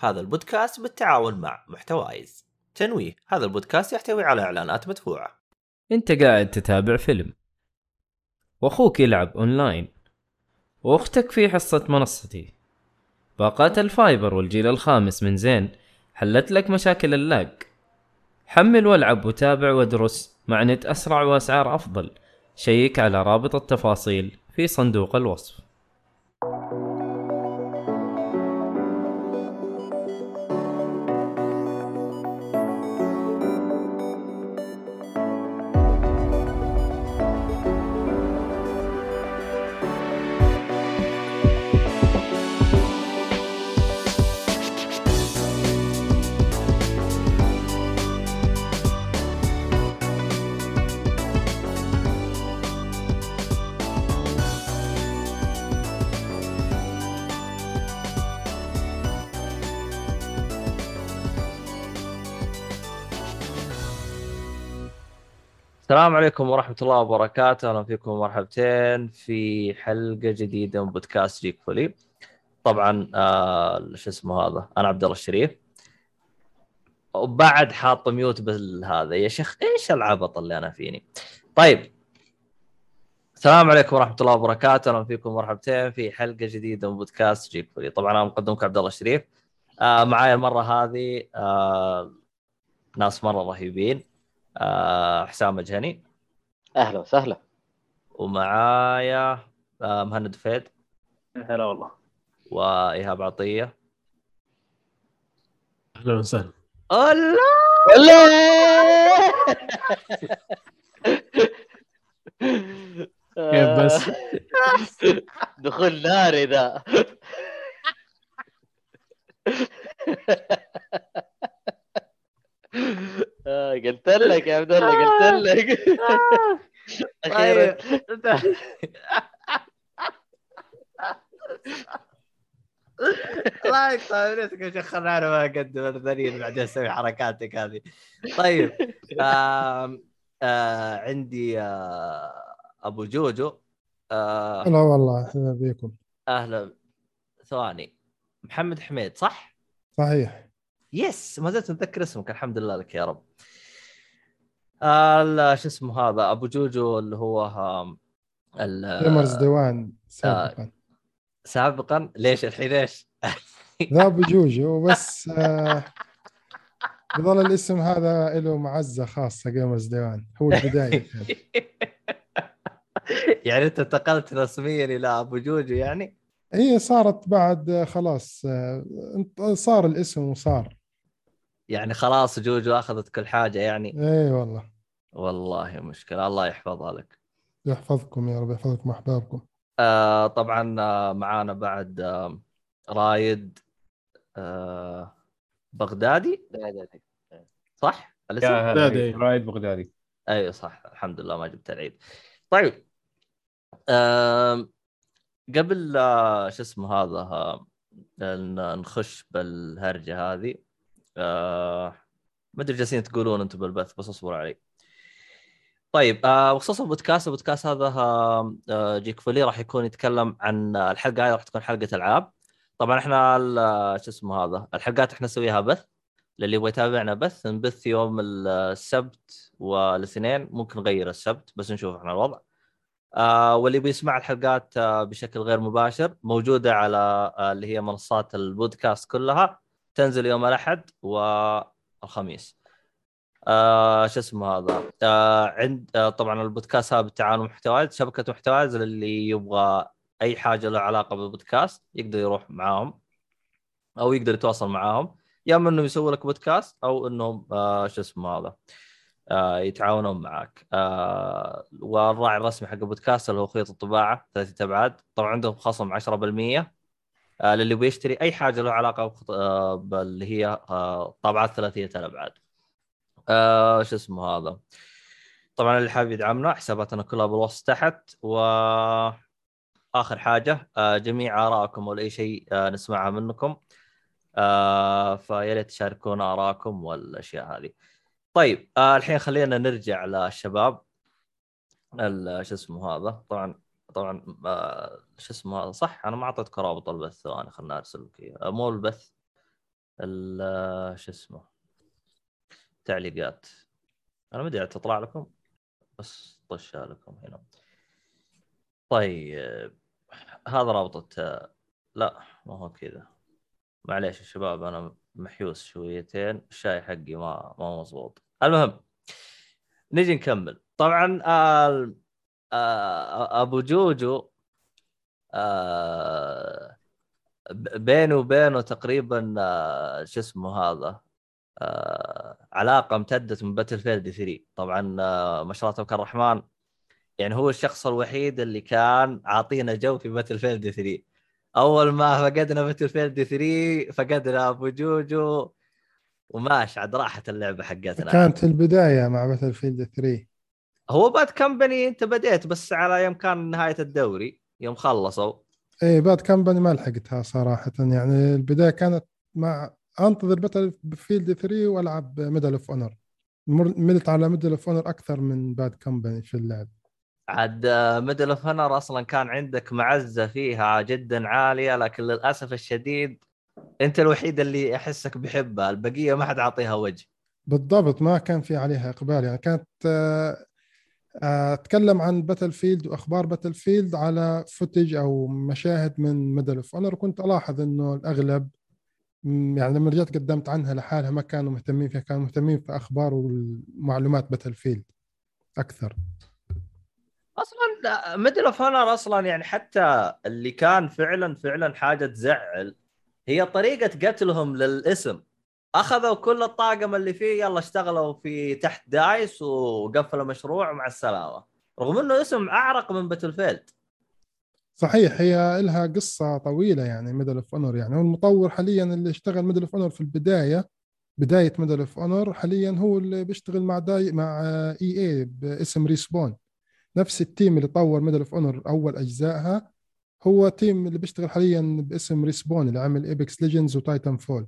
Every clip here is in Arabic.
هذا البودكاست بالتعاون مع محتوايز. تنويه هذا البودكاست يحتوي على إعلانات مدفوعة. أنت قاعد تتابع فيلم. وأخوك يلعب أونلاين. وأختك في حصة منصتي. باقات ال fiber والجيل الخامس من زين حلت لك مشاكل ال lag. حمل والعب وتابع وادرس مع نت أسرع وأسعار أفضل. check على رابط التفاصيل في صندوق الوصف. السلام عليكم ورحمة الله وبركاته، أهلا فيكم مرحبتين في حلقة جديدة من بودكاست جيك فولي. طبعا آه شو اسمه هذا؟ أنا عبد الله الشريف. وبعد حاط mute بالهذا يا شيخ إيش العبط اللي أنا فيني؟ طيب السلام عليكم ورحمة الله وبركاته، أهلا فيكم مرحبتين في حلقة جديدة من بودكاست جيك فولي. طبعا أنا مقدمكم عبد الله الشريف. آه معايا المرة هذه آه ناس مرة رهيبين. آه حسام مجهني. أهلا وسهلا. ومعايا آه مهند فيد هلا والله. وإيهاب عطية. أهلا وسهلا. الله! كيف بس؟ دخول ناري ذا آه، قلت لك يا عبد الله قلت لك أخيرا. الله يقطع نفسك يا شيخ خلنا أنا ما أقدم الثانيين بعدين أسوي حركاتك هذه. طيب آه عندي آه أبو جوجو. آه لا والله أهلا بكم. أهلا. ثواني. محمد حميد صح؟ صحيح. yes ما زلت متذكر اسمك الحمد لله لك يا رب. آه شو اسمه هذا؟ أبو جوجو اللي هو جيمرز ديوان سابقا. سابقا؟ ليش الحين؟ إيش؟ ذا أبو جوجو بس آه يظل الاسم هذا له معزة خاصة جيمرز ديوان هو البداية. يعني أنت انتقلت رسميا إلى أبو جوجو يعني؟ هي صارت بعد آه، خلاص آه، صار الاسم وصار. يعني خلاص جوجو أخذت كل حاجة يعني. اي والله. والله مشكلة. الله يحفظها لك. يحفظكم يا رب يحفظكم احبابكم آه طبعا آه معانا بعد آه رايد آه بغدادي؟ صح؟ الاسم؟ يا لا، هلا دي. رايد بغدادي. أيوه صح. الحمد لله ما جبت العيد. طيب آم، قبل آه، شو اسمه هذا آه، نخش بالهرجة هذه آه، ما أدري جالسين تقولون أنتم بالبث بس اصبروا علي. طيب آه، بخصوص البودكاست البودكاست هذا آه، آه، جيك فولي راح يكون يتكلم عن الحلقة هذه راح تكون حلقة ألعاب. طبعا إحنا ال- شو اسمه هذا الحلقات إحنا نسويها بث للي يبغى يتابعنا بث نبث يوم السبت والاثنين ممكن نغير السبت بس نشوف إحنا الوضع. آه واللي بيسمع الحلقات آه بشكل غير مباشر موجودة على آه اللي هي منصات البودكاست كلها. تنزل يوم الأحد والخميس. آه شو اسمه هذا؟ آه عند آه طبعا البودكاست هذا بالتعاون محتوايز شبكة محتوايز للي يبغى أي حاجة له علاقة بالبودكاست يقدر يروح معاهم أو يقدر يتواصل معاهم. يا أما إنهم يسووا لك بودكاست أو إنهم آه شو اسمه هذا؟ آه يتعاونون معك. آه والراعي الرسمي حق البودكاست اللي هو خيط الطباعة ثلاثة ابعاد طبعا عندهم خصم 10% آه للي بيشتري أي حاجة له علاقة بخط... آه باللي هي آه طابعات ثلاثية الابعاد آه شو اسمه هذا؟ طبعا اللي حابب يدعمنا حساباتنا كلها بالوصف تحت. و آخر حاجة آه جميع آرائكم ولا أي شيء آه نسمعها منكم. آه فيا ريت تشاركونا آرائكم والأشياء هذه. طيب آه الحين خلينا نرجع للشباب. شو اسمه هذا؟ طبعا طبعا آه شو اسمه صح أنا ما أعطيتك رابط البث ثواني خلنا ارسل لك إياه. آه، مو البث ال- شو اسمه؟ تعليقات. أنا ما أدري تطلع لكم بس طشها لكم هنا. طيب هذا رابطة لا ما هو كذا. معليش يا شباب أنا محيوس شويتين الشاي حقي ما ما مضبوط المهم نجي نكمل. طبعا آه آه أبو جوجو آه ب- بينه وبينه تقريبا آه شو اسمه هذا؟ آه علاقة امتدت من باتل فيلد 3 طبعا آه ما شاء الله تبارك الرحمن. يعني هو الشخص الوحيد اللي كان عاطينا جو في باتل فيلد 3 أول ما فقدنا باتل فيلد 3 فقدنا أبو جوجو. وماش عاد راحت اللعبة حقتنا. كانت البداية مع باتل فيلد 3 هو Bad Company انت بديت بس على يوم كان نهاية الدوري يوم خلصوا. إيه Bad Company ما لحقتها صراحة. يعني البداية كانت مع أنتظر باتل فيلد 3 وألعب Medal of Honor ملت على Medal of Honor أكثر من Bad Company في اللعب. عاد Medal of Honor أصلا كان عندك معزة فيها جدا عالية لكن للأسف الشديد أنت الوحيد اللي أحسك بحبها. البقية ما حد عاطيها وجه. بالضبط ما كان في عليها إقبال. يعني كانت آه، أتكلم عن باتل فيلد وأخبار باتل فيلد على footage أو مشاهد من Medal of Honor وكنت ألاحظ إنه الأغلب يعني لما رجعت قدمت عنها لحالها ما كانوا مهتمين فيها كانوا مهتمين في أخبار والمعلومات باتل فيلد أكثر. أصلا Medal of Honor أصلا يعني حتى اللي كان فعلا فعلا حاجة تزعل هي طريقة قتلهم للاسم. أخذوا كل الطاقم اللي فيه يلا اشتغلوا في تحت دايس وقفلوا مشروع مع السلامة. رغم إنه اسم أعرق من باتل فيلد صحيح هي لها قصة طويلة يعني Medal of Honor يعني. هو المطور حاليا اللي اشتغل Medal of Honor في البداية بداية Medal of Honor حاليا هو اللي بيشتغل مع داي مع EA باسم Respawn نفس ال team اللي طور Medal of Honor أول أجزائها هو team اللي بيشتغل حاليا باسم Respawn اللي عمل Apex Legends و Titanfall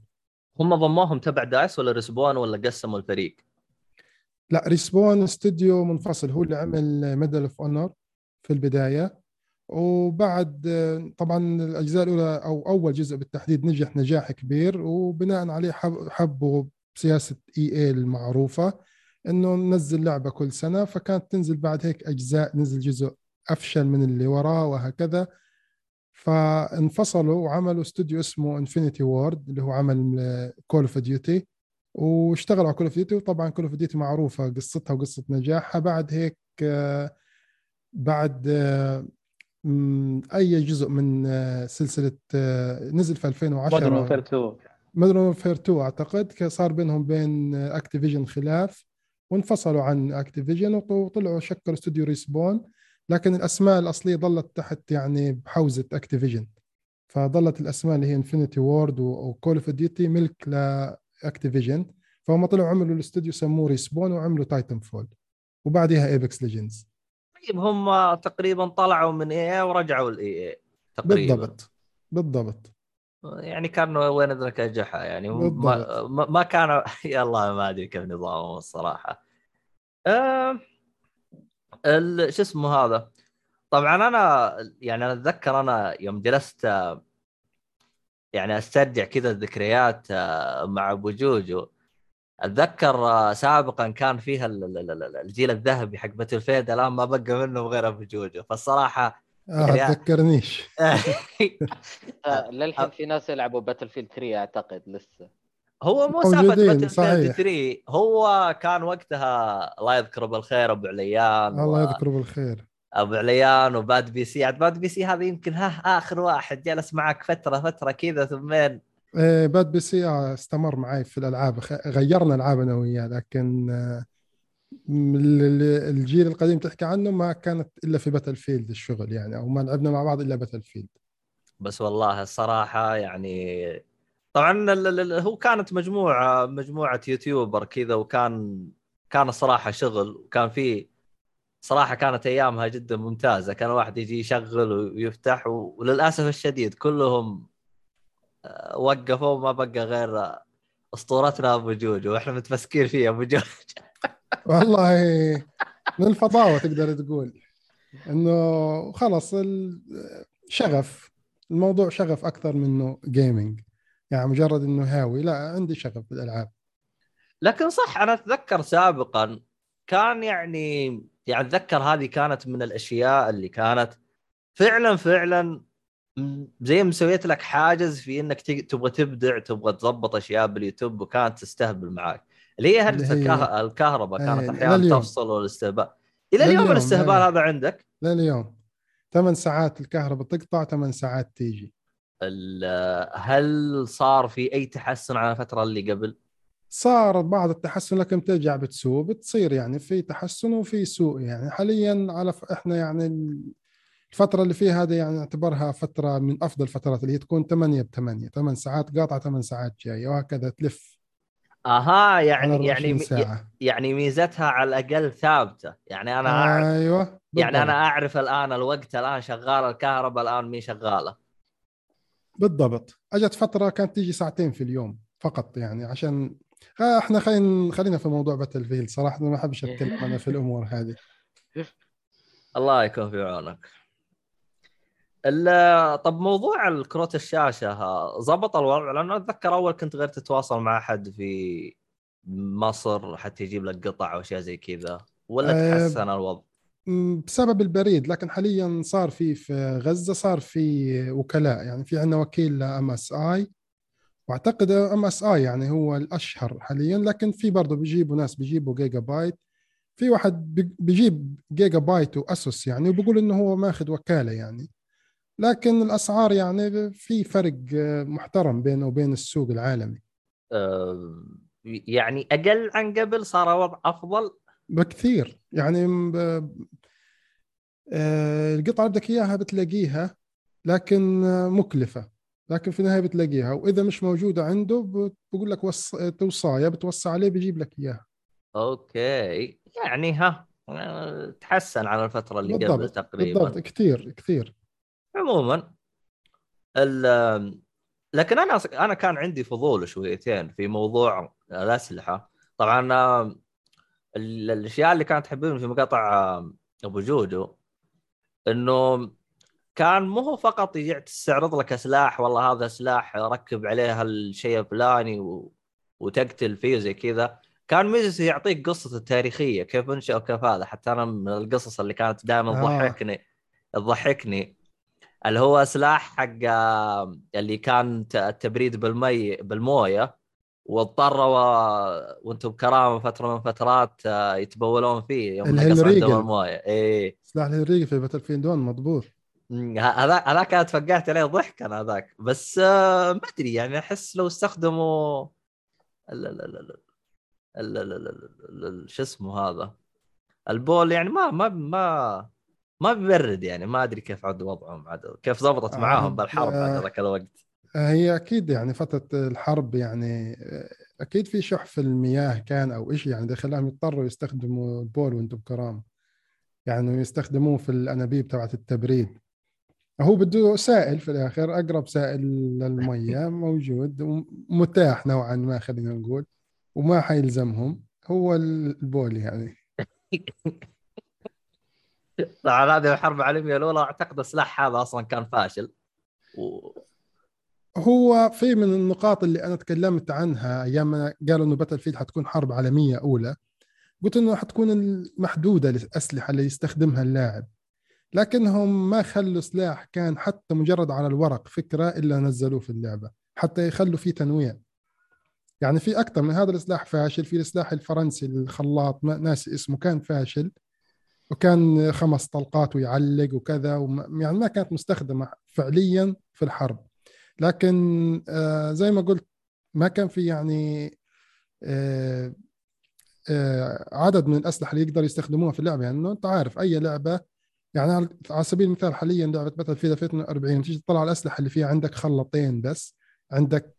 هم ضموهم تبع دايس ولا Respawn ولا قسموا الفريق؟ لا Respawn استوديو منفصل هو اللي عمل Medal of Honor في البداية. وبعد طبعا الأجزاء الأولى أو أول جزء بالتحديد نجح نجاح كبير وبناء عليه حب- حبوا بسياسه EA المعروفة إنه ننزل لعبة كل سنة فكانت تنزل بعد هيك أجزاء نزل جزء أفشل من اللي وراه وهكذا. فانفصلوا وعملوا استوديو اسمه Infinity Ward اللي هو عمل Call of Duty واشتغلوا على Call of Duty وطبعا Call of Duty معروفة قصتها وقصة نجاحها. بعد هيك آه، بعد آه، أي جزء من آه، سلسلة نزل في 2010 Modern Warfare 2 Modern Warfare 2 أعتقد. صار بينهم بين Activision خلاف وانفصلوا عن Activision وطلعوا شكلوا استوديو Respawn لكن الأسماء الأصلية ظلت تحت يعني بحوزة Activision فظلت الأسماء اللي هي Infinity Ward و Call of Duty ملك ل Activision فهم طلعوا عملوا الاستوديو سموه Respawn وعملوا Titanfall وبعدها ايبكس ليجندز طيب هم تقريبا طلعوا من إي ورجعوا الاي إي تقريبا. بالضبط. بالضبط. يعني كانوا وين أدرك اجحها يعني ما, بالضبط. ما ما كانوا يلا ما أدري كيف نظامهم الصراحة. ال- شو اسمه هذا؟ طبعا أنا يعني أنا أتذكر أنا يوم جلست آه، يعني أسترجع كذا الذكريات آه، مع أبو جوجو. أتذكر آه، سابقا كان فيها ال- ال- ال- الجيل الذهبي حق باتل فيلد الآن ما بقى منه غير أبو جوجو. فالصراحة آه يعني- تذكرنيش. آه، للحين في ناس يلعبوا باتل فيلد 3 أعتقد لسه. هو مو سالفه باتل فيلد صحيح. 3 هو كان وقتها الله يذكره بالخير أبو عليان الله و- يذكره بالخير. أبو عليان وباد PC عاد باد PC هذا يمكن ها آخر واحد جلس معك فترة فترة كذا ثمين إيه، Bad PC استمر معي في الألعاب غيرنا ألعاب أنا وياه لكن آه، الجيل القديم تحكي عنه ما كانت إلا في Battlefield الشغل يعني أو ما لعبنا مع بعض إلا Battlefield بس والله الصراحة يعني طبعا هو كانت مجموعة مجموعة YouTuber كذا وكان كان الصراحه شغل وكان في صراحة كانت أيامها جدا ممتازة. كان الواحد يجي يشغل ويفتح وللأسف الشديد كلهم آه، وقفوا ما بقى غير أسطورتنا أبو جوجو وإحنا متمسكين فيه أبو جوجو. والله من الفضاوه تقدر تقول إنه خلص ال- شغف الموضوع شغف أكثر منه جيمنج يعني مجرد إنه هاوي. لا عندي شغف بالألعاب. لكن صح أنا أتذكر سابقا كان يعني يعني أتذكر هذه كانت من الأشياء اللي كانت فعلا فعلا زي مسويت لك حاجز في إنك تبغى تبدع تبغى تضبط أشياء باليوتيوب وكانت تستهبل معاك. اللي هي هرجه هي- الكه... الكهرباء كانت إيه، أحيانا لليوم. تفصل والاستهبال. إلى اليوم الاستهبال إيه. هذا عندك؟ لليوم. ثمان ساعات الكهرباء تقطع ثمان ساعات تيجي. هل صار في أي تحسن على الفترة اللي قبل؟ صار بعض التحسن لكن بترجع بتسوء بتصير يعني في تحسن وفي سوء يعني حاليا على ف... إحنا يعني ال- الفترة اللي فيها هذه يعني نعتبرها فترة من أفضل الفترات اللي هي تكون 8 ب 8 8 ساعات قاطعة 8 ساعات جاية وهكذا تلف أها يعني 24 يعني ساعة يعني ميزتها على الأقل ثابتة يعني أنا أعرف أيوة يعني أنا بالضبط. أعرف الآن الوقت الآن شغال الكهرباء الآن مش شغاله بالضبط. أجت فترة كانت تيجي ساعتين في اليوم فقط يعني عشان آه، إحنا خلينا خلينا في موضوع Battlefield صراحة ما احبش اتكلم أنا في الأمور هذه. الله يكون في عونك. ال- طب موضوع الكروت الشاشة ها، زبط الوضع؟ لأنه أتذكر أول كنت غير تتواصل مع أحد في مصر حتى يجيب لك قطع أو اشياء زي كذا ولا أه، تحسن الوضع؟ بسبب البريد لكن حاليا صار في في غزة صار في وكلاء يعني في عندنا وكيل ام اس اي وأعتقد ام اس اي يعني هو الأشهر حاليا لكن في برضه بيجيبوا ناس بيجيبوا جيجا بايت في واحد بي- بيجيب جيجا بايت وأسوس يعني وبيقول إنه هو ماخذ وكالة يعني. لكن الأسعار يعني في فرق آه، محترم بينه وبين السوق العالمي. أه، يعني أقل عن قبل صار الوضع أفضل؟ بكثير. يعني آه، القطعة اللي بدك إياها بتلاقيها لكن آه، مكلفة. لكن في النهاية بتلاقيها. وإذا مش موجودة عنده بقول لك وص... توصاية بتوصى عليه بيجيب لك إياها. أوكي. يعني ها أه، تحسن على الفترة اللي قبل بالضبط. تقريبا. بالضبط. كثير كثير. عموما ال لكن أنا أنا كان عندي فضول شويتين في موضوع الأسلحة. طبعا آه، الأشياء اللي كانت تحببني في مقاطع أبو جودو إنه كان مو هو فقط يجي تستعرض لك سلاح والله هذا سلاح ركب عليه الشيء الفلاني و... وتقتل فيه زي كذا. كان ميزته يعطيك قصته التاريخية كيف انشا وكيف هذا. حتى أنا من القصص اللي كانت دائما آه. تضحكني تضحكني اللي هو سلاح حق اللي كان التبريد بالمي بالموية. واضطروا وأنتم بكرامة فترة من فترات آه، يتبولون فيه يوم نقص عندهم الموية. اي سلاح الهنريقي في باتل فيلد 1 مضبوط هذاك هذاك أنا تفقعت عليه ضحك أنا هذاك. بس آه، ما أدري يعني أحس لو استخدموا شو اسمه هذا؟ البول يعني ما ما ما ما بيبرد يعني ما أدري كيف عاد وضعهم عاد كيف ضبطت آه، معاهم بالحرب هذاك الوقت. هي أكيد يعني فترة الحرب يعني أكيد في شح في المياه كان أو إشي يعني ده خلاهم يضطروا يستخدموا البول وأنتم بكرامة يعني يستخدموه في الأنابيب تبعت التبريد. هو بده سائل في الآخر أقرب سائل للمية موجود ومتاح نوعا ما خلينا نقول وما حيلزمهم. هو البول يعني. طبعا هذه الحرب العالميه الأولى أعتقد السلاح هذا أصلا كان فاشل. و... هو في من النقاط اللي أنا تكلمت عنها أيام ما قالوا إنه باتل فيلد حتكون حرب عالمية أولى قلت إنه حتكون المحدودة الاسلحه اللي يستخدمها اللاعب. لكنهم ما خلوا سلاح كان حتى مجرد على الورق فكرة إلا نزلوه في اللعبة حتى يخلوا فيه تنويع. يعني في أكثر من هذا السلاح فاشل في السلاح الفرنسي الخلاط ناسي اسمه كان فاشل وكان خمس طلقات ويعلق وكذا يعني ما كانت مستخدمة فعليا في الحرب. لكن آه زي ما قلت ما كان في يعني آه آه عدد من الأسلحة اللي يقدروا يستخدموها في اللعبة. يعني إنه أنت عارف أي لعبة يعني على- سبيل المثال حاليا لعبة باتل فيلد 2040 تيجي تطلع الأسلحة اللي فيها عندك خلطين بس. عندك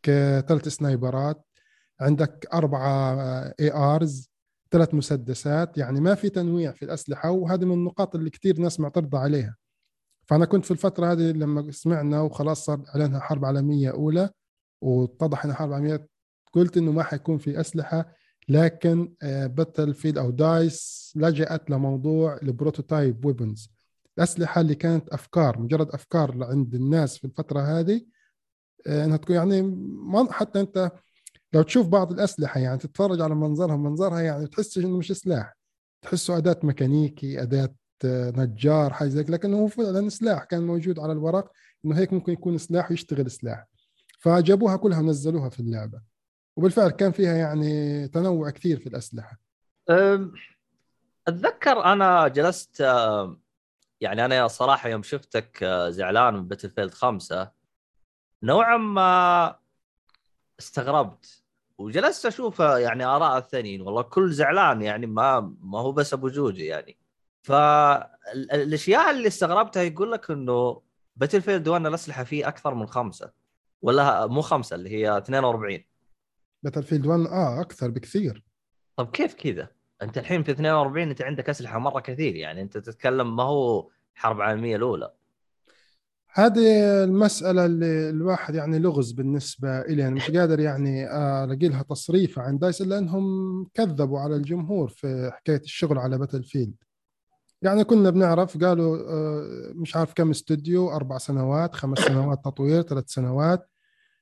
ثلاث sniper ات عندك أربعة ARs ثلاث مسدسات. يعني ما في تنويع في الأسلحة وهذه من النقاط اللي كثير ناس معترضة عليها. فأنا كنت في الفترة هذه لما سمعنا وخلاص صار إعلانها حرب عالمية أولى واتضح إنها حرب عالمية قلت إنه ما حيكون في أسلحة لكن Battlefield أو DICE لجأت لموضوع ال prototype weapons الأسلحة اللي كانت أفكار مجرد أفكار عند الناس في الفترة هذه آه، إنها تكون يعني حتى أنت لو تشوف بعض الأسلحة يعني تتفرج على منظرها منظرها يعني تحس إنه مش سلاح تحسه أداة ميكانيكي أداة آه، نجار حاجة زي لكنه هو فعلا سلاح كان موجود على الورق إنه هيك ممكن يكون سلاح ويشتغل سلاح. فجابوها كلها ونزلوها في اللعبة. وبالفعل كان فيها يعني تنوع كثير في الأسلحة. أتذكر أنا جلست يعني أنا صراحة يوم شفتك أه، زعلان من Battlefield خمسة نوعا ما استغربت. وجلست أشوف يعني آراء الثانيين. والله كل زعلان يعني ما ما هو بس أبو جوجي يعني. فالأشياء اللي استغربتها يقول لك إنه Battlefield 1 الأسلحة فيه أكثر من خمسة. ولا مو خمسة اللي هي 42 باتل فيلد 1 آه أكثر بكثير. طب كيف كذا؟ أنت الحين في 42 أنت عندك أسلحة مرة كثير يعني أنت تتكلم ما هو حرب العالميه الأولى. هذه المسألة اللي الواحد يعني لغز بالنسبة إلي أنا مش قادر يعني ألاقي لها تصريفة عن DICE إلا أنهم كذبوا على الجمهور في حكاية الشغل على Battlefield يعني كنا بنعرف قالوا آه، مش عارف كم استوديو أربع سنوات خمس سنوات تطوير ثلاث سنوات.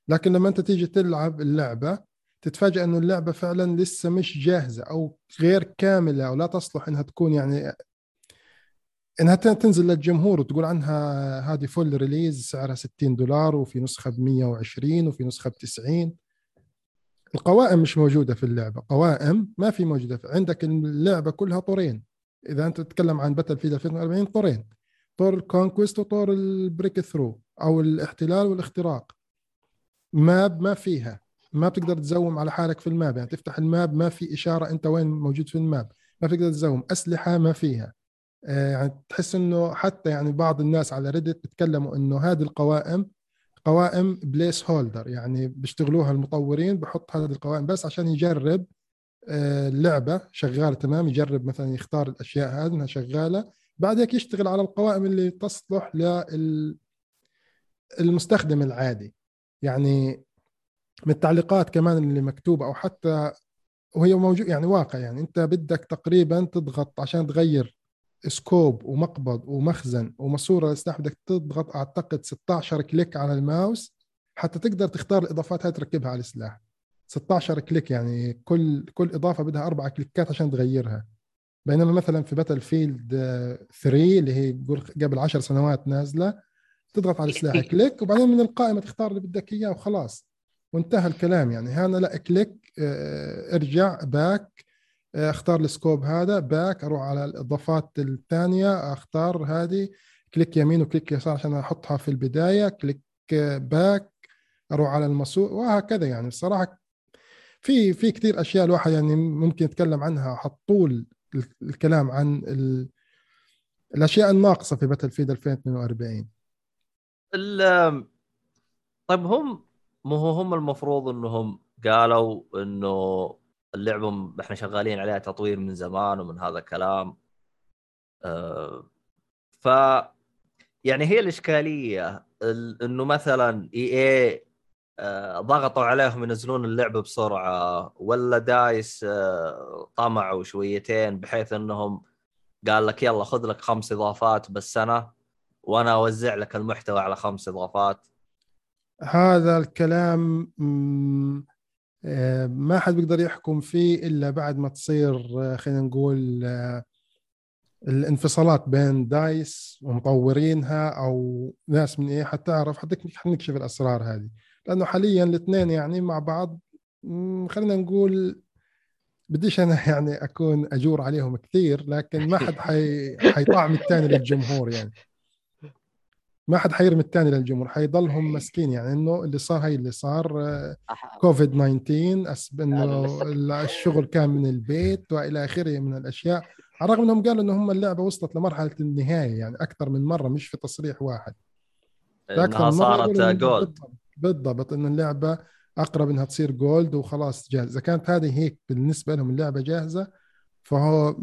لكن لما أنت تيجي تلعب اللعبة تتفاجأ أنه اللعبة فعلا لسه مش جاهزة أو غير كاملة أو لا تصلح أنها تكون يعني إنها تنزل للجمهور وتقول عنها هذه full release سعرها 60 دولار وفي نسخة ب 120 وفي نسخة ب 90 القوائم مش موجودة في اللعبة. قوائم ما في موجودة. عندك اللعبة كلها طورين. إذا أنت تتكلم عن Battlefield 2040 طورين طور ال Conquest وطور ال Breakthrough أو الاحتلال والاختراق. ماب ما فيها. ما بتقدر تزوم على حالك في ال map. يعني تفتح ال map ما في إشارة أنت وين موجود في ال map. ما بتقدر تزوم. أسلحة ما فيها. آه، يعني تحس إنه حتى يعني بعض الناس على Reddit بيتكلموا إنه هذه القوائم قوائم placeholder يعني بيشتغلوها المطورين بحط هذه القوائم بس عشان يجرب اللعبه شغالة تمام؟ يجرب مثلا يختار الأشياء هذه إنها شغالة. بعد هيك يشتغل على القوائم اللي تصلح للمستخدم العادي. يعني من التعليقات كمان اللي مكتوبة أو حتى وهي موجود يعني واقع. يعني أنت بدك تقريبا تضغط عشان تغير scope ومقبض ومخزن وماسورة السلاح بدك تضغط أعتقد 16 click على الماوس حتى تقدر تختار الإضافات هاي تركبها على السلاح. 16 click يعني كل كل إضافة بدها أربع click ات عشان تغيرها. بينما مثلا في Battlefield 3 اللي هي قبل 10 سنوات نازلة تضغط على السلاح click وبعدين من القائمة تختار اللي بدك إياه وخلاص. وانتهى الكلام يعني هنا لأ click آه، ارجع back اختار ال scope هذا back أروح على الإضافات الثانية أختار هذه click يمين و click يسار عشان أحطها في البداية click back أروح على الماسورة وهكذا يعني. الصراحة في في كثير أشياء الواحد يعني ممكن يتكلم عنها حطول الكلام عن ال... الأشياء الناقصة في باتل فيد 2042 طيب هم مو هم المفروض إنهم قالوا إنه اللعبه إحنا شغالين عليها تطوير من زمان ومن هذا الكلام. آه، ف يعني هي الإشكالية إنه مثلا إي اي ضغطوا عليهم ينزلون اللعبه بسرعة ولا دايس آه، طمعوا شويتين بحيث إنهم قال لك يلا خذ لك خمس إضافات بالسنه وأنا أوزع لك المحتوى على خمس إضافات. هذا الكلام آه، ما حد بيقدر يحكم فيه إلا بعد ما تصير آه، خلينا نقول آه، الانفصالات بين دايس ومطورينها أو ناس من إيه حتعرف حنكشف الأسرار هذه. لأنه حاليا الاثنين يعني مع بعض خلينا نقول بديش أنا يعني أكون أجور عليهم كثير لكن ما حد حي... حيطعم الثاني للجمهور يعني. ما حد حيرمي الثاني للجمهور حيضلهم مسكين يعني إنه اللي صار هي اللي صار كوفيد 19 أسب إنه الشغل كان من البيت وإلى آخره من الأشياء. على الرغم إنهم قالوا انه هم اللعبة وصلت لمرحلة النهاية يعني أكثر من مرة مش في تصريح واحد. إنها صارت جولد بالضبط إنه اللعبة أقرب إنها تصير gold وخلاص جاهزة. إذا كانت هذه هيك بالنسبة لهم اللعبة جاهزة فهو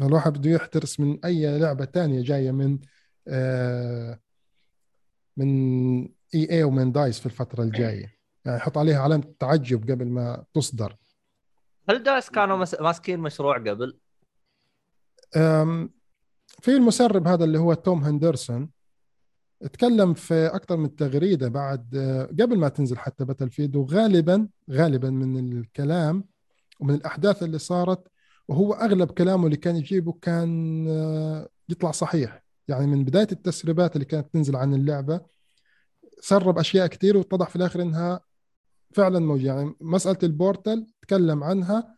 الواحد بده يحترس من أي لعبة ثانية جاية من آه من EA ومن DICE في الفترة الجاية. يعني يحط عليها علامة تعجب قبل ما تصدر. هل DICE كانوا ماسكين مشروع قبل؟ في المسرب هذا اللي هو توم هندرسون. تكلم في أكثر من تغريدة بعد قبل ما تنزل حتى Battlefield وغالبا غالبا من الكلام ومن الأحداث اللي صارت وهو أغلب كلامه اللي كان يجيبه كان يطلع صحيح. يعني من بداية التسريبات اللي كانت تنزل عن اللعبة سرب أشياء كثير واتضح في الآخر إنها فعلا موجودة. يعني مسألة ال Portal تكلم عنها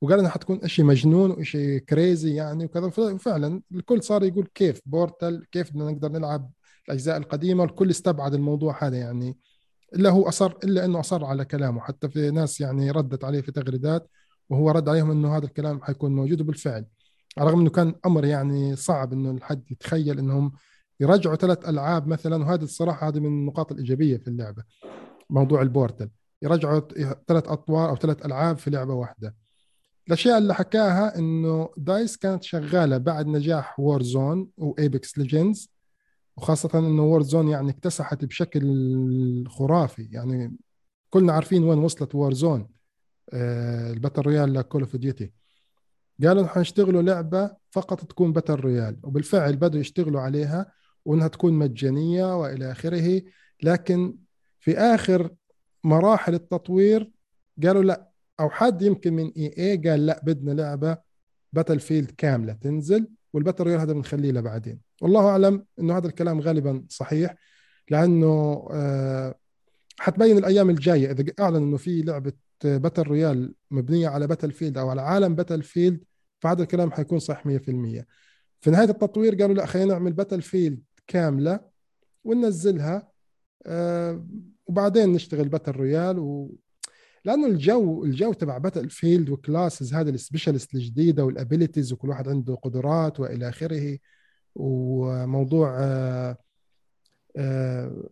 وقال إنها حتكون شيء مجنون وشيء crazy يعني وكذا. فعلا الكل صار يقول كيف Portal كيف بدنا نقدر نلعب الأجزاء القديمة الكل استبعد الموضوع هذا يعني. إلا هو أصر إلا إنه أصر على كلامه. حتى في ناس يعني ردت عليه في تغريدات وهو رد عليهم إنه هذا الكلام حيكون موجود وبالفعل رغم إنه كان أمر يعني صعب إنه الحد يتخيل إنهم يرجعوا ثلاث ألعاب مثلا وهذه الصراحة هذه من النقاط الإيجابية في اللعبة. موضوع ال Portal. يرجعوا ثلاث أطوار أو ثلاث ألعاب في لعبة واحدة. الأشياء اللي حكاها إنه DICE كانت شغالة بعد نجاح Warzone و Apex Legends وخاصة إنه Warzone يعني اكتسحت بشكل خرافي. يعني كلنا عارفين وين وصلت Warzone آه، ال battle royale ل Call of Duty قالوا حنشتغلوا لعبة فقط تكون battle royale وبالفعل بدوا يشتغلوا عليها وإنها تكون مجانية وإلى آخره. لكن في آخر مراحل التطوير قالوا لا أو حد يمكن من EA قال لا بدنا لعبة Battlefield كاملة تنزل. وال battle royale هذا بنخليه لبعدين والله أعلم إنه هذا الكلام غالبا صحيح لأنه آه، حتبين الأيام الجاية إذا أعلن إنه في لعبة battle royale مبنية على Battlefield أو على عالم Battlefield فهذا الكلام حيكون صح 100% في نهاية التطوير قالوا لا خلينا نعمل Battlefield كاملة وننزلها آه وبعدين نشتغل battle royale. لأنه الجو الجو تبع Battlefield و classes هذا ال specialist الجديدة وال abilities وكل واحد عنده قدرات وإلى آخره. وموضوع آه آه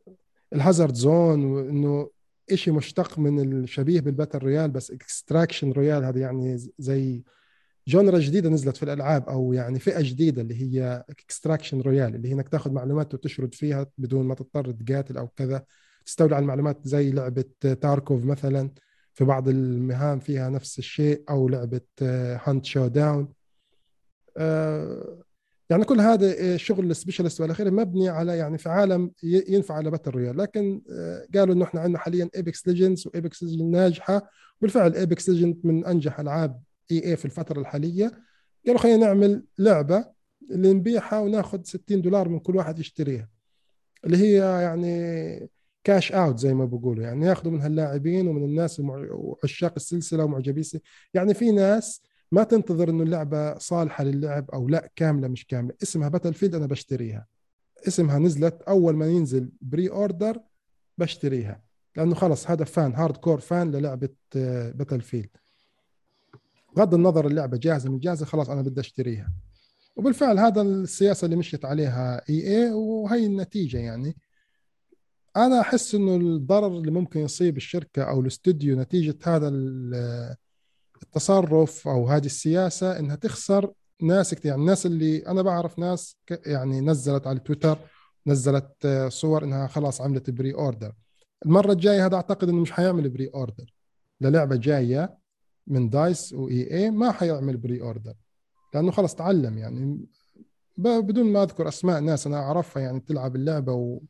ال Hazard Zone وإنه شيء مشتق من الشبيه بال battle royale بس extraction royale هذا يعني زي genre جديدة نزلت في الألعاب أو يعني فئة جديدة اللي هي extraction royale اللي هي إنك تاخذ معلومات وتشرد فيها بدون ما تضطر تقاتل أو كذا. تستولي على المعلومات زي لعبة Tarkov مثلا. في بعض المهام فيها نفس الشيء أو لعبة Hunt Showdown يعني كل هذا شغل ال specialist والى آخره مبني على يعني في عالم ينفع على battle royale لكن آه، قالوا إنه إحنا عندنا حاليا Apex Legends و Apex Legend ناجحة. بالفعل Apex Legend من أنجح ألعاب EA في الفترة الحالية. قالوا خلينا نعمل لعبة اللي نبيعها وناخذ 60 دولار من كل واحد يشتريها. اللي هي يعني cash out زي ما بقولوا. يعني ياخذوا منها اللاعبين ومن الناس وعشاق السلسلة ومعجبين يعني في ناس ما تنتظر إنه اللعبة صالحة للعب أو لا كاملة مش كاملة. اسمها Battlefield أنا بشتريها. اسمها نزلت أول ما ينزل pre-order بشتريها. لأنه خلص هذا fan hardcore fan للعبة Battlefield بغض النظر اللعبة جاهزة مش جاهزة خلاص أنا بدي أشتريها. وبالفعل هذا السياسة اللي مشيت عليها EA وهي النتيجة يعني. أنا أحس إنه الضرر اللي ممكن يصيب الشركة أو الاستوديو نتيجة هذا التصرف أو هذه السياسة إنها تخسر ناس كثير يعني الناس اللي أنا بعرف ناس يعني نزلت على تويتر نزلت صور إنها خلاص عملت pre-order. المرة الجاية هذا أعتقد إنه مش حيعمل pre-order. للعبة جاية من DICE و EA ما حيعمل pre-order. لأنه خلاص تعلم يعني. بدون ما أذكر أسماء ناس أنا أعرفها يعني تلعب اللعبة.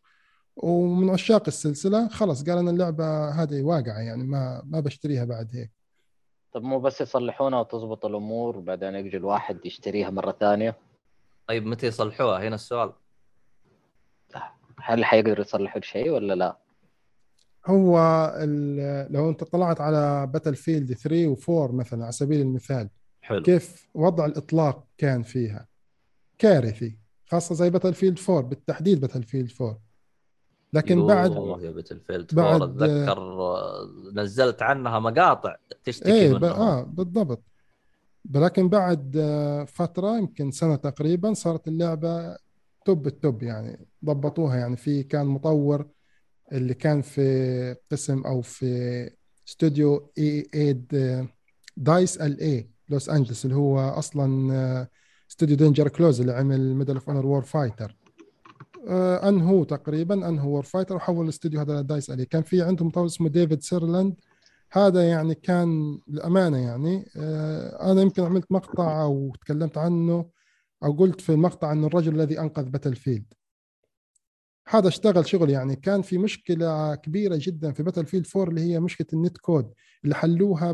ومن عشاق السلسلة خلاص قال أنا اللعبة هذه واقعة يعني ما ما بشتريها بعد هيك. طب مو بس يصلحونها وتزبط الأمور وبعدين يجي الواحد يشتريها مرة ثانية؟ طيب متى يصلحوها؟ هنا السؤال. هل حيقدروا يصلحوا الشيء ولا لا؟ هو لو أنت طلعت على Battlefield 3 و4 مثلا على سبيل المثال حلو. كيف وضع الإطلاق كان فيها؟ كارثي خاصة زي Battlefield 4 بالتحديد Battlefield 4 لكن بعد والله يا Battlefield بعد اتذكر نزلت عنها مقاطع تشتكي إيه منه آه بالضبط. لكن بعد فترة يمكن سنة تقريبا صارت اللعبة top ال top يعني ضبطوها يعني. في كان مطور اللي كان في قسم أو في استوديو EA DICE LA لوس انجلس اللي هو أصلا استوديو Danger Close اللي عمل Medal of Honor Warfighter أنهو تقريبا أنهو fighter وحول الاستوديو هذا ل DICE LA كان في عندهم مطور اسمه David Sirland. هذا يعني كان الامانه يعني. آه، أنا يمكن عملت مقطع أو تكلمت عنه أو قلت في المقطع عن الرجل الذي أنقذ Battlefield هذا اشتغل شغل يعني. كان في مشكلة كبيرة جدا في Battlefield 4 اللي هي مشكلة ال netcode اللي حلوها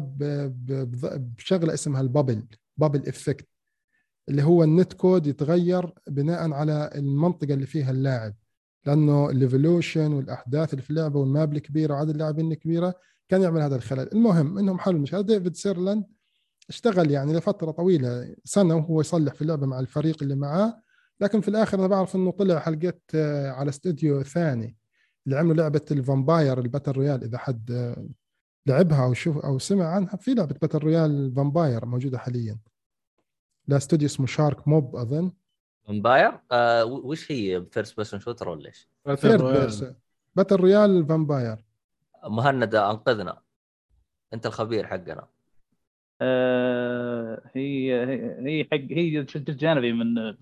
بشغلة اسمها ال bubble bubble effect. اللي هو ال netcode يتغير بناء على المنطقة اللي فيها اللاعب. لأنه ال evolution والأحداث اللي في اللعبة وال map الكبيرة وعدد اللاعبين الكبيرة كان يعمل هذا الخلل. المهم إنهم حلوا المشكلة. David Sirland اشتغل يعني لفترة طويلة سنة وهو يصلح في اللعبة مع الفريق اللي معاه. لكن في الآخر أنا بعرف إنه طلع حلقة آه، على استوديو ثاني اللي عملوا لعبة ال vampire ال battle royale. إذا حد آه، لعبها أو شوف أو سمع عنها في لعبة battle royale vampire موجودة حاليا. لا استوديو اسمه Sharkmob أظن. vampire آه وش هي first person shooter ولا إيش؟ third person battle royale vampire مهند أنقذنا. أنت الخبير حقنا. آه، هي هي هي حق هي جزء جانبي من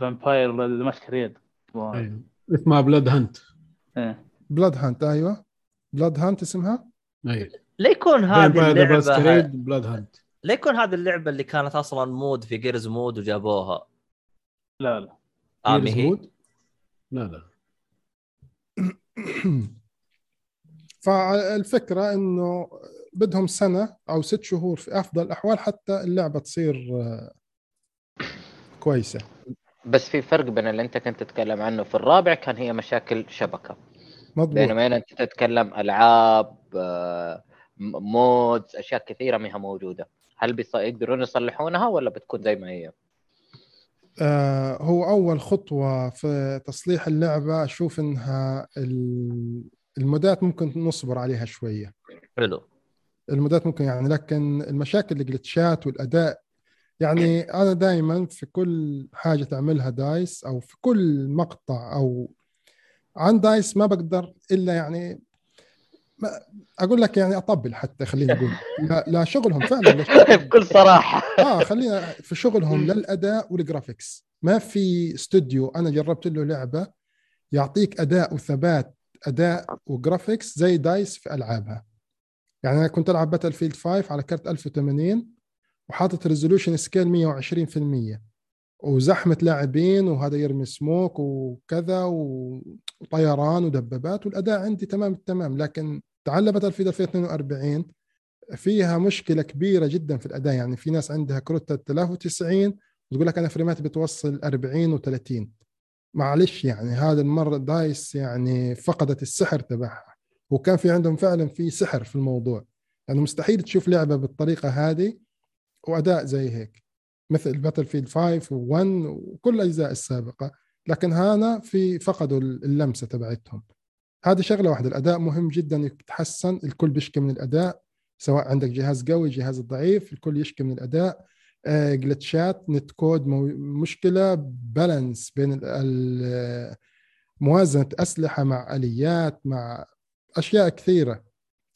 Vampire The Masquerade أيوة. اسمها Bloodhunt. Bloodhunt أيوه. Bloodhunt اسمها؟ أيوه. ليه يكون هذه Vampire اللعبة. Bloodhunt ليه يكون هذه اللعبة اللي كانت أصلا mod في Garry's Mod وجابوها. لا لا. هي. Mode؟ لا لا. فالفكرة إنه بدهم سنة أو ست شهور في أفضل الأحوال حتى اللعبة تصير آه، كويسة. بس في فرق بين اللي أنت كنت تتكلم عنه في الرابع كان هي مشاكل شبكة. مضبوط. بينما هنا أنت تتكلم ألعاب آه، مودز أشياء كثيرة منها موجودة. هل بيص- يقدرون يصلحونها ولا بتكون زي ما هي؟ آه، هو أول خطوة في تصليح اللعبة أشوف إنها ال- المودات ممكن نصبر عليها شوية حلو المودات ممكن يعني لكن المشاكل الجلتشات والأداء يعني أنا دائما في كل حاجة تعملها DICE أو في كل مقطع أو عن DICE ما بقدر إلا يعني ما أقول لك يعني أطبل حتى خليني أقول. لا, لا شغلهم فعلا. بكل صراحة. آه خلينا في شغلهم للأداء وال graphics ما في استوديو أنا جربت له لعبة يعطيك أداء وثبات أداء و graphics زي DICE في ألعابها. يعني أنا كنت ألعب Battlefield 5 على كرت 1080 وحاطط resolution scale 120% وزحمة لاعبين وهذا يرمي سموك وكذا وطيران ودبابات والأداء عندي تمام التمام. لكن Field 2042 فيها مشكلة كبيرة جدا في الأداء. يعني في ناس عندها كروت 3090 وتقول لك أنا فريماتي بتوصل 40 و30 معلش يعني هذا المرة DICE يعني فقدت السحر تبعها. وكان في عندهم فعلا في سحر في الموضوع. يعني مستحيل تشوف لعبة بالطريقة هذه وأداء زي هيك. مثل Battlefield 5 و1 وكل الاجزاء السابقة لكن هنا في فقدوا اللمسة تبعتهم. هذه شغلة واحدة. الأداء مهم جدا يتحسن الكل بيشكي من الأداء سواء عندك جهاز قوي جهاز ضعيف الكل يشكي من الأداء. جلتشات نت كود مشكلة بالانس بين موازنة أسلحة مع آليات مع أشياء كثيرة.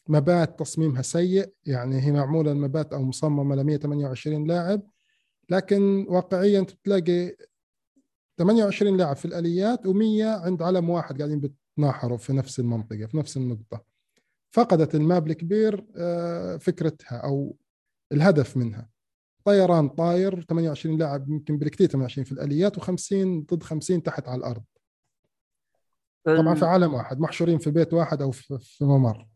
مبات تصميمها سيء يعني هي معمولة المبات أو مصممة ل 128 لاعب. لكن واقعيا بتلاقي 28 لاعب في الآليات و100 عند علم واحد قاعدين بتناحروا في نفس المنطقة في نفس النقطة. فقدت الماب الكبير آه، فكرتها أو الهدف منها. طيران طاير 28 لاعب يمكن بالكثير 28 في الآليات و50 ضد 50 تحت على الأرض. طبعا في عالم واحد محشورين في بيت واحد أو في ممر.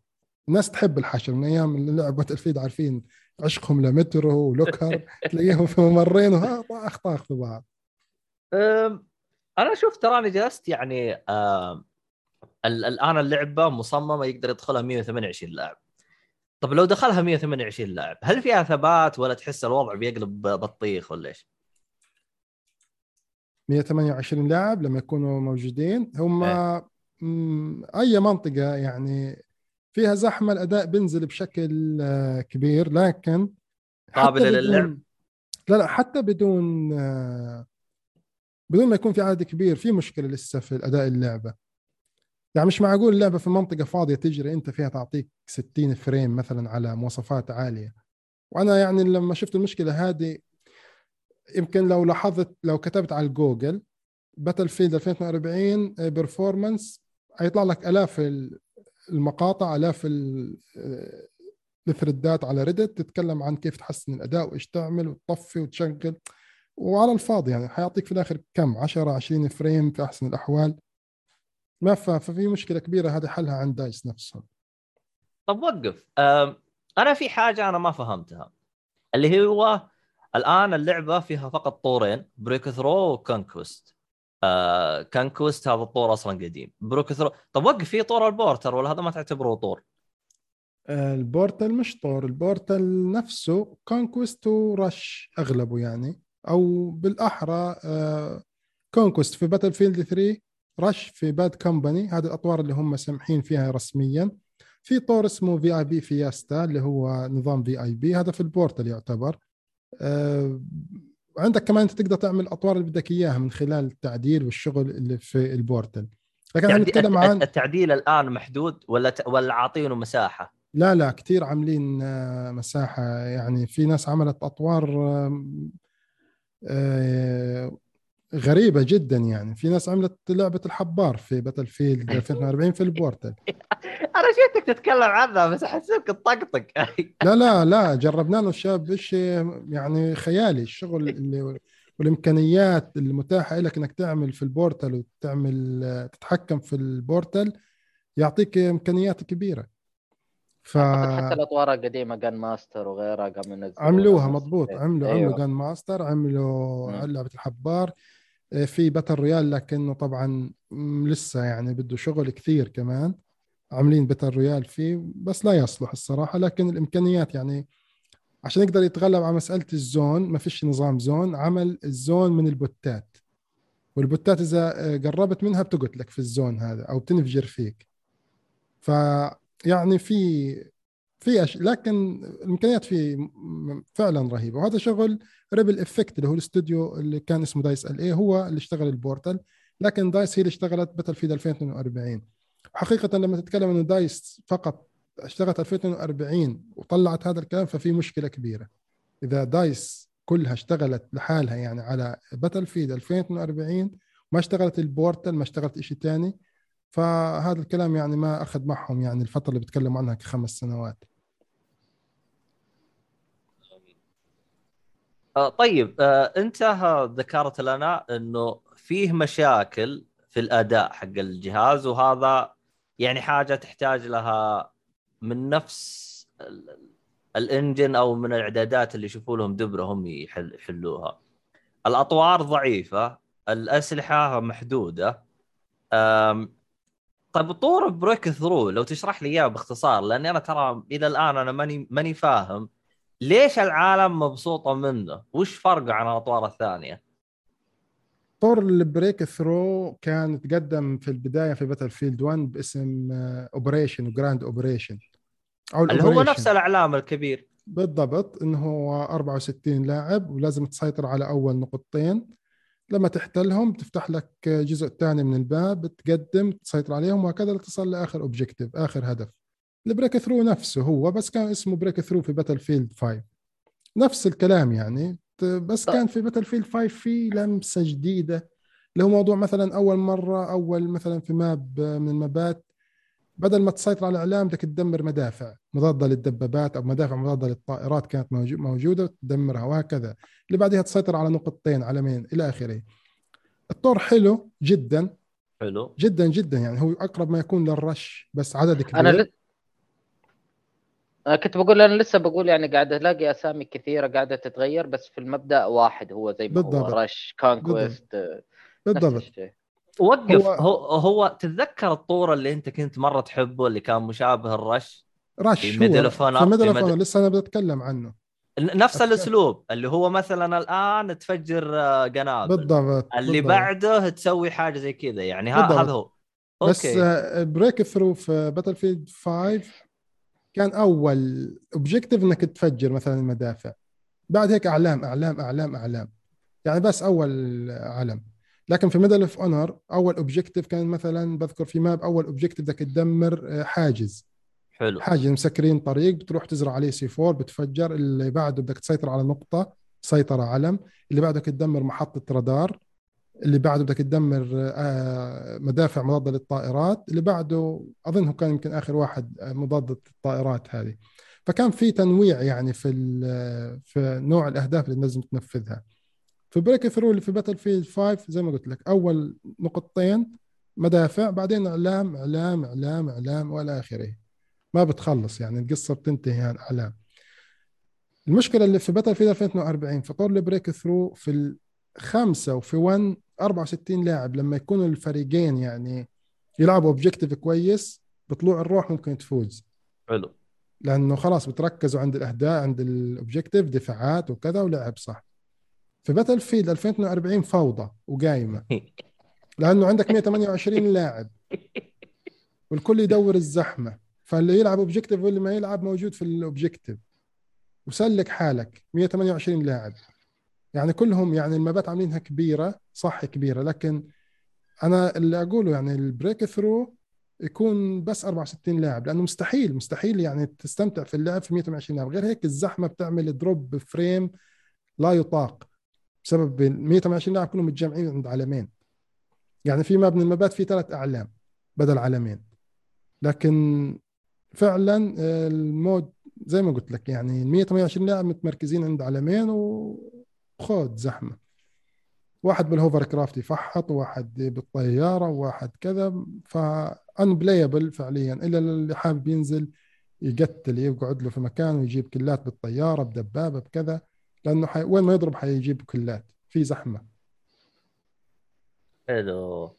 الناس تحب الحشر من أيام لعبوا الفيد عارفين عشقهم لمترو ولوكر تلاقيهم في ممرين وها طاخ طاخ في بعض أنا شوف تراني جلست يعني الآن اللعبة مصممة يقدر يدخلها 128 لاعب طب لو دخلها 128 لاعب هل فيها ثبات ولا تحس الوضع بيقلب بطيخ ولا إيش؟ 128 لاعب لما يكونوا موجودين هم إيه. أي منطقة يعني فيها زحمة الأداء بينزل بشكل آه، كبير لكن قابلة بدون- للعب؟ لا لا حتى بدون آه، بدون ما يكون في عدد كبير في مشكلة لسه في الاداء اللعبة يعني مش معقول اللعبة في منطقة فاضية تجري أنت فيها تعطيك 60 frame مثلا على مواصفات عالية وأنا يعني لما شفت المشكلة هذه يمكن لو لاحظت لو كتبت على Google Battlefield 2042 performance هيطلع لك آلاف ال- المقاطع الاف ال- الثريدات على Reddit تتكلم عن كيف تحسن الأداء وإيش تعمل وتطفي وتشغل. وعلى الفاضي يعني حيعطيك في الآخر كم؟ 10 20 frame في أحسن الأحوال. ما ففي مشكلة كبيرة هذه حلها عند DICE نفسهم طب وقف. أنا في حاجة أنا ما فهمتها. اللي هو الآن اللعبة فيها فقط طورين Breakthrough و Conquest آه Conquest هذا الطور أصلا قديم. Breakthrough طب وقف في طور ال Portal ولا هذا ما تعتبره طور؟ ال Portal مش طور ال Portal نفسه Conquest و Rush أغلبه يعني. أو بالأحرى آه، Conquest في Battlefield 3 Rush في Bad Company هذه الأطوار اللي هم سامحين فيها رسميا. في طور اسمه VIP Fiesta اللي هو نظام VIP هذا في ال Portal يعتبر. آه، عندك كمان أنت تقدر تعمل الاطوار اللي بدك إياها من خلال التعديل والشغل اللي في ال Portal لكن يعني نتكلم عن التعديل الآن محدود ولا ت... ولا عاطينه مساحة؟ لا لا كثير عاملين آه، مساحة. يعني في ناس عملت أطوار غريبة جدا يعني. في ناس عملت لعبة الحبار في Battlefield 2040 في ال Portal. أنا شفتك تتكلم عنها بس أحسبك تطقطق. لا لا لا جربناه الشاب شيء يعني خيالي الشغل اللي والإمكانيات المتاحة لك إنك تعمل في ال Portal وتعمل تتحكم في ال Portal يعطيك إمكانيات كبيرة. ف حتى الاطوار القديمة Gun Master وغيرها ينزلوا عملوها مضبوط. إيه. عملوا أيوة. عملوا Gun Master عملوا مم. لعبة الحبار. في battle royale لكنه طبعا لسه يعني بده شغل كثير كمان. عاملين battle royale فيه بس لا يصلح الصراحة. لكن الإمكانيات يعني عشان يقدر يتغلب على مسألة ال zone ما فيش نظام zone عمل ال zone من البوتات. والبوتات إذا آه، قربت منها بتقتلك في ال zone هذا أو بتنفجر فيك. ف يعني في في أش... لكن الإمكانيات فيه م- فعلا رهيبة. وهذا شغل Ripple Effect اللي هو الاستوديو اللي كان اسمه DICE LA هو اللي اشتغل ال Portal. لكن DICE هي اللي اشتغلت Battlefield 2042 حقيقة لما تتكلم إنه DICE فقط اشتغلت 2040 وطلعت هذا الكلام ففي مشكلة كبيرة. إذا DICE كلها اشتغلت لحالها يعني على Battlefield 2042 ما اشتغلت ال Portal ما اشتغلت شيء ثاني فهذا الكلام يعني ما أخذ معهم يعني الفترة اللي بتكلموا عنها كخمس سنوات آه، طيب آه، انت ذكرت لنا إنه فيه مشاكل في الأداء حق الجهاز وهذا يعني حاجة تحتاج لها من نفس ال- الإنجن أو من الإعدادات اللي يشوفوا لهم دبرة هم يحل- يحلوها. الأطوار ضعيفة، الأسلحة محدودة. طيب طور Breakthrough لو تشرح لي إياه باختصار لأني أنا ترى إلى الآن أنا ماني ماني فاهم ليش العالم مبسوطة منه؟ وش فرقه عن الأطوار الثانية؟ طور ال Breakthrough كان تقدم في البداية في Battlefield 1 باسم Operation و Grand Operation أو اللي هو. نفس الأعلام الكبير بالضبط إنه هو 64 لاعب ولازم تسيطر على أول نقطتين لما تحتلهم تفتح لك جزء ثاني من ال map تقدم تسيطر عليهم وهكذا لتصل لآخر objective آخر هدف. ال Breakthrough نفسه هو بس كان اسمه Breakthrough في Battlefield 5 نفس الكلام يعني بس كان في Battlefield 5 في لمسة جديدة اللي هو موضوع مثلا أول مرة أول مثلا في map من المابات بدل ما تسيطر على الأعلام بدك تدمر مدافع مضادة للدبابات أو مدافع مضادة للطائرات كانت موجو- موجودة تدمرها وهكذا. اللي بعدها تسيطر على نقطتين علمين إلى آخره. الطور حلو جدا. حلو. جدا جدا. يعني هو أقرب ما يكون لل Rush بس عدد كبير. أنا لس... أنا كنت بقول أنا لسه بقول يعني قاعد ألاقي أسامي كثيرة قاعدة تتغير بس في المبدأ واحد هو زي ما هو. بالضبط. رش كونكويست بالضبط. الشيء. وقف هو- هو هو تتذكر الطور اللي أنت كنت مرة تحبه اللي كان مشابه ال Rush؟ Rush في Medal of Medal- لسه أنا بدي اتكلم عنه نفس أتذكر. الأسلوب اللي هو مثلا الآن تفجر آه، قنابل. بالضبط اللي بالضبط. بعده تسوي حاجة زي كذا يعني. هذا هو. بس okay. Breakthrough في Battlefield 5 كان أول objective إنك تفجر مثلا المدافع. بعد هيك أعلام أعلام أعلام أعلام. يعني بس أول علم لكن في Medal of Honor أول objective كان مثلا بذكر في map أول objective بدك تدمر آه، حاجز. حلو. حاجز مسكرين طريق بتروح تزرع عليه C4 بتفجر. اللي بعده بدك تسيطر على نقطة سيطرة علم. اللي بعده بدك تدمر محطة رادار. اللي بعده بدك تدمر آه، مدافع مضادة للطائرات. اللي بعده أظنه كان يمكن آخر واحد آه، مضادة للطائرات هذه. فكان في تنويع يعني في في نوع الأهداف اللي لازم تنفذها في Breakthrough اللي في Battlefield 5 زي ما قلت لك أول نقطتين مدافع بعدين أعلام أعلام أعلام أعلام وإلى آخره. ما بتخلص يعني القصة بتنتهي عن أعلام المشكلة اللي في Battlefield 2040 في طور ال Breakthrough في الخمسه وفي 1 64 لاعب لما يكونوا الفريقين يعني يلعبوا objective كويس بطلوع الروح ممكن تفوز. حلو. لأنه خلاص بتركزوا عند الأهداف عند ال objective دفاعات وكذا ولعب صح. في Battlefield 2042 فوضى وقايمة. لأنه عندك 128 لاعب. والكل يدور الزحمة. فاللي يلعب objective واللي ما يلعب موجود في ال objective وسلك حالك. 128 لاعب. يعني كلهم يعني المابات عاملينها كبيرة صح كبيرة. لكن أنا اللي أقوله يعني ال Breakthrough يكون بس 64 لاعب. لأنه مستحيل مستحيل يعني تستمتع في اللعب في 128 لاعب. غير هيك الزحمة بتعمل drop frame لا يطاق. بسبب ال 128 لاعب كلهم متجمعين عند علمين يعني في مبنى المابات في ثلاث أعلام بدل علمين لكن فعلا آه، ال mode زي ما قلت لك يعني ال 128 لاعب متمركزين عند علمين وخود زحمة. واحد بال hovercraft يفحط وواحد بالطيارة وواحد كذا ف unplayable فعليا إلا اللي حابب ينزل يقتل يقعد له في مكان ويجيب كلات بالطيارة بدبابة بكذا. لأنه حي... وين ما يضرب حيجيب كلات في زحمة. حلو.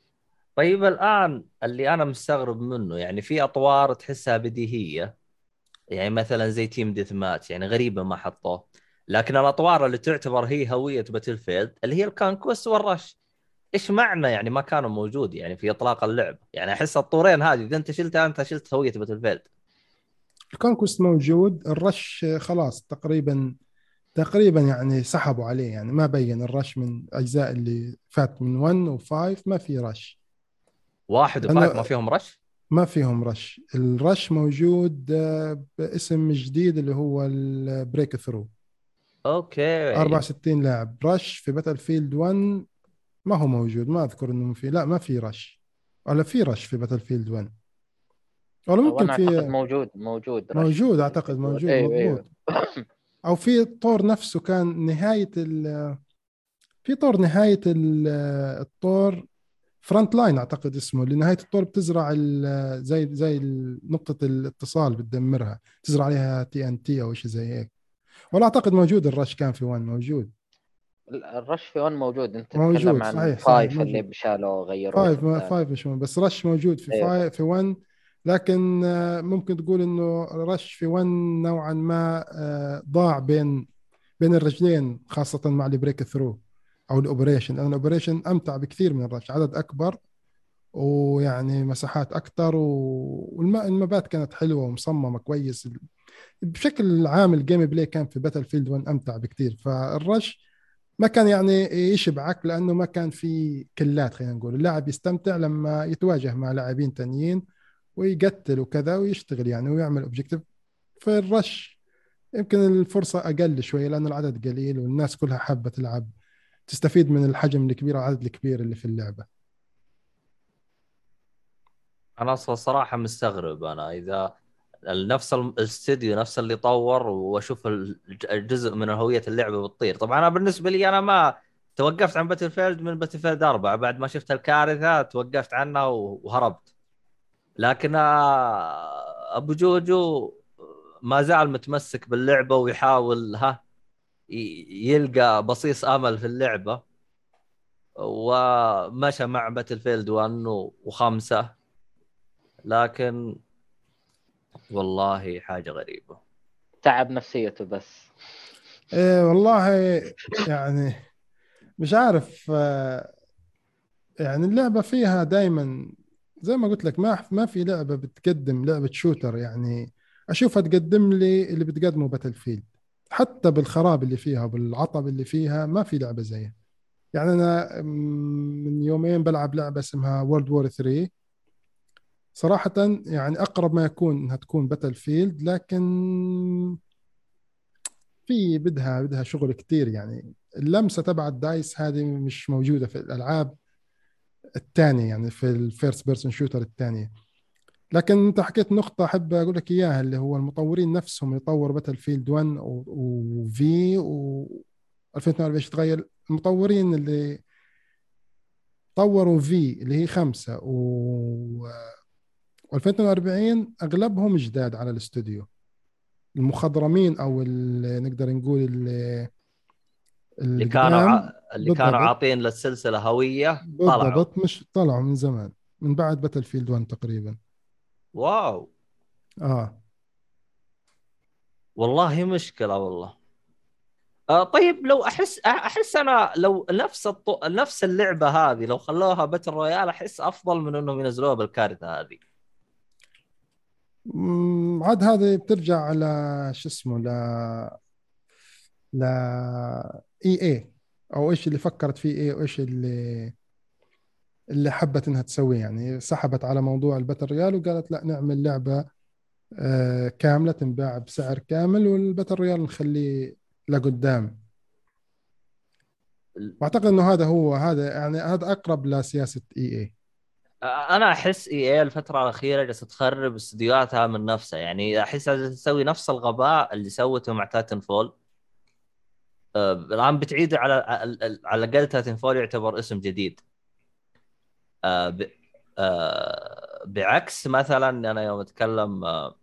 طيب الآن اللي أنا مستغرب منه يعني في أطوار تحسها بديهية يعني مثلا زي Team Deathmatch يعني غريبة ما حطوه. لكن الأطوار اللي تعتبر هي هوية Battlefield اللي هي ال Conquest وال Rush. إيش معنى يعني ما كانوا موجود يعني في إطلاق اللعب يعني أحس الطورين هذه إذا أنت شلتها أنت شلت هوية Battlefield ال Conquest موجود ال Rush خلاص تقريبا تقريبا يعني سحبوا عليه يعني ما بين ال Rush من أجزاء اللي فات من 1 و5 ما في رش. واحد وفايف ما فيهم رش؟ ما فيهم رش. الرش موجود آه، باسم جديد اللي هو البريك ثرو أوكي 64 لاعب. رش في باتل فيلد 1 ما هو موجود ما أذكر إنه في لا ما في Rush. ولا في Rush في Battlefield 1 ولا ممكن في موجود موجود Rush. موجود أعتقد موجود أيوة. مضبوط. أو في طور نفسه كان نهاية ال في طور نهاية ال- الطور Frontlines أعتقد اسمه اللي نهاية الطور بتزرع ال- زي زي نقطة الاتصال بتدمرها تزرع عليها TNT أو شيء زي هيك ولا أعتقد موجود ال Rush كان في 1 موجود ال Rush في 1 موجود أنت موجود، تتكلم عن صحيح، صحيح، five اللي موجود. بشالوا غيروه five ما five مش مهم. بس Rush موجود في أيوة. five في 1 لكن آه، ممكن تقول إنه Rush في 1 نوعا ما آه، ضاع بين بين الرجلين خاصة مع ال Breakthrough أو ال Operation لأن ال Operation أمتع بكثير من ال Rush عدد أكبر ويعني مساحات أكثر والمابات كانت حلوة ومصممة كويس. بشكل عام ال gameplay كان في Battlefield 1 أمتع بكثير فال Rush ما كان يعني يشبعك لأنه ما كان في كلات خلينا نقول. اللاعب يستمتع لما يتواجه مع لاعبين تانيين ويقتل وكذا ويشتغل يعني ويعمل objective في ال Rush. يمكن الفرصة أقل شوية لأن العدد قليل والناس كلها حابة تلعب. تستفيد من الحجم الكبير والعدد الكبير اللي في اللعبة. أنا أصلا صراحة مستغرب أنا إذا نفس الاستديو نفس اللي طور وأشوف الج- الجزء من هوية اللعبة بتطير. طبعا أنا بالنسبة لي أنا ما توقفت عن Battlefield من Battlefield 4 بعد ما شفت الكارثة توقفت عنها وهربت. لكن آه، أبو جوجو ما زال متمسك باللعبة ويحاول ها يلقى بصيص آمل في اللعبة. ومشى مع Battlefield 1 وخمسة. لكن والله حاجة غريبة. تعب نفسيته بس. إيه والله يعني مش عارف آه، يعني اللعبة فيها دايما زي ما قلت لك ما ما في لعبة بتقدم لعبة shooter يعني أشوفها تقدم لي اللي بتقدمه Battlefield حتى بالخراب اللي فيها وبالعطب اللي فيها ما في لعبة زيها. يعني أنا من يومين بلعب لعبة اسمها World War 3 صراحة يعني أقرب ما يكون إنها تكون Battlefield لكن في بدها بدها شغل كتير يعني. اللمسة تبع ال DICE هذه مش موجودة في الألعاب. الثانية يعني في ال first person shooter الثانية. لكن أنت حكيت نقطة أحب أقول لك إياها اللي هو المطورين نفسهم يطور Battlefield 1 وفي و 2022 تغير؟ المطورين اللي طوروا في اللي هي خمسة و 2042 أغلبهم جداد على الاستوديو. المخضرمين أو اللي نقدر نقول اللي اللي كانوا اللي كانوا بالضبط. عاطين للسلسلة هوية طلعوا. بالضبط. مش طلعوا من زمان من بعد باتل فيلد 1 تقريبا. Wow. آه. والله مشكلة والله. آه طيب لو أحس أحس أنا لو نفس الط... نفس اللعبة هذه لو خلوها battle royale أحس أفضل من انهم ينزلوها بالكارثة هذه. عاد هذه بترجع على شو اسمه ل ل EA. أو إيش اللي فكرت فيه إيه وإيش اللي اللي حبت إنها تسويه. يعني سحبت على موضوع ال battle royale وقالت لا نعمل لعبة آه، كاملة تنباع بسعر كامل وال battle royale نخليه لقدام. واعتقد إنه هذا هو هذا يعني هذا أقرب لسياسة EA. أنا أحس EA الفترة الأخيرة جالسة تخرب استديوهاتها من نفسها. يعني أحس تسوي نفس الغباء اللي سوته مع Titanfall الآن بتعيد على على الأقل تايتن فول يعتبر اسم جديد. آه، ب- آه، بعكس مثلا أنا يوم أتكلم آه،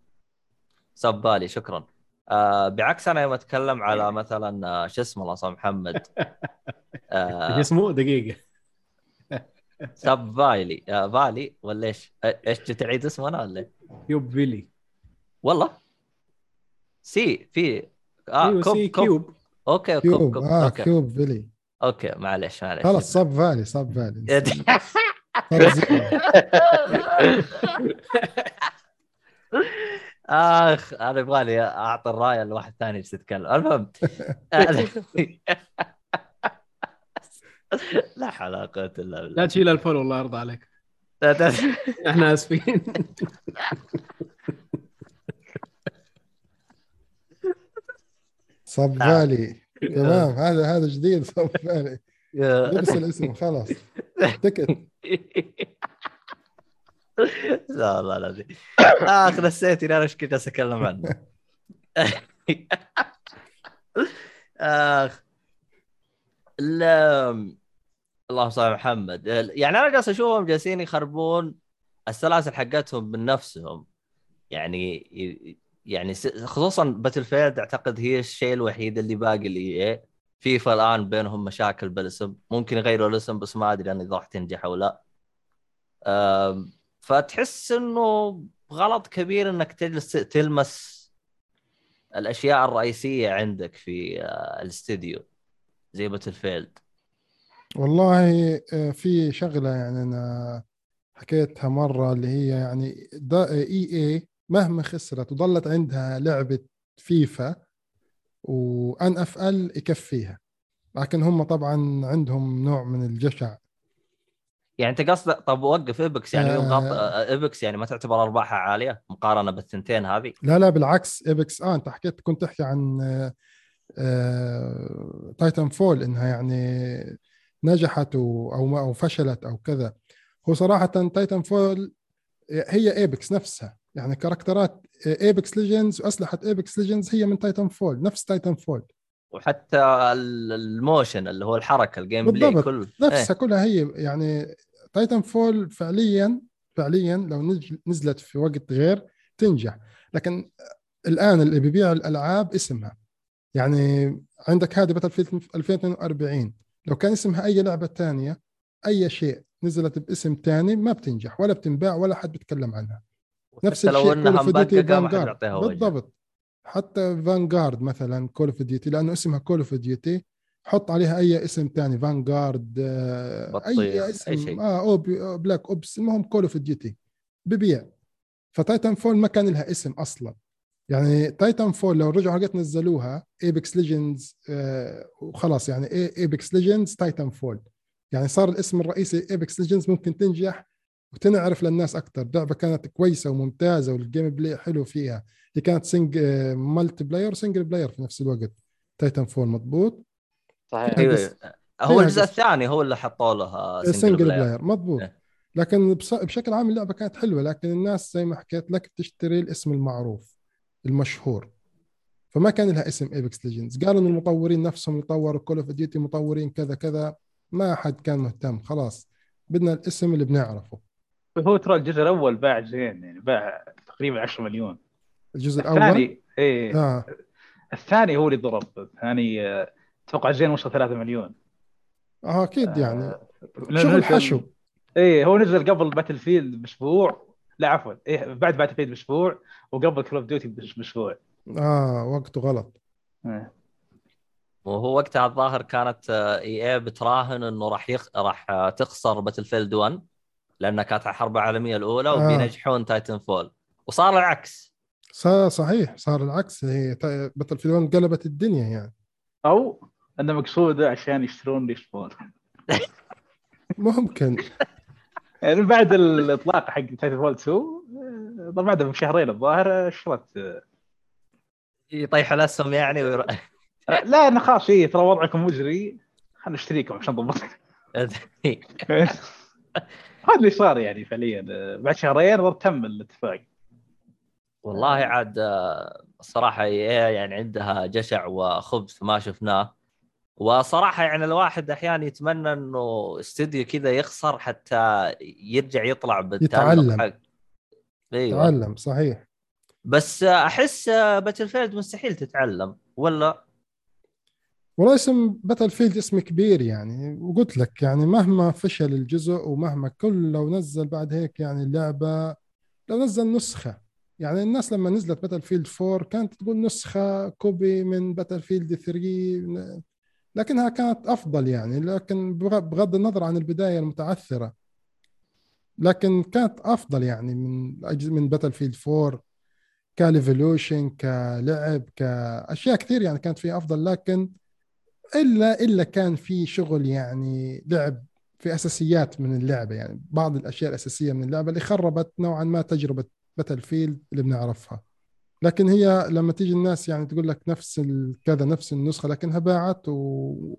صب بالي شكرا. آه، بعكس أنا يوم أتكلم على مثلا آه، شو اسمه الله محمد. إيش آه، اسمه دقيقة. سب بالي آه، بالي ولا إيش؟ إيش جيت تعيد اسمه أنا ولا إيه؟ كيوب فيلي. والله. سي في. آه أيوه كوب سي كوب. كيوب. أوكي كوب كيوب. كوب آه أوكي. كيوب فيلي. أوكي معلش معلش. خلاص صب فالي صب فالي. آخ أنا يبغالي أعطي الرايه لواحد ثاني يجلس يتكلم. المهم. لا حول ولا قوة إلا بالله. لا تشيل الفول الله يرضى عليك. إحنا آسفين. صب فالي. تمام. هذا هذا جديد صب فالي. لبس الاسم خلاص. تكت لا والله العظيم. اخ نسيت اني أنا إيش كنت أتكلم عنه. آخ. ال- اللهم صل محمد. يعني أنا جالس أشوفهم جالسين يخربون السلاسل حقتهم من نفسهم. يعني يعني خصوصا Battlefield أعتقد هي الشيء الوحيد اللي باقي ل EA FIFA الآن بينهم مشاكل بالاسم. ممكن يغيروا الاسم بس ما أدري إذا راح تنجح أو لا. فتحس إنه غلط كبير إنك تجلس تلمس الأشياء الرئيسية عندك في آه، الاستديو زي Battlefield والله آه، في شغلة يعني أنا حكيتها مرة اللي هي يعني EA مهما خسرت وظلت عندها لعبة فيفا و NFL يكفيها. لكن هم طبعا عندهم نوع من الجشع. يعني أنت قصدك طب وقف Apex يعني آه. غط... آه، Apex يعني ما تعتبر أرباحها عالية؟ مقارنة بالثنتين هذه؟ لا لا بالعكس. Apex آه أنت حكيت كنت تحكي عن Titanfall إنها يعني نجحت و- أو ما أو فشلت أو كذا. هو صراحة Titanfall هي Apex نفسها. يعني كاركترات Apex Legends وأسلحة Apex Legends هي من Titanfall نفس Titanfall وحتى ال- ال motion اللي هو الحركة ال gameplay. كله نفسها كلها هي يعني Titanfall فعليا فعليا لو نزلت في وقت غير تنجح. لكن الآن اللي بيبيع الألعاب اسمها. يعني عندك هذه Battlefield 2042 لو كان اسمها أي لعبة ثانية أي شيء نزلت باسم ثاني ما بتنجح ولا بتنباع ولا حد بيتكلم عنها. نفس حتى لو الشيء إنها ما حد. يعطيها وجه. بالضبط. حتى Vanguard مثلا Call of Duty لأنه اسمها Call of Duty حط عليها أي اسم ثاني Vanguard بطيخ، أي اسم. شيء. آه أو Black Ops المهم Call of Duty ببيع. ف Titanfall ما كان لها اسم أصلا. يعني Titanfall لو رجعوا هلقيت نزلوها Apex Legends آه وخلاص يعني Apex Legends Titanfall يعني صار الاسم الرئيسي Apex Legends ممكن تنجح وتنعرف للناس أكثر لعبة كانت كويسة وممتازة وال gameplay حلو فيها. هي كانت سنج multiplayer و single player في نفس الوقت. Titanfall مضبوط؟ صحيح. أيوه بس- هو الجزء. الثاني هو اللي حطوا له single single player player مضبوط. إيه. لكن بص- بشكل عام اللعبة كانت حلوة لكن الناس زي ما حكيت لك تشتري الاسم المعروف المشهور. فما كان لها اسم Apex Legends قالوا إن المطورين نفسهم اللي طوروا Call of Duty مطورين كذا كذا. ما حد كان مهتم. خلاص. بدنا الاسم اللي بنعرفه. هو ترى الجزء الأول باع زين يعني باع تقريبا 10 مليون. الجزء الأول؟ الثاني إيه. آه. الثاني هو اللي ضرب. الثاني آه، أتوقع زين وصل 3 مليون. آه أكيد يعني. لأنه شغل حشو. إيه هو نزل قبل Battlefield بأسبوع. لا عفوا إيه بعد Battlefield بأسبوع وقبل Call of Duty بأسبوع. آه وقته غلط. إيه. وهو وقتها الظاهر كانت EA بتراهن إنه راح يخ... راح آه، تخسر Battlefield 1 لانها كانت الحرب العالمية الأولى آه. وبينجحون تايتن فول وصار العكس. صار صحيح صار العكس. هي Battlefield قلبت الدنيا يعني. أو انه مقصوده عشان يشترون Respawn ممكن. يعني بعد الإطلاق حق Titanfall 2 آه، بعدها بشهرين الظاهر اشترت آه، يطيح الأسهم يعني وير... لا أنا خلاص إيه ترى وضعكم مزري خلينا نشتريكم عشان نضبط هذا اللي صار يعني فعليا. آه، بعد شهرين تم الاتفاق. والله عاد آه، الصراحه EA يعني عندها جشع وخبث ما شفناه. وصراحة يعني الواحد أحيانا يتمنى إنه استوديو كذا يخسر حتى يرجع يطلع بالتألق. يتعلم. حق إيوه. تعلم صحيح. بس أحس Battlefield مستحيل تتعلم ولا؟ والله اسم Battlefield اسم كبير يعني وقلت لك يعني مهما فشل الجزء ومهما كل لو نزل بعد هيك يعني اللعبة لو نزل نسخة. يعني الناس لما نزلت Battlefield 4 كانت تقول نسخة copy من Battlefield 3 لكنها كانت أفضل يعني لكن بغ- بغض النظر عن البداية المتعثرة. لكن كانت أفضل يعني من من Battlefield 4 ك evolution كلعب كأشياء كثير يعني كانت فيها أفضل لكن الا إلا كان في شغل يعني لعب في أساسيات من اللعبة يعني بعض الأشياء الأساسية من اللعبة اللي خربت نوعا ما تجربة Battlefield اللي بنعرفها. لكن هي لما تيجي الناس يعني تقول لك نفس كذا نفس النسخة لكنها باعت و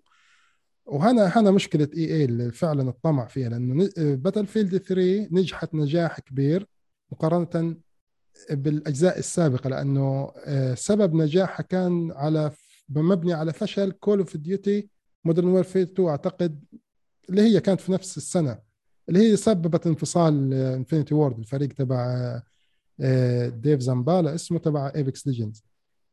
وهنا هنا مشكلة EA اللي فعلا الطمع فيها لأنه Battlefield 3 نجحت نجاح كبير مقارنة بالأجزاء السابقة لأنه آه، سبب نجاحها كان على مبني على فشل Call of Duty Modern Warfare 2 أعتقد اللي هي كانت في نفس السنة اللي هي سببت انفصال Infinity Ward الفريق تبع آه، Vince Zampella اسمه تبع Apex Legends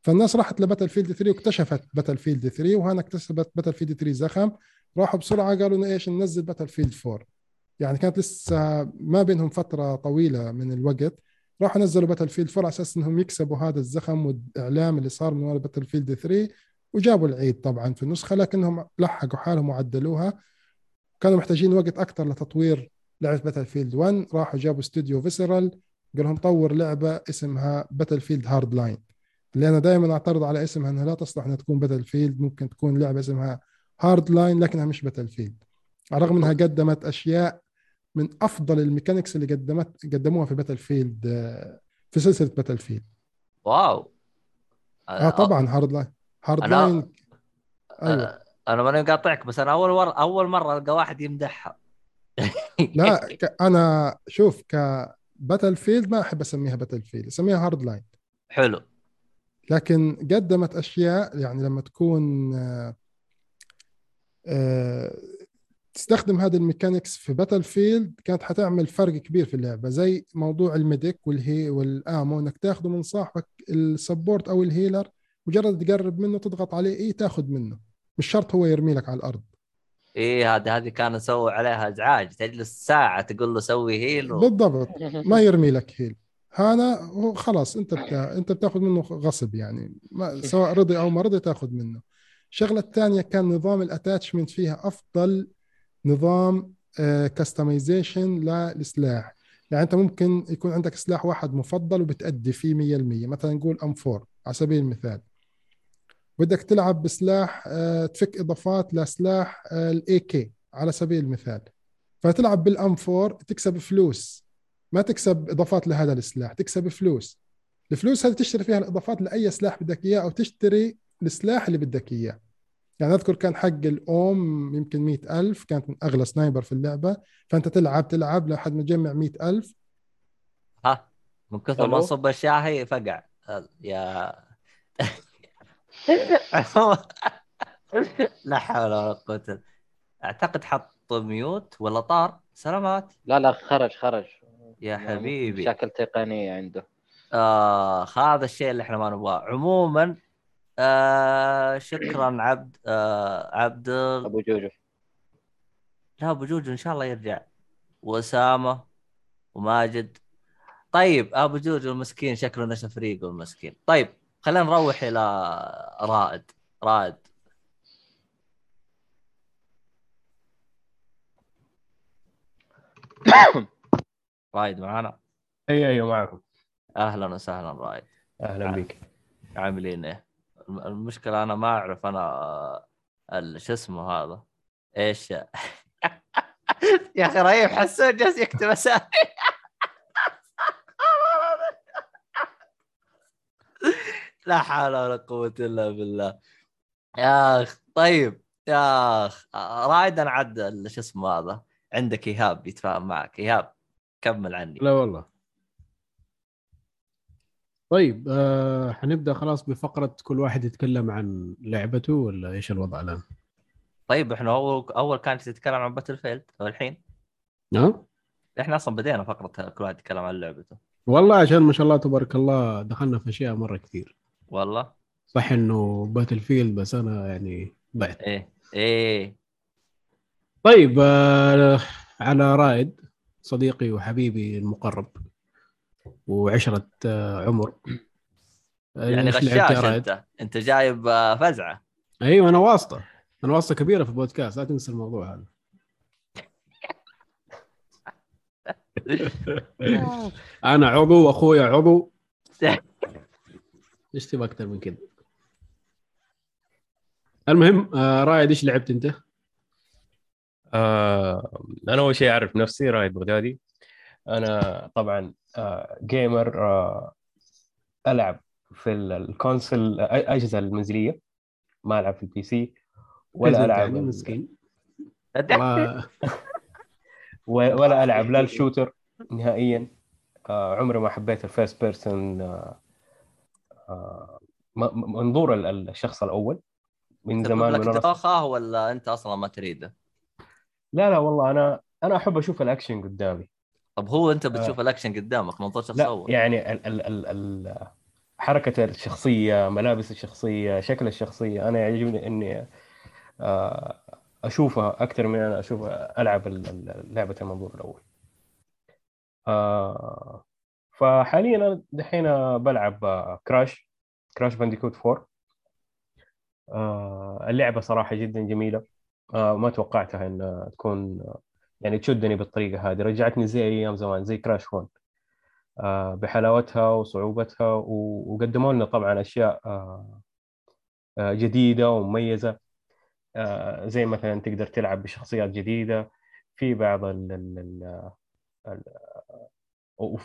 فالناس راحت ل Battlefield 3 واكتشفت Battlefield 3 وهنا اكتسبت Battlefield 3 زخم. راحوا بسرعة قالوا إيش ننزل Battlefield 4 يعني كانت لسه ما بينهم فترة طويلة من الوقت. راحوا نزلوا Battlefield 4 على أساس إنهم يكسبوا هذا الزخم والإعلام اللي صار من وراء Battlefield 3 وجابوا العيد طبعا في النسخة لكنهم لحقوا حالهم وعدلوها. كانوا محتاجين وقت أكثر لتطوير لعبة Battlefield 1 راحوا جابوا استوديو Visceral قال لهم طور لعبة اسمها Battlefield Hardline اللي أنا دائما أعترض على اسمها إنها لا تصلح إنها تكون Battlefield ممكن تكون لعبة اسمها Hardline لكنها مش Battlefield على الرغم إنها قدمت أشياء من أفضل ال mechanics اللي قدمت قدموها في Battlefield آه، في سلسلة Battlefield واو. آه طبعا Hardline Hard أنا- line أيوه. أنا ماني مقاطعك بس أنا أول مره أول مرة ألقى واحد يمدحها. لا ك- أنا شوف ك Battlefield ما أحب أسميها Battlefield أسميها Hardline حلو. لكن قدمت أشياء يعني لما تكون آه، آه، تستخدم هذه ال mechanics في Battlefield كانت حتعمل فرق كبير في اللعبة زي موضوع ال medic وال heal وال ammo إنك تاخذه من صاحبك ال support أو ال healer مجرد تقرب منه تضغط عليه إيه تاخذ منه. مش شرط هو يرمي لك على الأرض. إيه هذه هذه كانوا سووا عليها إزعاج تجلس ساعة تقول له سوي heal و... بالضبط. ما يرمي لك heal هذا هو خلاص أنت بتا... أنت بتاخذ منه غصب يعني. ما... سواء رضي أو ما رضي تاخذ منه. الشغلة الثانية كان نظام ال attachment فيها أفضل نظام customization للسلاح. يعني أنت ممكن يكون عندك سلاح واحد مفضل وبتأدي فيه 100% مثلا نقول M4 على سبيل المثال. بدك تلعب بسلاح آه، تفك إضافات لسلاح ال AK على سبيل المثال. فتلعب بال M4 تكسب فلوس. ما تكسب إضافات لهذا السلاح تكسب فلوس. الفلوس هذه تشتري فيها الإضافات لأي سلاح بدك إياه أو تشتري السلاح اللي بدك إياه. يعني اذكر كان حق ال AWM يمكن مئة ألف كانت من أغلى sniper في اللعبة. فأنت تلعب تلعب لحد ما تجمع مئة ألف. ها من كثر ما؟ صب الشاهي فقع. يا لا حول ولا قوة. أعتقد حط ميوت ولا طار. سلامات. لا لا خرج خرج. يا حبيبي. مشاكل تقنية عنده. آه هذا الشيء اللي إحنا ما نبغاه. عموما آه شكرا عبد آه عبد أبو جوجو. لا أبو جوجو إن شاء الله يرجع. وأسامة وماجد. طيب أبو جوجو المسكين شكله نشا فريقه المسكين. طيب خلينا نروح إلى رائد. رائد. رائد معنا اي أيوه معكم. أهلا وسهلا رائد. أهلا بك عاملين إيه؟ المشكلة أنا ما أعرف أنا ال- شو اسمه هذا؟ إيش؟ يا أخي رهيب حسون جالس يكتب اسامي لا حول ولا قوة إلا بالله. يا أخ طيب يا أخ رايد أنا عد ال- شو اسمه هذا؟ عندك إيهاب يتفاهم معك. إيهاب كمل عني. لا والله. طيب آه حنبدأ خلاص بفقرة كل واحد يتكلم عن لعبته ولا إيش الوضع الآن؟ طيب إحنا أول أول كانت تتكلم عن Battlefield والحين؟ ها؟ إحنا أصلا بدينا فقرة كل واحد يتكلم عن لعبته. والله عشان ما شاء الله تبارك الله دخلنا في أشياء مرة كثير. والله؟ صح إنه Battlefield بس أنا يعني بعت إيه إيه. طيب آه على رائد صديقي وحبيبي المقرب. وعشرة آه عمر يعني غشاش؟ أنت. أنت جايب آه، فزعة. أيوه أنا واسطة. أنا واسطة كبيرة في البودكاست. لا تنسى الموضوع هذا. أنا عضو واخويا عضو. إيش تبغى أكثر من كذا؟ المهم آه رائد إيش لعبت أنت؟ آه أنا أول شيء أعرف نفسي رايد بغدادي. أنا طبعا آه جيمر آه ألعب في ال- الconsole آه، الاجهزه المنزلية. ما ألعب في ال PC ولا ألعب ال- مسكين آه، ولا ألعب لا ال shooter نهائيا. آه عمري ما حبيت ال first person آه آه منظور ال- ال- الشخص الأول من زمان من دوخه ولا أنت أصلا ما تريده؟ لا لا والله أنا أنا أحب أشوف الأكشن قدامي. طب هو أنت بتشوف الأكشن قدامك منظور شخص أول. يعني ال ال ال ال حركة الشخصية ملابس الشخصية شكل الشخصية أنا يعجبني إني آه، أشوفها أكثر من أنا أشوف ألعب لعبة المنظور الأول. آه، فحاليا أنا دحين بلعب آه، Crash Crash Bandicoot 4 آه، اللعبة صراحة جدا جميلة. آه، ما توقعتها إنها تكون آه، يعني تشدني بالطريقة هذه. رجعتني زي أيام زمان زي كراش 1 آه، بحلاوتها وصعوبتها وقدموا لنا طبعا أشياء آه، آه، جديدة ومميزة. زي مثلا تقدر تلعب بشخصيات جديدة. في بعض ال ال ال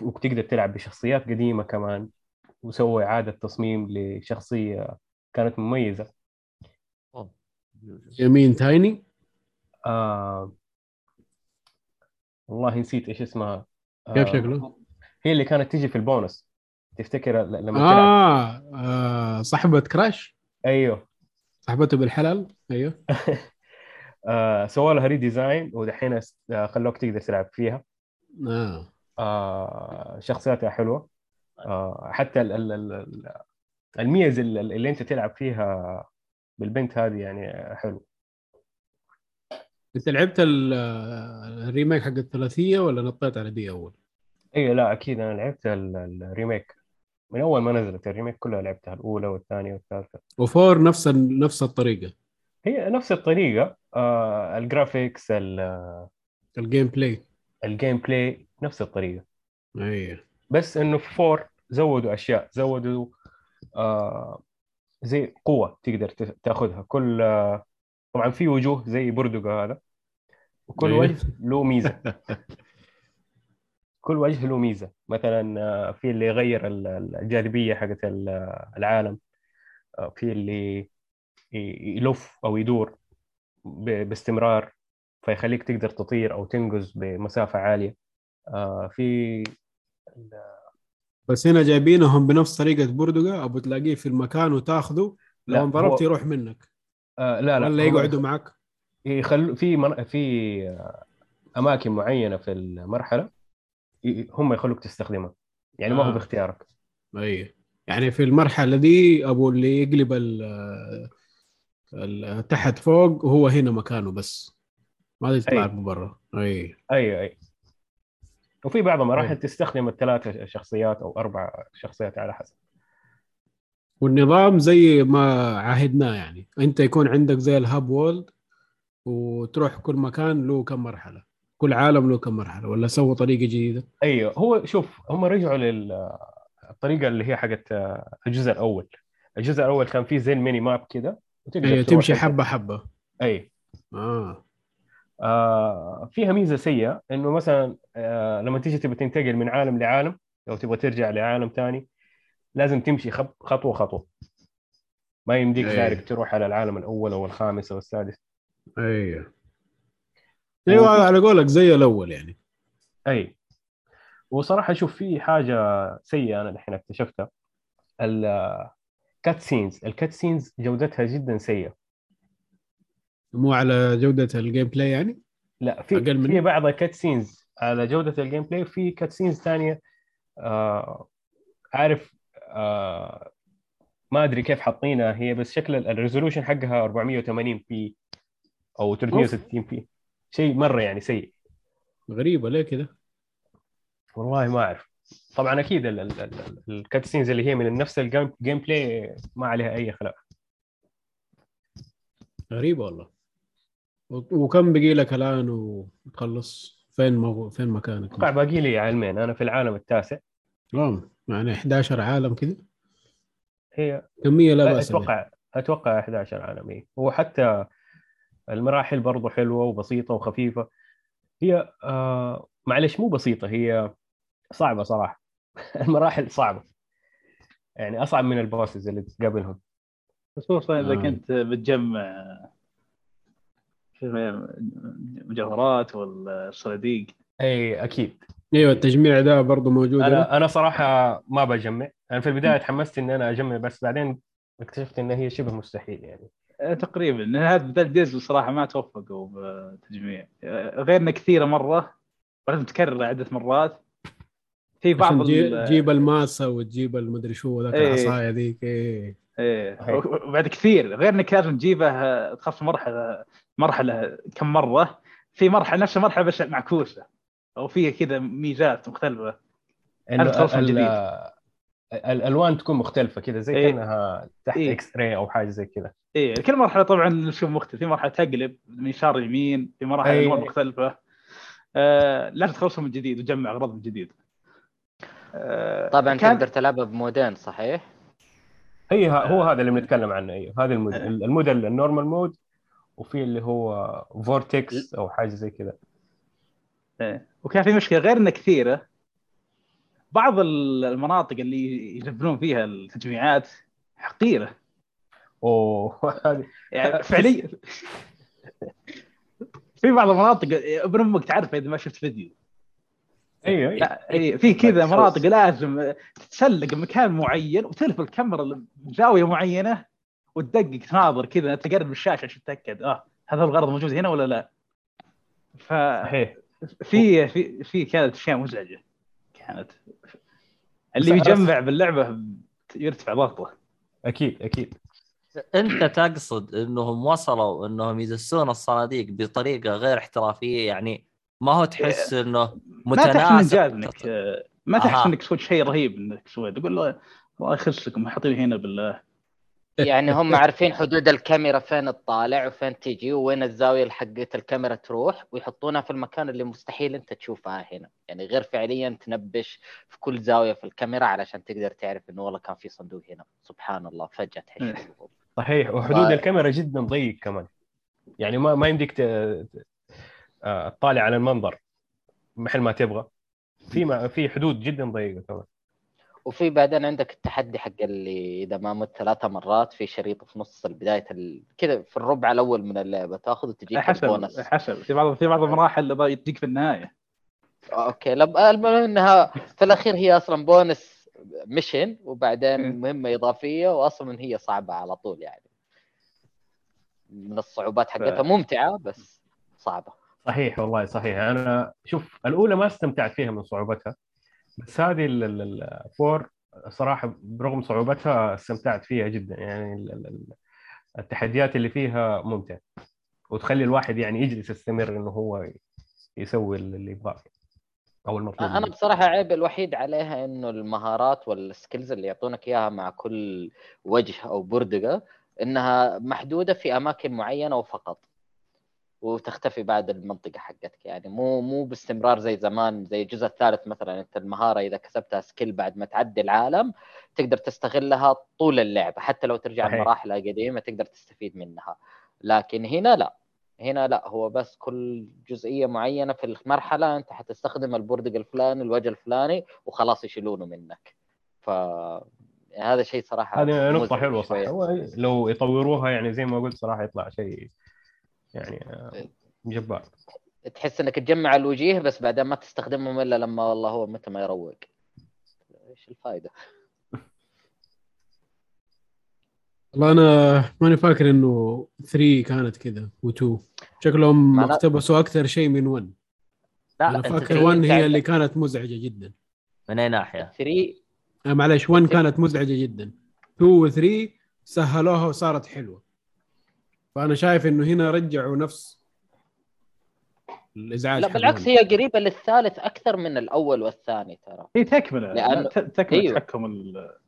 وتقدر تلعب بشخصيات قديمة كمان. وسووا إعادة تصميم لشخصية كانت مميزة. مين Tiny؟ آه والله نسيت إيش اسمها. آه، كيف شكله؟ هي اللي كانت تيجي في البونس. تفتكر لما تلعب. آه, آه صاحبة Crash؟ أيوه. صاحبته بالحلال أيوه. آه سووا لها redesign ودحين آه، خلوك تقدر تلعب فيها. آه. آه شخصياتها حلوة. آه حتى ال ال ال ال- الميز اللي أنت تلعب فيها بالبنت هذه يعني حلو. أنت لعبت ال- ال remake حق الثلاثية ولا نطيت على دي أول؟ اي لا أكيد أنا لعبت ال- ال remake. من أول ما نزلت ال remake كلها لعبتها الأولى والثانية والثالثة. و four نفس نفس الطريقة؟ هي نفس الطريقة. آه ال graphics ال- ال gameplay. ال gameplay نفس الطريقة. أيوه بس إنه في four زودوا أشياء زودوا آه زي قوة تقدر تاخذها. كل آه طبعا في وجوه زي بردقه هذا. وكل. وجه له ميزة. كل وجه له ميزة. مثلا آه، في اللي يغير ال- ال- الجاذبية حقت ال- العالم. آه، في اللي يلف أو يدور باستمرار فيخليك تقدر تطير أو تنقز بمسافة عالية. آه، في بس هنا جايبينهم بنفس طريقة بردقة أبو تلاقيه في المكان وتاخذه لو انضربت هو- يروح منك. آه، لا لا ولا يقعدوا معك؟ يخل في من... في أماكن معينة في المرحلة هم يخلوك تستخدمها. يعني ما هو آه. باختيارك. أي. يعني في المرحلة دي أبو اللي يقلب ال تحت فوق هو هنا مكانه بس. ما يطلع. برا. أي. أي أي. وفي بعض المراحل. تستخدم الثلاث شخصيات أو أربع شخصيات على حسب. والنظام زي ما عاهدناه يعني. انت يكون عندك زي الهاب وولد وتروح كل مكان له كم مرحلة. كل عالم له كم مرحلة. ولا سووا طريقة جديدة. أيوه. هو شوف هم رجعوا للطريقه اللي هي حقت آه، الجزء الأول. الجزء الأول كان فيه زي ال mini map كده وتقدر تروح تمشي. حبة حبة. أي. آه. آه فيها ميزة سيئة إنه مثلا آه لما تيجي تبغى تنتقل من عالم لعالم أو تبغى ترجع لعالم ثاني لازم تمشي خط- خطوة خطوة. ما يمديك أي. direct تروح على العالم الأول أو الخامس أو السادس. أيوه أيوه على قولك زي الأول يعني. اي وصراحة شوف في حاجة سيئة أنا الحين اكتشفتها. ال cutscenes ال cutscenes جودتها جدا سيئة. مو على جودة ال gameplay يعني؟ لا في أقل من- في بعض ال cutscenes على جودة ال gameplay وفي cutscenes ثانية آه عارف آه ما أدري كيف حاطينها. هي بس شكل ال- ال resolution حقها 480 p أو 360 p شيء مرة يعني سيء. غريبة ليه كده؟ والله ما أعرف. طبعا أكيد ال cutscenes اللي هي من نفس ال game gameplay ما عليها أي خلاف. غريبة والله. وكم بقي لك الآن وتخلص؟ فين مو... فين مكانك؟ باقي لي عالمين أنا في العالم التاسع. آه، يعني 11 عالم كذا هي كميه لا باس. أتوقع أتوقع 11 عالمي وحتى المراحل برضو حلوة وبسيطة وخفيفة. هي آه معلش مو بسيطة هي صعبة صراحة. المراحل صعبة. يعني أصعب من البوسز اللي تقابلهم. خصوصا إذا آه. كنت بتجمع مجوهرات والصناديق. اي أكيد. أيوه التجميع ده برضه موجود. أنا أنا صراحة ما بجمع. أنا في البداية تحمست ان أنا أجمع بس بعدين اكتشفت ان هي شبه مستحيل يعني. آه، تقريبا. لأن هذا ذا الجزء صراحة ما توفقوا بالتجميع آه، غير انه كثيرة مرة ولازم تكرر عدة مرات. في بعض تجيب الماسة وتجيب المدري شو ذاك إيه. العصاية ذيك إيه. إيه. صحيح. وبعد كثير. غير انك لازم تجيبه آه، تخلص مرحلة مرحلة كم مرة. في مرحلة نفس المرحلة بس معكوسه أو فيها كذا ميزات مختلفة. الألوان تكون مختلفة كذا زي إيه. كأنها تحت إيه. X-ray أو حاجة زي كذا إيه كل مرحلة طبعا نشوف مختلف في مرحلة تقلب من يسار يمين في مراحل أي. الوان مختلفة آه لازم تخلصهم من جديد وتجمع اغراض من جديد آه طبعا كان- تقدر تلعبها بمودين صحيح؟ هي ه- هو هذا اللي بنتكلم عنه أيوه هذا ال mode ال mode ال normal mode وفي اللي هو vortex أو حاجة زي كذا إيه. وكان في مشكلة غير انها كثيرة. بعض ال- المناطق اللي يجبرون فيها التجميعات حقيرة. أوه. يعني فعليا. في بعض المناطق ابن أمك تعرفها إذا ما شفت فيديو. أيوه. لا إيه، في كذا. مناطق لازم تتسلق مكان معين وتلف الكاميرا من زاوية معينة وتدقق تناظر كذا تقرب الشاشه عشان تتأكد. آه هذا الغرض موجود هنا ولا لا؟ صحيح. ففي في في كانت أشياء مزعجة. كانت اللي بيجمع باللعبة يرتفع ضغطه. أكيد أكيد. أنت تقصد إنهم وصلوا إنهم يدسون الصناديق بطريقة غير احترافية؟ يعني ما هو تحس إنه ما انجاز إنك آه، ما تحس. إنك سويت شيء رهيب إنك سويت تقول له الله يخسكم حاطين هنا بالله. يعني هم عارفين حدود الكاميرا فين تطالع وفين تجي وين الزاوية حقت الكاميرا تروح ويحطونها في المكان اللي مستحيل انت تشوفها هنا. يعني غير فعليا تنبش في كل زاوية في الكاميرا علشان تقدر تعرف إنه والله كان في صندوق هنا. سبحان الله فجأة تحس إيه. صحيح. وحدود. الكاميرا جدا ضيق كمان. يعني ما ما يمديك آه، تطالع على المنظر محل ما تبغى. في ما في حدود جدا ضيقة كمان. وفي بعدين عندك التحدي حق اللي إذا ما مت ثلاثة مرات في شريط في نص بداية ال... كذا في الربع الأول من اللعبة تأخذ وتجيك حسب البونص حسب. في بعض في بعض المراحل اللي تجيك في النهاية. أوكي لب... المهم إنها في الأخير هي أصلا bonus mission. وبعدين مهمة إضافية واصلا هي صعبة على طول يعني. من الصعوبات حقتها ممتعة بس صعبة. صحيح والله صحيح. أنا شوف الأولى ما استمتعت فيها من صعوبتها. بس هذه ال- ال- ال- ال four صراحة برغم صعوبتها استمتعت فيها جدا. يعني ال- ال- ال- التحديات اللي فيها ممتع. وتخلي الواحد يعني يجلس يستمر إنه هو يسوي اللي يبغاه أو المطلوب أنا. بصراحة عيب الوحيد عليها إنه المهارات وال skills اللي يعطونك إياها مع كل وجه أو بردقة إنها محدودة في أماكن معينة وفقط. وتختفي بعد المنطقة حقتك. يعني مو مو باستمرار زي زمان زي الجزء الثالث مثلا أنت المهارة إذا كسبتها skill بعد ما تعدي العالم تقدر تستغلها طول اللعبة. حتى لو ترجع صحيح. المراحل القديمة تقدر تستفيد منها. لكن هنا لا. هنا لا. هو بس كل جزئية معينة في المرحلة أنت حتستخدم البردق الفلاني الوجه الفلاني وخلاص يشيلونه منك. ف هذا شيء صراحة هذه نقطة مزعج حلوة صح. لو يطوروها يعني زي ما قلت صراحة يطلع شيء يعني آه، جبار. تحس إنك تجمع الوجيه بس بعدين ما تستخدمهم إلا لما والله هو متى ما يروق. إيش الفائده؟ والله أنا ماني فاكر إنه 3 كانت كذا و2 شكلهم اقتبسوا أكثر شيء من 1 لا أنا فاكر تخيل 1 أنت هي اللي كانت مزعجة جدا. من أي ناحية؟ 3 آه معلش 1 كانت مزعجة جدا. 2 و 3 سهلوها وصارت حلوة. فأنا شايف إنه هنا رجعوا نفس الإزعاج لا بالعكس 1. هي قريبة للثالث أكثر من الأول والثاني ترى هي تكملة ت- تكملة أيوه. تحكم ال-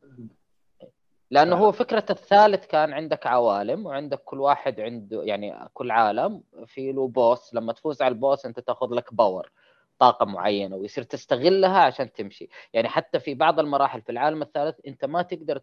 لأنه. هو فكرة الثالث كان عندك عوالم وعندك كل واحد عنده يعني كل عالم في له boss لما تفوز على ال boss أنت تأخذ لك power طاقة معينة ويصير تستغلها عشان تمشي يعني حتى في بعض المراحل في العالم الثالث أنت ما تقدر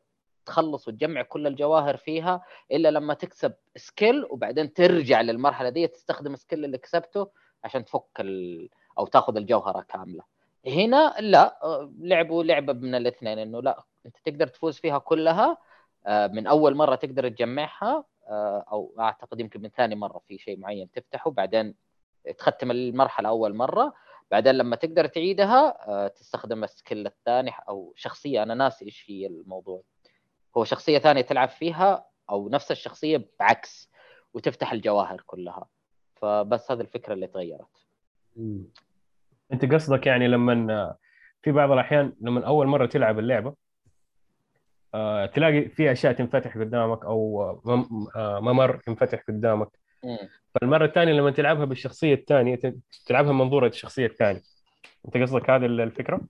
تخلص وتجمع كل الجواهر فيها إلا لما تكسب skill وبعدين ترجع للمرحلة دي تستخدم ال skill اللي كسبته عشان تفك ال... أو تاخذ الجوهرة كاملة. هنا لا لعبوا لعبه من الاثنين إنه لا أنت تقدر تفوز فيها كلها آه، من أول مرة تقدر تجمعها آه، أو أعتقد يمكن من ثاني مرة في شيء معين تفتحه بعدين تختم المرحلة أول مرة بعدين لما تقدر تعيدها آه، تستخدم السكيل الثاني أو شخصية أنا ناسي إيش هي الموضوع. هو شخصية ثانية تلعب فيها أو نفس الشخصية بعكس وتفتح الجواهر كلها فبس هذه الفكرة اللي تغيرت مم. أنت قصدك يعني لما في بعض الأحيان لما أول مرة تلعب اللعبة آه، تلاقي في أشياء تنفتح قدامك أو آه، ممر ينفتح قدامك مم. فالمرة الثانية لما تلعبها بالشخصية الثانية تلعبها من منظور الشخصيه الثانية أنت قصدك هذه الفكرة؟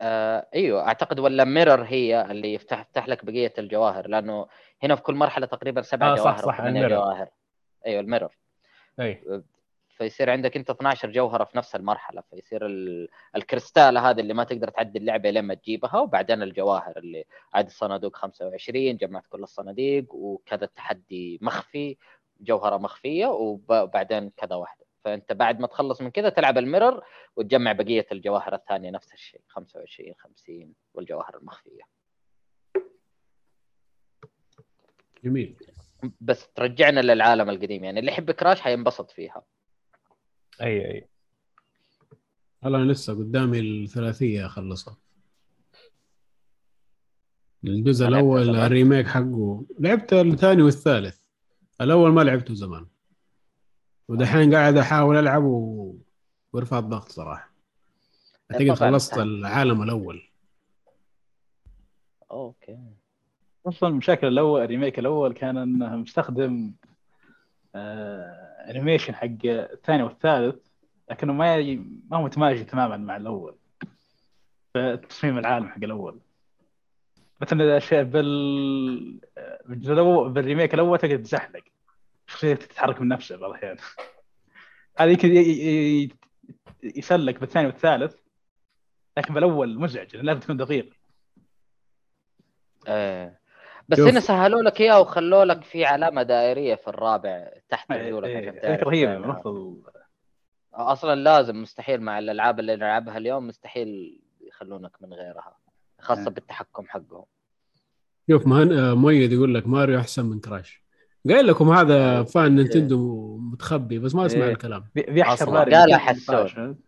آه إيوه أعتقد ولا ميرور هي اللي يفتح يفتح لك بقية الجواهر لأنه هنا في كل مرحلة تقريبا سبع آه، صح، جواهر صح، ال mirror. جواهر. إيوه ال mirror اي فيصير عندك أنت 12 جوهرة في نفس المرحلة فيصير ال... الكريستاله هذه اللي ما تقدر تعدي اللعبة لين ما تجيبها وبعدين الجواهر اللي عاد الصناديق 25 جمعت كل الصناديق وكذا التحدي مخفي جوهرة مخفية وب- وبعدين كذا واحدة. فأنت بعد ما تخلص من كذا تلعب ال mirror وتجمع بقية الجواهر الثانية نفس الشيء 25 50 والجواهر المخفية. جميل. بس ترجعنا للعالم القديم يعني اللي يحب كراش حينبسط فيها. أي أي. هلا أنا لسه قدامي الثلاثية أخلصها. الجزء الأول؟ الريميك حقه لعبت الثاني والثالث. الأول ما لعبته زمان. ودحين قاعد أحاول ألعب و... وارفع الضغط صراحة. أعتقد. خلصت العالم الأول. okay. أصلا مشاكل الأول ال remake الأول كان إنه مستخدم آه animation حق الثاني والثالث لكنه ما ي... ما هو متماشي تماما مع الأول. في تصميم العالم حق الأول. مثلا اذا شيء بال بال remake الأول تقدر تزحلق. شخصيتك تتحرك من نفسها بعض الأحيان. هذا يمكن يسلك بالثاني والثالث لكن بالأول مزعج لأن لازم تكون دقيق. إيه بس شوف. هنا سهلوا لك اياه وخلوا لك في علامة دائرية في الرابع تحت إيه، رجولك إيه، عشان هذيك تعرف رهيبة أصلا لازم مستحيل مع الألعاب اللي نلعبها اليوم مستحيل يخلونك من غيرها خاصة إيه. بالتحكم حقهم. شوف مهن... آه، مؤيد يقول لك ماريو أحسن من كراش. قايل لكم هذا إيه. fan نينتندو متخبي بس ما أسمع إيه. الكلام بي- بيحشر. ماريو قالها 218. حسون.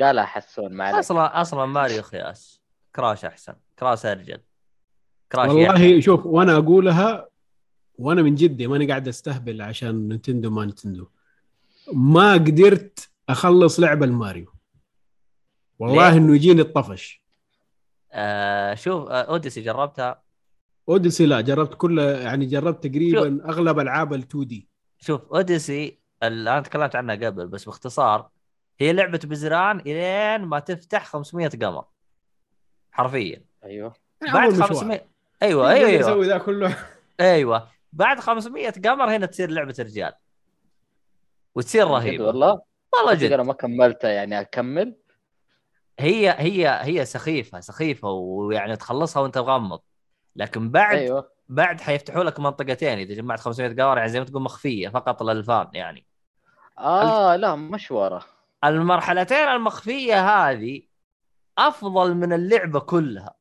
قالها حسون ما عليك أصلا أصلا ماريو خياس كراش أحسن كراش أرجل كراش والله يحيى. شوف وأنا أقولها وأنا من جدي ماني قاعد أستهبل عشان نتندو ما نتندو ما قدرت أخلص لعبة الماريو والله ليه؟ إنه يجيني الطفش آه شوف آه أوديسي جربتها اوديسي لا جربت كل يعني جربت تقريبا أغلب ألعاب ال 2 دي شوف اوديسي ال- أنا تكلمت عنها قبل بس باختصار هي لعبة بزران إلين ما تفتح 500 قمر. حرفيا. أيوه. بعد 500 أيوه أيوه أيوه. يسوي ذا كله؟ أيوه. بعد 500 قمر هنا تصير لعبة رجال. وتصير جد رهيبة. والله؟ والله صدق أنا جد. ما كملتها يعني أكمل؟ هي هي هي سخيفة سخيفة ويعني تخلصها وأنت مغمض. لكن بعد أيوه. بعد حيفتحوا لك منطقتين إذا جمعت 500 قمر يعني زي ما تقول مخفية فقط لل fan يعني. آه لا مشوره المرحلتين المخفية هذه أفضل من اللعبة كلها.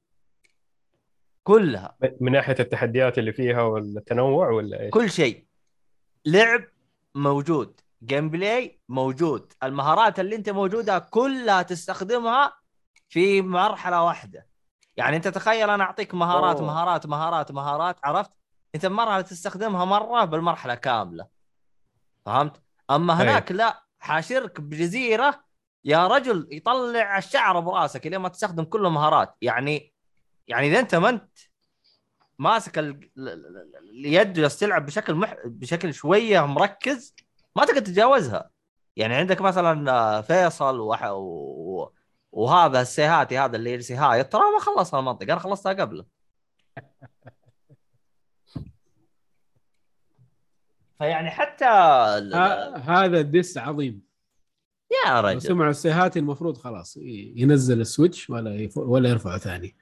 كلها. من ناحية التحديات اللي فيها والتنوع ولا إيش؟ كل شيء. لعب موجود. gameplay موجود. المهارات اللي أنت موجودة كلها تستخدمها في مرحلة واحدة. يعني أنت تخيل أنا أعطيك مهارات أوه. مهارات مهارات مهارات عرفت؟ أنت مرة تستخدمها مرة بالمرحلة كاملة. فهمت؟ أما هناك لا حاشرك بجزيرة يا رجل يطلع الشعر براسك لين ما تستخدم كل المهارات. يعني يعني إذا أنت ما أنت ماسك ال- ال- ال- اليد جالس تلعب بشكل مح... بشكل شوية مركز ما تقدر تتجاوزها. يعني عندك مثلا آه، فيصل وح... و... وهذا السيهاتي هذا اللي يرسي هاي. ترى ما خلص المنطقة أنا خلصتها قبله. فيعني حتى ال- ه- هذا ديس عظيم. يا رجل. سمعوا السيهاتي المفروض خلاص ينزل السويتش ولا يف... ولا يرفعه ثاني.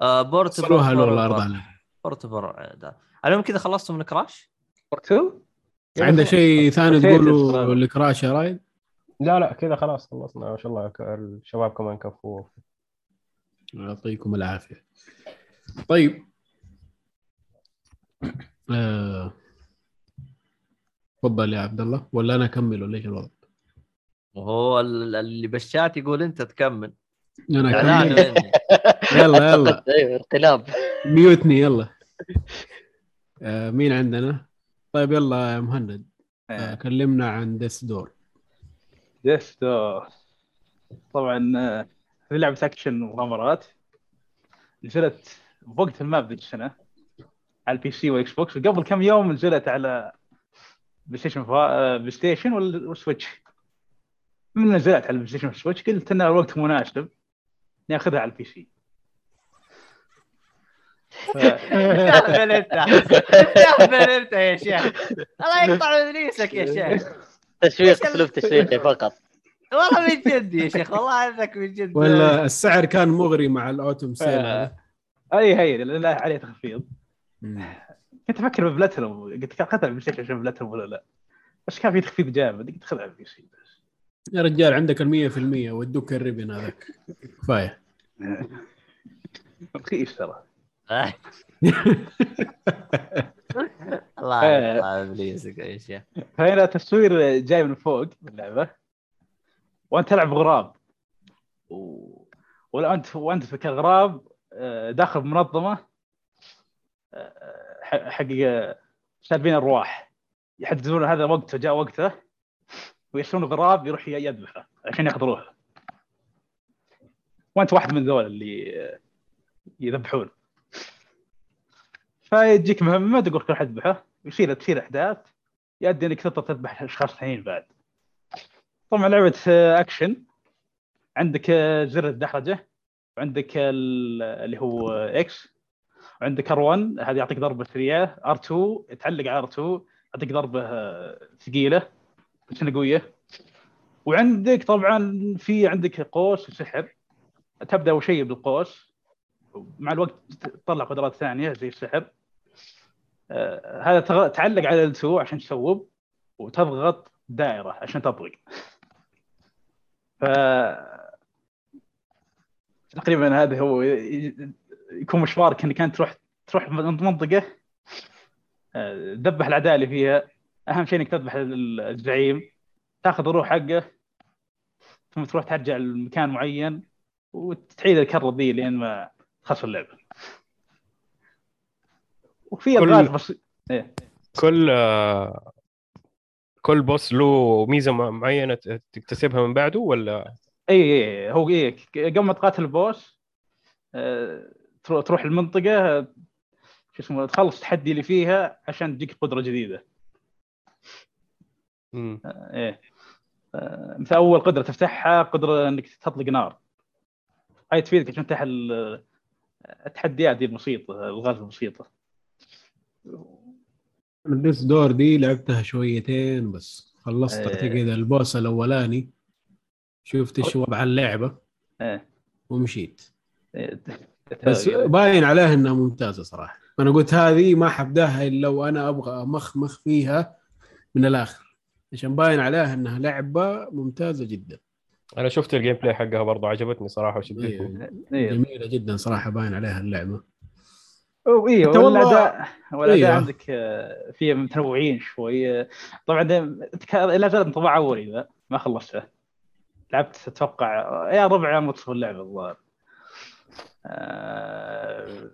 آه بورتبل صلوها له الأرض عليه بورتبل المهم كذا خلصتوا من كراش؟ تو عنده شيء ثاني تقوله الصراحة. لكراش يا رايد؟ لا لا كذا خلاص خلصنا. ما شاء الله الشباب كمان كفوا يعطيكم العافية. طيب. آه، تفضل يا عبد الله. ولا أنا أكمل ولا إيش الوضع؟ ال- اللي بالشات يقول أنت تكمل. أنا أكمل. يلا يلا. أيوه انقلاب. mutiny يلا. آه، مين عندنا؟ طيب يلا يا مهند. آه، كلمنا عن Death's Door Death's Door طبعا آه، هذه لعبة اكشن ومغامرات. نزلت بوقت الماب ذيك السنة على ال PC والاكس بوكس وقبل كم يوم نزلت على بلاي ستيشن. آه، بلاي ستيشن وال- والسويتش من نزلت على البلاي ستيشن والسويتش قلت إنه الوقت مناسب ناخذها على ال PC ف... تهبل انت تهبل انت يا شيخ. الله يقطع ابليسك يا شيخ. تسويق أسلوب تسويقي فقط. والله من جد يا شيخ والله انك من جد ولا السعر كان مغري مع ال autumn sale هذا. آه، أي هي لا عليه تخفيض. كنت أفكر ببلاتنوم قلت كان قتل البلاي ستيشن عشان بلاتنوم ولا لا. بس كان في تخفيض جامد قلت خذها PC بس. يا رجال عندك في المية ودوك الريبن هذاك. كفاية. رخيص ترى. الله يقطع ابليسك يا شيخ فهنا تصوير جاي من فوق اللعبة. وأنت تلعب غراب. و... ولا انت وانت كغراب آه، داخل منظمه آه، حق سالبين أرواح. يحددون هذا وقته جاء وقته ويرسلون غراب يروح يذبحه عشان ياخذ روحه وأنت واحد من ذول اللي آه، يذبحون. فيجيك مهمة تقول روح اذبحه يصير تصير أحداث يؤدي انك تضطر تذبح أشخاص ثانيين بعد. طبعا لعبة أكشن. عندك زر الدحرجة وعندك ال- اللي هو X وعندك R1 هذا يعطيك ضربة سريعه R2 تعلق على R2 يعطيك ضربة ثقيلة بس قوية. وعندك طبعا في عندك قوس وسحر. تبدأ أول شيء بالقوس. مع الوقت تطلع قدرات ثانية زي السحر. هذا تغ- تعلق على L2 عشان تصوب وتضغط دائرة عشان تطلق ف تقريبا هذا هو يكون مشوارك إنك أنت تروح تروح منطقة آه، تذبح الأعداء اللي فيها. أهم شيء إنك تذبح ال- الزعيم. تأخذ الروح حقه ثم تروح ترجع لمكان معين وتعيد الكرة ذي لين ما تخلص اللعبة. وفي كل- الغاز بس كل آه، كل boss له ميزة مع- معينة تكتسبها من بعده ولا؟ اي اي هو اي قبل ما تقاتل ال boss آه، ترو- تروح المنطقة شو اسمه تخلص التحدي اللي فيها عشان تجيك قدرة جديدة. مم. إيه. آه، مثل أول قدرة تفتحها قدرة إنك تطلق نار. هاي تفيدك عشان تفتح ال- التحديات دي البسيطه الغاز البسيطه ال Death's Door دي لعبتها شويتين بس. خلصت. اعتقد ال boss الأولاني. شفت إيش وضع اللعبة؟ إيه ومشيت. بس باين عليها إنها ممتازة صراحة. أنا قلت هذه ما حبداها إلا لو أنا أبغى أمخمخ فيها من الآخر. عشان باين عليها إنها لعبة ممتازة جدا. أنا شفت ال gameplay حقها برضه عجبتني صراحة وشدتني. إيه. جميلة جدا صراحة باين عليها اللعبة. أنت والله- والاداء والاداء أيوه. عندك آه، فيه متنوعين شوي آه، طبعا لا زال انطباع اولي ذا ما خلصته. لعبت أتوقع يا ربع يا نصف اللعبة الظاهر. آه،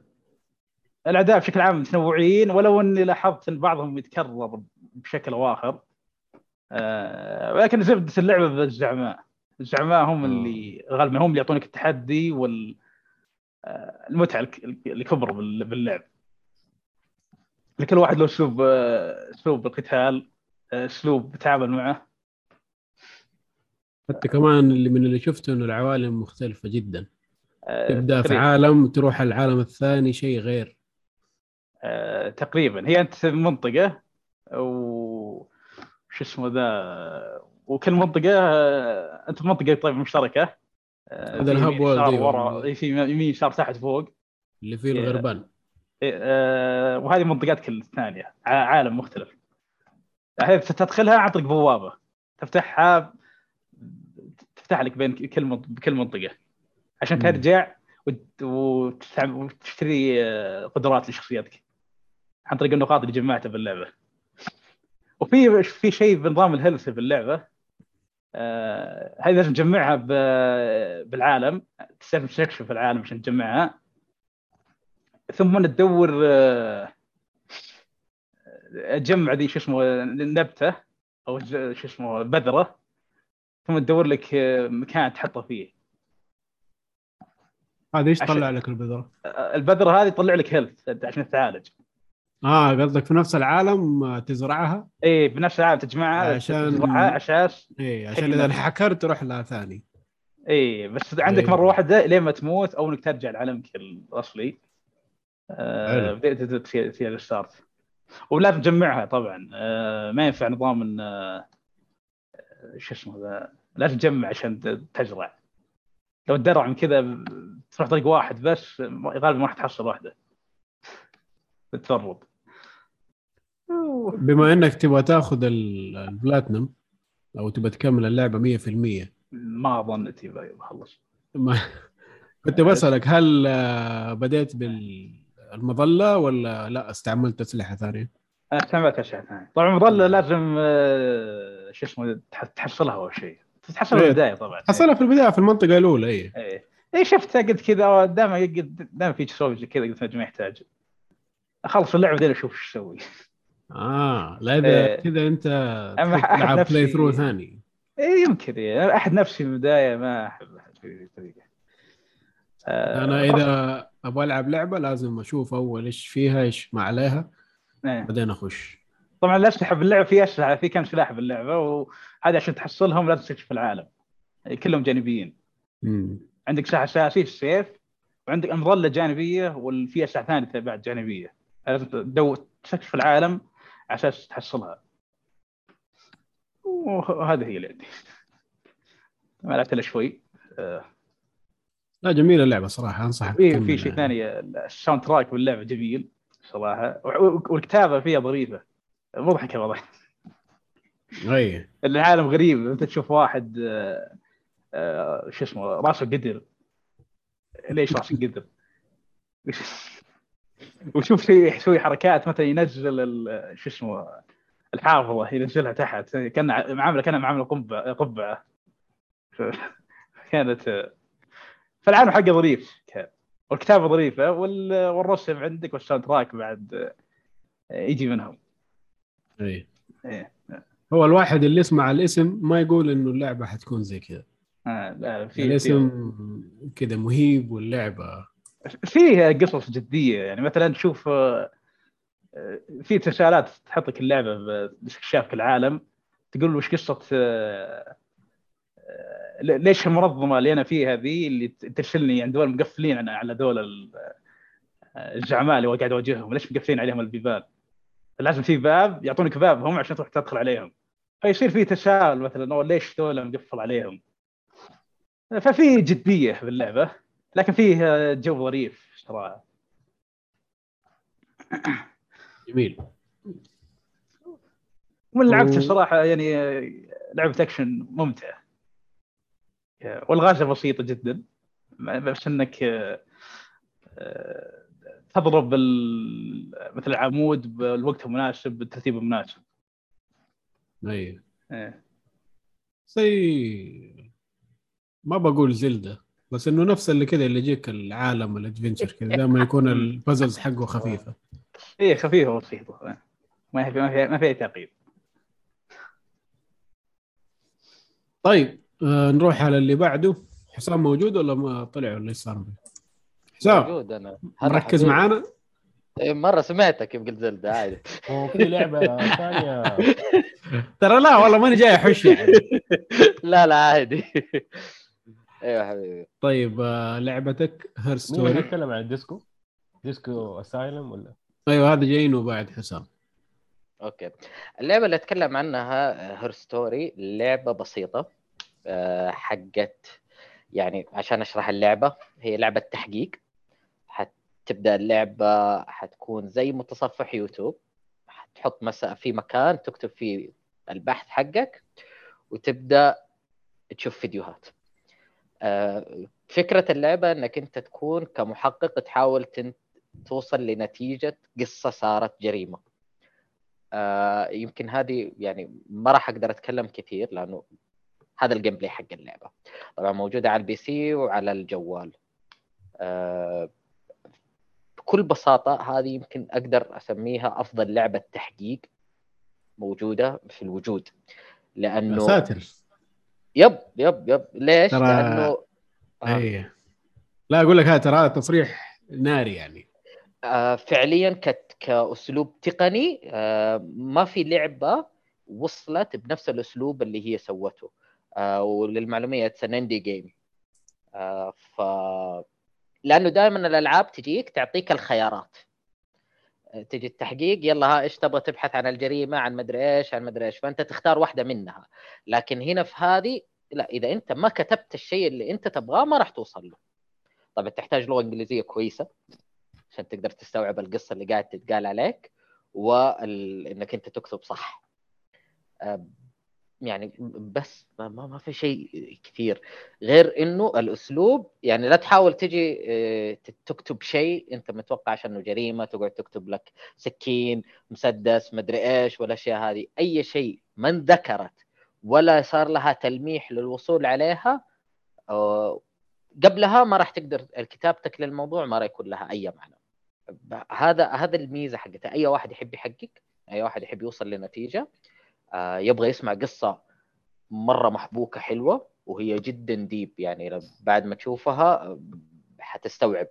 الأداء بشكل عام متنوعين ولو إني لاحظت إن بعضهم يتكرر بشكل أو اخر آه، ولكن زبدة اللعبة بالزعماء. الزعماء هم اللي غالبا هم اللي يعطونك التحدي وال المتعة الك- الكبرى بال- باللعب. لكل واحد له أسلوب آه، أسلوب القتال آه، أسلوب التعامل معه. حتى كمان اللي من اللي شفته إنه العوالم مختلفة جدا. آه، تبدأ في تقريباً. عالم وتروح العالم الثاني شيء غير. آه، تقريبا. هي أنت في منطقة و شو اسمه ذا وكل منطقة آه، أنت في منطقة طيب مشتركة. آه، هذا يمين، وورلد، يسار، أيوة. ورا إيه، في يمين يسار تحت فوق. اللي فيه إيه. الغربان. إيه، آه، وهذه منطقات كل ثانية ع- عالم مختلف. الحين تدخلها عن طريق بوابة. تفتحها تفتح لك بين كل بكل منطقة. عشان. ترجع وتشتري آه، قدرات لشخصيتك. عن طريق النقاط اللي جمعتها باللعبه وفي في شيء بنظام الهيلث في اللعبة. آه هذه لازم تجمعها ب- بالعالم. تستكشف العالم عشان تجمعها. ثم تدور آه، تجمع ذي شو اسمه نبتة أو شو اسمه بذرة. ثم تدور لك آه، مكان تحطه فيه. هذا إيش طلع لك البذرة؟ آه، البذرة هذه تطلع لك هيلث عشان تتعالج. آه قصدك في نفس العالم آه، تزرعها؟ إيه بنفس العالم تجمعها عشان- تزرعها عشان إيه عشان. إذا انحكرت تروح لها ثاني. إيه بس عندك أيوة. مرة واحدة لين ما تموت أو إنك ترجع لعالمك الاصلي آه في في ال start. ولازم تجمعها طبعا. آه ما ينفع نظام إن آه شو اسمه ذا لازم تجمع عشان تزرع. لو تدرع من كذا تروح طريق واحد بس غالبا ما راح تحصل واحدة. بتفرط بما إنك تبغى تاخذ ال- البلاتنم أو تبغى تكمل اللعبة 100% ما ظنيت بخلص ما كنت بسألك هل آه، بديت بالمظلة ولا لا؟ استعملت أسلحة ثانية؟ أنا استعملت اشياء ثانية. طبعا مظلة لازم آه، شو اسمه تح- تحصلها أول شيء. تحصلها في إيه. البداية طبعا. حصلها في البداية في المنطقة الأولى اي إيه. إيه شفتها قلت كذا دائما دائما في كذا قلت ما يحتاج. أخلص اللعبه بعدين أشوف إيش أسوي آه لا إذا إيه. كذا أنت تلعب بلاي ثرو ثاني إيه يمكن إيه. أحد نفسي في البداية ما أحب احد في ذي الطريقة آه، أنا إذا أبغى ألعب لعبة لازم أشوف أول إيش فيها إيش ما عليها إيه. بعدين أخش طبعا الاسلحه باللعبة في اسلحه في كم سلاح باللعبة وهذه عشان تحصلهم لازم تكتشف العالم كلهم جانبيين مم. عندك سلاح اساسي السيف وعندك المظله جانبية وفي اسلحه ثانية بعد جانبيه لازم تدور تستكشف العالم أساس تحصلها. وهذه هي اللي عندي ما لعبت إلا شوي. آه، لا جميلة اللعبة صراحة أنصحك في تكمل في شيء. ثاني ال soundtrack باللعبة جميل صراحة. والكتابة فيها ظريفة. مضحكة والله. أي. العالم غريب أنت تشوف واحد آه، آه، شو اسمه راسه قدر. ليش راسه قدر؟ وشوف شيء يسوي حركات مثلا ينزل ال- شو اسمه الحافظه ينزلها تحت كان معاملة كان معاملة قبعه قبعه كانت فالعالم حقه ظريف. كان والكتابة ظريفة وال- والرسم عندك وال soundtrack بعد يجي منهم. اي إيه. هو الواحد اللي يسمع الاسم ما يقول إنه اللعبة حتكون زي كذا. آه، لا، في الاسم كذا مهيب واللعبة فيه قصص جدية. يعني مثلا تشوف آه، في تساؤلات تحط لك اللعبه باستكشاف العالم. تقول وش قصة آه، آه، ليش المنظمة اللي أنا فيها ذي اللي ترسلني عند دول مقفلين على- دول ال- الزعماء اللي قاعد اواجههم ليش مقفلين عليهم البيبان؟ لازم في باب يعطونك بابهم عشان تروح تدخل عليهم. فيصير في تساؤل مثلا ليش دول مقفل عليهم؟ ففي جدية باللعبه لكن فيه آه، جو ظريف صراحة جميل. ومن لعبت و- صراحة يعني آه، لعبة أكشن ممتعة. آه، والغازة بسيطة جدا. بس إنك تضرب مثل العمود بالوقت المناسب بالترتيب المناسب. اي. زي ما بقول زلدة. بس إنه نفس اللي كذا اللي يجيك العالم الادفنشر كذا دائما يكون البازلز حقه خفيفة. إيه خفيفة وبسيطة. ما في ما في ما في أي تعقيد طيب آه نروح على اللي بعده. حسام موجود ولا ما طلع ولا إيش صار؟ به؟ حسام موجود أنا. مركز. معانا؟ إيه، مرة سمعتك كيف قلت Zelda عادي. وفي لعبة ثانية. ترى لا والله ماني جاي أحش يعني. لا لا عادي. أيوه حبيبي. طيب آه لعبتك Her مين Story يتكلم عن ال Disco؟ Disco Elysium ولا؟ أيوه هذا جايينه بعد حسام. Okay. اللعبة اللي أتكلم عنها Her Story لعبة بسيطة آه، حقت يعني عشان أشرح اللعبة هي لعبة تحقيق. حتبدأ اللعبة حتكون زي متصفح يوتيوب. حتحط مسا في مكان تكتب فيه البحث حقك وتبدأ تشوف فيديوهات. فكرة اللعبة إنك أنت تكون كمحقق تحاول توصل لنتيجة قصة صارت جريمة. آه، يمكن هذه يعني ما راح أقدر أتكلم كثير لأنه هذا ال gameplay حق اللعبة. طبعا موجوده على ال PC وعلى الجوال. آه، بكل بساطة هذه يمكن أقدر أسميها أفضل لعبة تحقيق موجودة في الوجود. لأنه ساتر يب يب يب. ليش؟ ترى- لأنه آه. اي لا أقول لك هذا ترى هذا تصريح ناري يعني. آه، فعليا كت كأسلوب تقني آه، ما في لعبة وصلت بنفس الأسلوب اللي هي سوته. آه، وللمعلومية it's an indie game ف لأنه دائما الألعاب تجيك تعطيك الخيارات. آه، تجي التحقيق يلا ها إيش تبغى تبحث عن الجريمة عن مدري إيش عن مدري إيش. فأنت تختار واحدة منها. لكن هنا في هذه لا إذا أنت ما كتبت الشيء اللي أنت تبغاه ما راح توصل له. طبعا تحتاج لغة إنجليزية كويسة عشان تقدر تستوعب القصة اللي قاعد تتقال عليك وانك أنت تكتب صح. يعني بس ما, ما في شيء كثير. غير إنه الأسلوب يعني لا تحاول تجي آه، تكتب شيء أنت متوقع عشان إنه جريمة تقعد تكتب لك سكين مسدس مدري إيش والأشياء هذه. أي شيء ما انذكرت ولا صار لها تلميح للوصول عليها آه، قبلها ما راح تقدر كتابتك للموضوع ما راح يكون لها أي معنى. هذا هذا الميزة حقتها. أي واحد يحب يحقق أي واحد يحب يوصل لنتيجة يبغى يسمع قصة مرة محبوكة حلوة وهي جدا ديب يعني بعد ما تشوفها آه، حتستوعب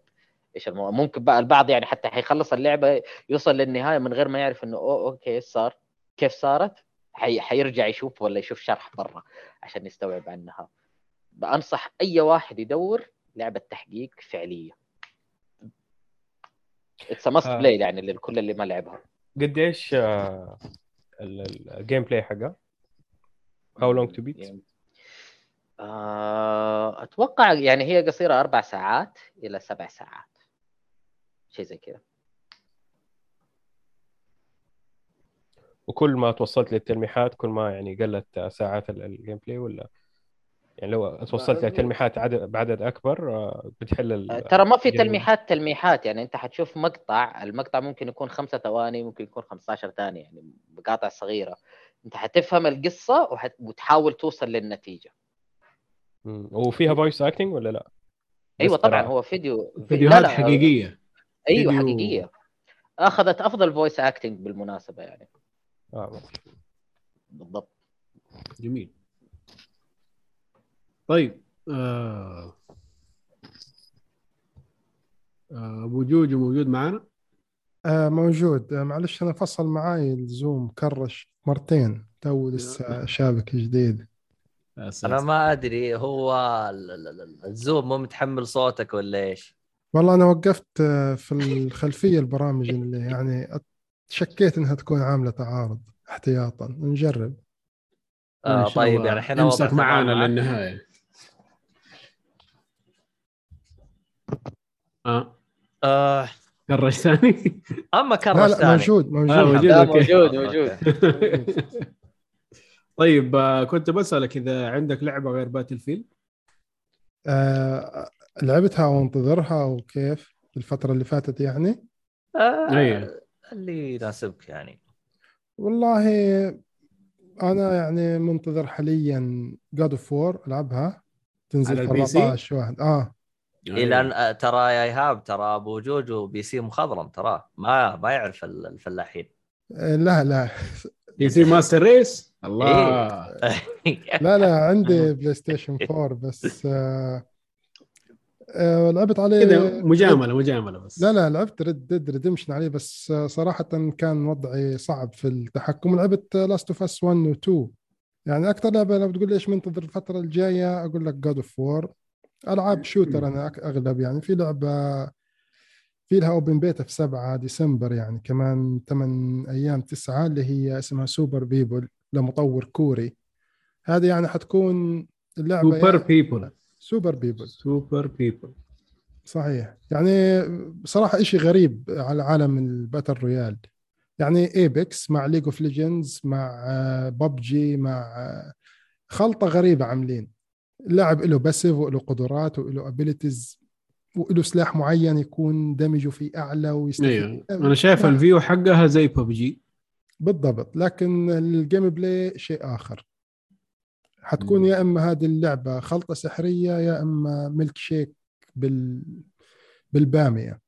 إيش الموضوع ممكن بقى البعض يعني حتى حيخلص اللعبة يوصل للنهاية من غير ما يعرف إنه أوه okay إيش صار؟ كيف صارت؟ حي... حيرجع يشوف ولا يشوف شرح برا عشان يستوعب عنها. بأنصح أي واحد يدور لعبة تحقيق فعلية. It's must آه. play يعني للكل اللي ما لعبها. قديش آه، ال gameplay حقها؟ How long to beat؟ أتوقع يعني هي قصيرة أربع ساعات إلى سبع ساعات شيء زي كذا وكل ما توصلت للتلميحات كل ما يعني قلت ساعات ال- ال gameplay ولا يعني لو توصلت لتلميحات عدد بعدد أكبر آه، بتحل ال- آه، ترى ما في. تلميحات تلميحات يعني أنت حتشوف مقطع المقطع ممكن يكون خمسة ثواني ممكن يكون 15 ثانية يعني مقاطع صغيرة أنت حتفهم القصة وحت... وتحاول توصل للنتيجة مم. وفيها voice acting ولا لا؟ أيوه طبعا. هو فيديو في- فيديوهات لا لا، حقيقية أيوه فيديو- حقيقية أخذت أفضل voice acting بالمناسبة يعني آه. بالضبط جميل طيب آه. آه، أبو جوجو موجود معنا آه موجود آه معلش أنا فصل معاي الزوم كرش مرتين تو لسه شابك جديد يا ساتر. أنا ما أدري هو ال- ال- ال- الزوم مو متحمل صوتك ولا إيش؟ والله أنا وقفت آه، في الخلفية البرامج اللي يعني شكيت إنها تكون عاملة تعارض احتياطا نجرب آه طيب يعني الحين امسك معانا؟ للنهاية آه. آه. crash ثاني؟ أما لا كرش لا ثاني. موجود موجود. آه، موجود. لا أوكي. موجود موجود. طيب آه، كنت بسألك إذا عندك لعبة غير Battle field آه لعبتها وانتظرها وكيف الفترة اللي فاتت يعني؟ آه. اللي يناسبك يعني. والله أنا يعني منتظر حاليا God of War ألعبها. على تنزل ال PC؟ 14 واحد. آه. إيه. لأن آه، ترى يا إيهاب ترى أبو جوجو PC مخضرم تراه ما ما يعرف ال- الفلاحين. آه، لا لا. PC master race؟ الله. إيه. لا لا عندي PlayStation 4 بس آه آه لعبت عليه كذا مجاملة مجاملة بس. لا لا لعبت Red Dead Redemption عليه بس صراحة كان وضعي صعب في التحكم. لعبت Last of Us 1 و 2 يعني أكثر لعبة لو بتقول ليش منتظر الفترة الجاية أقول لك God of War ألعاب shooter أنا أك- أغلب يعني. في لعبة في لها open beta في 7 ديسمبر يعني. كمان 8 أيام 9 اللي هي اسمها Super People لمطور كوري. هذه يعني حتكون اللعبة سوبر يعني People Super People Super People صحيح. يعني بصراحة إشي غريب على عالم ال battle royale. يعني Apex مع League of Legends مع ببجي مع آه، خلطة غريبة عاملين. اللاعب له passive وله قدرات وله abilities وله سلاح معين يكون دمجه فيه أعلى ويستفيد أيوه أنا شايف ال view حقها زي ببجي. بالضبط. لكن ال gameplay شيء آخر. حتكون مم. يا إما هذه اللعبة خلطة سحرية يا إما ميلك شيك بال بالبامية.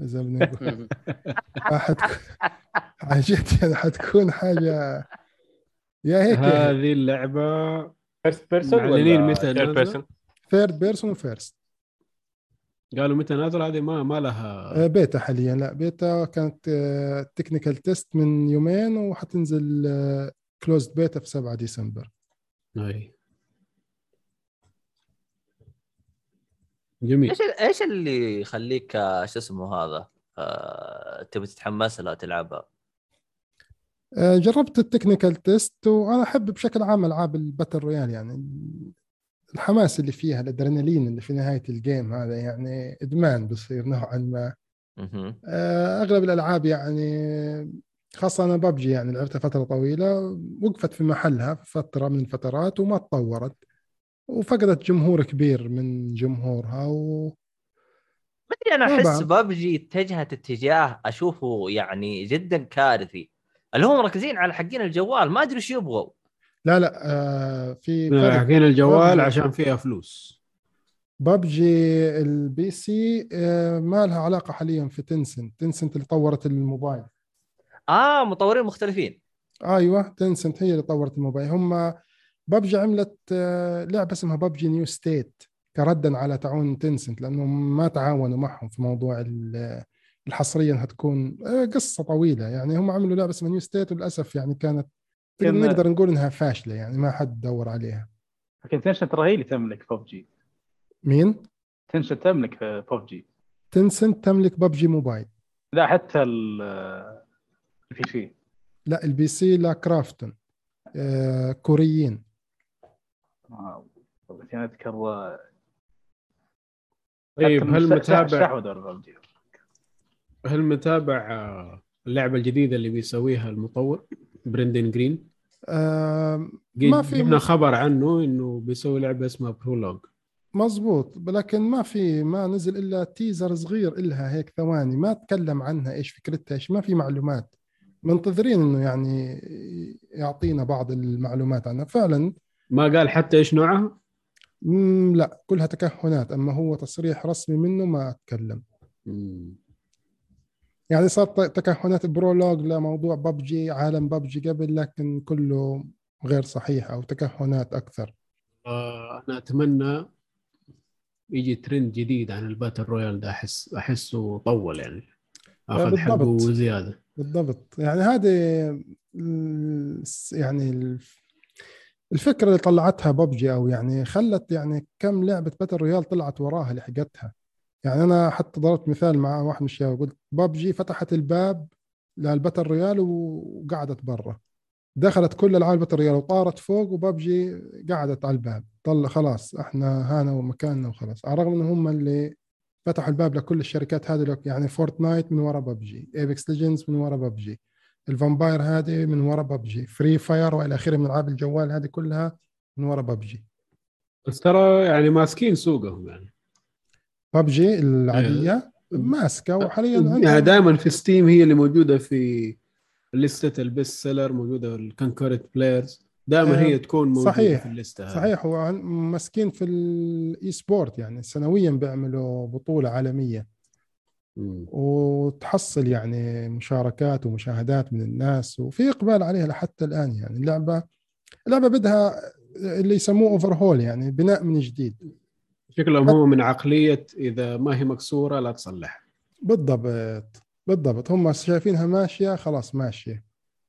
إذا بنقول حتكون عن جد يعني حتكون حاجة يا هيك. هذه اللعبة first person معلنين ولا متى third؟ person؟ third person و first قالوا متى نازل؟ هذه ما ما لها. بيتا حاليا. لا بيتا كانت technical test من يومين وحتنزل closed beta في 7 ديسمبر. اي جميل. إيش إيش اللي يخليك آه، شو اسمه هذا؟ آه، تبي تتحمس لها تلعبها؟ آه، جربت ال technical test وأنا أحب بشكل عام ألعاب ال battle royale يعني الحماس اللي فيها الأدرينالين اللي في نهاية ال game هذا يعني إدمان بصير نوعا ما. آه، أغلب الألعاب يعني خاصة أنا ببجي يعني لعبتها فترة طويلة وقفت في محلها في فترة من الفترات وما تطورت وفقدت جمهور كبير من جمهورها و... ما أدري أنا أحس ببجي اتجهت اتجاه أشوفه يعني جدا كارثي. اللي هم مركزين على حقين الجوال ما أدري إيش يبغوا. لا لا آه، في حقين الجوال ببجي. عشان فيها فلوس. ببجي ال PC آه، ما لها علاقة حاليا في تنسنت تنسنت اللي طورت الموبايل. آه مطورين مختلفين. أيوه تنسنت هي اللي طورت الموبايل. هم ببجي عملت آه، لعبة اسمها ببجي New State كردا على تعاون تنسنت لأنهم ما تعاونوا معهم في موضوع ال- الحصرية انها تكون آه، قصة طويلة يعني. هم عملوا لعبه اسمها New State وللأسف يعني كانت كان- نقدر نقول انها فاشلة يعني ما حد دور عليها. لكن تنسنت ترى هي اللي تملك ببجي مين؟ تنسنت تملك ببجي تنسنت تملك ببجي موبايل لا حتى ال- ال PC لا ال PC لا كرافتون آه كوريين. آه، اذكر طيب هل متابع هل متابع آه، اللعبة الجديدة اللي بيسويها المطور برندن جرين؟ آه ما في جبنا خبر عنه إنه بيسوي لعبة اسمها برولوج مزبوط لكن ما في ما نزل إلا teaser صغير إلها هيك ثواني ما تكلم عنها إيش فكرتها إيش ما في معلومات. منتظرين إنه يعني يعطينا بعض المعلومات عنها. فعلا. ما قال حتى إيش نوعها؟ لا كلها تكهنات أما هو تصريح رسمي منه ما أتكلم. مم. يعني صار تكهنات برولوج لموضوع ببجي عالم ببجي قبل لكن كله غير صحيح أو تكهنات أكثر. آه، أنا أتمنى يجي ترند جديد عن ال battle royale ده. احس أحسه طول يعني. آخذ حقه بالضبط. وزيادة. بالضبط. يعني هذه يعني ال- الفكرة اللي طلعتها ببجي أو يعني خلت يعني كم لعبة battle royale طلعت وراها لحقتها. يعني أنا حتى ضربت مثال مع واحد من الشباب قلت ببجي فتحت الباب لل battle royale وقعدت برا. دخلت كل ألعاب ال battle royale وطارت فوق وببجي قعدت على الباب. طلع خلاص إحنا هانا ومكاننا وخلاص. على الرغم إن هم اللي فتحوا الباب لكل الشركات هذه يعني فورتنايت من ورا ببجي Apex Legends من ورا ببجي ال vampire هذه من ورا ببجي Free Fire وإلى آخره من ألعاب الجوال هذه كلها من ورا ببجي بس ترى يعني ماسكين سوقهم يعني. ببجي العادية ماسكة وحاليا يعني دائما في Steam هي اللي موجودة في لستة ال best seller موجودة ال concurrent players دائما آه، هي تكون موجودة صحيح. في الليسته هذه. صحيح هو ماسكين في ال esport يعني سنويا بيعملوا بطولة عالمية مم. وتحصل يعني مشاركات ومشاهدات من الناس وفي إقبال عليها لحتى الآن يعني اللعبة اللعبة بدها اللي يسموه overhaul يعني بناء من جديد شكلهم هم من عقلية إذا ما هي مكسورة لا تصلح. بالضبط بالضبط. هم شايفينها ماشية خلاص ماشية.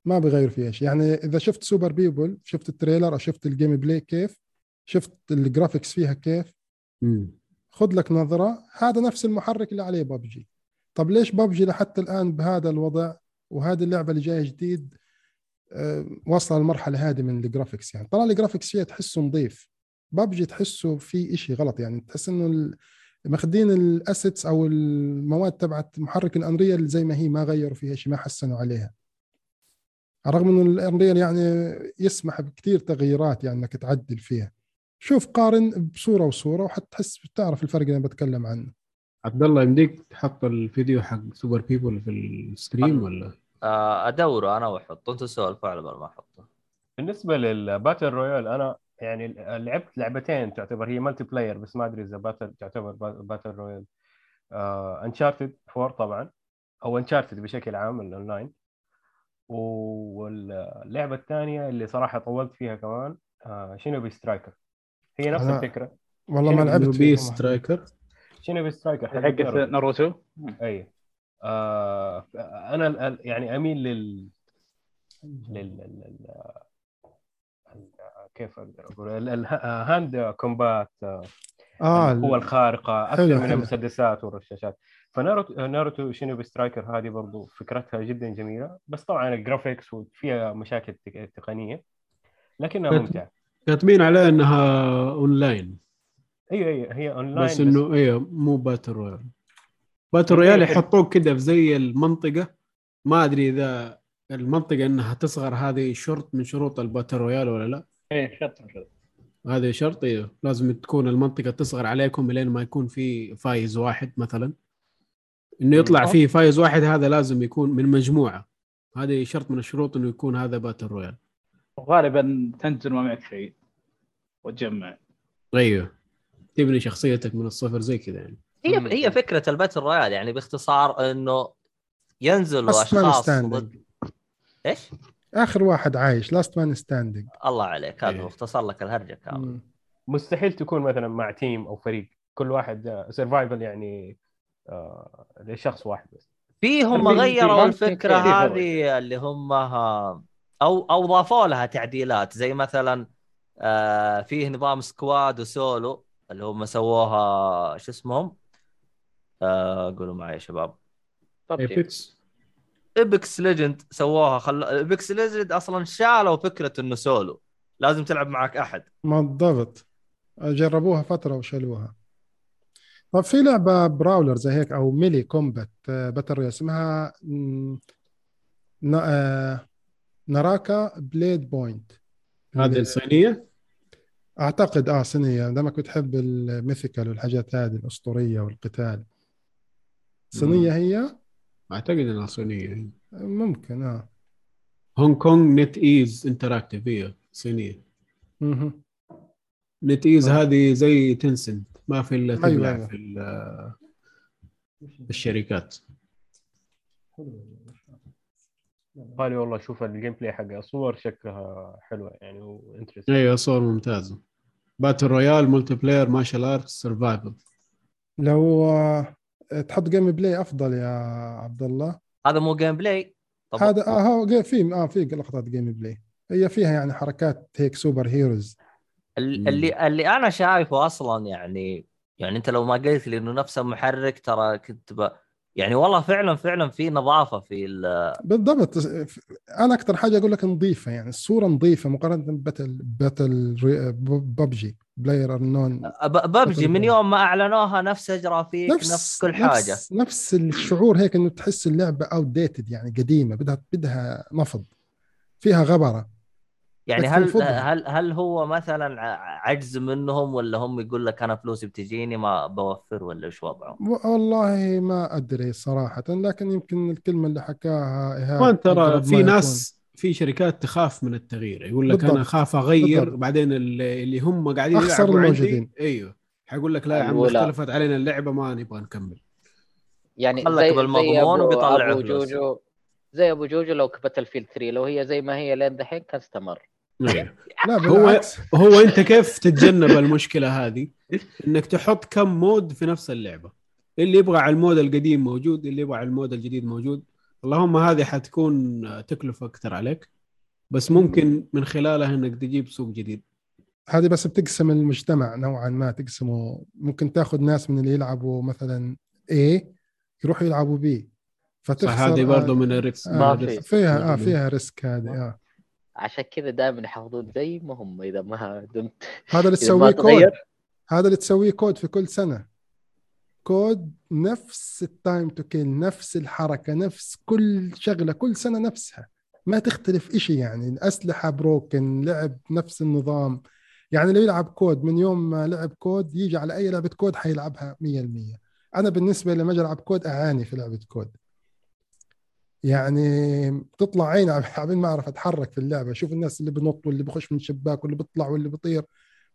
ما بغير فيها شيء يعني إذا شفت Super People شفت ال trailer أو شفت ال gameplay كيف شفت ال graphics فيها كيف. خذ لك نظرة. هذا نفس المحرك اللي عليه ببجي طب ليش ببجي لحتى الآن بهذا الوضع وهذه اللعبة اللي جاية جديد آه، وصل المرحله هذه من ال graphics يعني طلع ال graphics فيها تحسه نظيف. ببجي تحسه في إشي غلط يعني تحس إنه ماخذين ال assets أو المواد تبعت محرك ال Unreal زي ما هي ما غيروا فيها شيء ما حسنوا عليها. على الرغم إنه ال Unreal يعني يسمح بكثير تغييرات يعني إنك تعدل فيها. شوف قارن بصورة وصورة وحتحس بتعرف الفرق اللي أنا بتكلم عنه. عبد الله يمديك تحط الفيديو حق Super People في ال stream ولا؟ آه، أدوره أنا وأحطه. أنتوا سولفوا على بال ما أحطه. بالنسبة لل battle royale أنا يعني لعبت لعبتين تعتبر هي multiplayer بس ما أدري إذا battle تعتبر با- battle royale Uncharted 4 طبعا أو Uncharted بشكل عام الاونلاين واللعبة الثانية اللي صراحة طولت فيها كمان آه Shinobi Striker هي نفس أنا- الفكرة. والله ما لعبت Shinobi Striker Shinobi Striker حق حقت ناروتو. أي. آه أنا يعني أميل لل لل لل- كيف أقدر أقول؟ ال- ال- ال hand combat آه، آه القوة الخارقة أكثر حلو، من حلو. المسدسات والرشاشات. فناروتو ناروتو Shinobi Striker هذه برضو فكرتها جدا جميلة بس طبعا ال graphics وفيها مشاكل تق- تقنية لكنها كت- ممتعة. كاتبين عليها إنها أونلاين. أيوه أيوه هي أونلاين بس إنه إيه مو battle royale. battle royale يحطوك كده في زي المنطقة. ما أدري إذا المنطقة إنها تصغر هذه شرط من شروط ال battle royale ولا لا. إيه شرط شرط هذه شرط أيوه لازم تكون المنطقة تصغر عليكم لين ما يكون في فايز واحد مثلا. إنه يطلع مم. فيه فايز واحد هذا لازم يكون من مجموعة. هذه شرط من الشروط إنه يكون هذا باتل رويال وغالبا تنزل ما معك شيء. وتجمع. أيوه. تبني شخصيتك من الصفر زي كذا يعني. هي مم. هي فكرة ال Battle Royale يعني باختصار إنه ينزلوا أشخاص ضد إيش؟ آخر واحد عايش last man standing الله عليك هذا إيه. مختصر لك الهرجة كاملة. مستحيل تكون مثلا مع team أو فريق كل واحد survival يعني آه، لشخص واحد بس. في هم غيروا الفكرة هذه اللي هم ها- أو أو ضافوا لها تعديلات زي مثلا آه فيه نظام squad و solo اللي هم سووها شو اسمهم؟ آه قولوا معي يا شباب. Apex Apex Legend سووها خل... Apex Legend أصلا شالوا فكرة إنه سولو لازم تلعب معك أحد. ما بالضبط. جربوها فترة وشالوها. طب في لعبة brawler زي هيك أو melee combat battle اسمها Naraka Bladepoint هذه الصينية؟ أعتقد آه صينية. دامك بتحب ال mythical والحاجات هذه الأسطورية والقتال. صينية هي؟ أعتقد إنها صينية. ممكن آه. هونغ كونغ Net Ease Interactive هي صينية. مهم. NetEase. هذه زي Tencent ما في إلا أيوة، تبلع أيوة. في ال- في الشركات. قال لي والله شوف ال gameplay حقها صور شكلها حلوة يعني و interest أيوه صور ممتازة. battle royale multiplayer martial art survival لو آه، تحط gameplay أفضل يا عبد الله هذا مو gameplay طب هذا آه هو في آه في لقطات gameplay هي فيها يعني حركات هيك super heroes ال- اللي اللي أنا شايفه أصلا يعني يعني أنت لو ما قلت لي إنه نفس المحرك ترى كنت ب... يعني والله فعلا فعلا في نظافة في ال... بالضبط. أنا أكثر حاجة أقول لك نظيفة يعني الصورة نظيفة مقارنة ب battle battle PUBG. PlayerUnknown ب- ببجي من يوم ما أعلنوها نفس جرافيك نفس, نفس كل حاجة. نفس, نفس الشعور هيك إنه تحس اللعبة outdated يعني قديمة بدها بدها نفض. فيها غبرة. يعني هل هل هل هو مثلا ع- عجز منهم ولا هم يقول لك أنا فلوسي بتجيني ما بوفر ولا إيش وضعه؟ والله ما أدري صراحة لكن يمكن الكلمة اللي حكاها إيهاب ترى في ناس في شركات تخاف من التغيير يقول لك بالضبط. أنا أخاف أغير بالضبط. بعدين اللي اللي هم قاعدين عندي الموجودين. أيوه حيقول لك لا يا عم الولاء. اختلفت علينا اللعبة ما نبغى نكمل يعني زي بالمضمون وبيطلع أبو. جوجو زي أبو جوجو لو Battlefield 3 لو هي زي ما هي لين دحين كان استمر أيوه. لا هو هو أنت كيف تتجنب المشكلة هذه؟ إنك تحط كم mode في نفس اللعبة اللي يبغى على ال mode القديم موجود اللي يبغى على ال mode الجديد موجود اللهم هذه حتكون تكلفة أكثر عليك بس ممكن من خلالها إنك تجيب سوق جديد. هذه بس بتقسم المجتمع نوعا ما تقسمه. ممكن تاخذ ناس من اللي يلعبوا مثلا A يروحوا يلعبوا B. فتخسر هذه برضه آه، من ال risk آه، ما في. فيها آه فيها risk هذه آه. عشان كذا دائما يحافظون زي ما هم إذا ما دمت. هذا اللي تسويه كود هذا اللي تسويه COD في كل سنة. COD نفس ال time to kill نفس الحركة نفس كل شغلة كل سنة نفسها. ما تختلف إشي يعني. الأسلحة broken لعب نفس النظام. يعني اللي يلعب COD من يوم ما لعب COD يجي على أي لعبة COD حيلعبها 100% أنا بالنسبة لما أجي ألعب COD أعاني في لعبة COD. يعني تطلع عيني عبين ما أعرف أتحرك في اللعبة. أشوف الناس اللي بنط واللي بخش من الشباك واللي بيطلع واللي بيطير.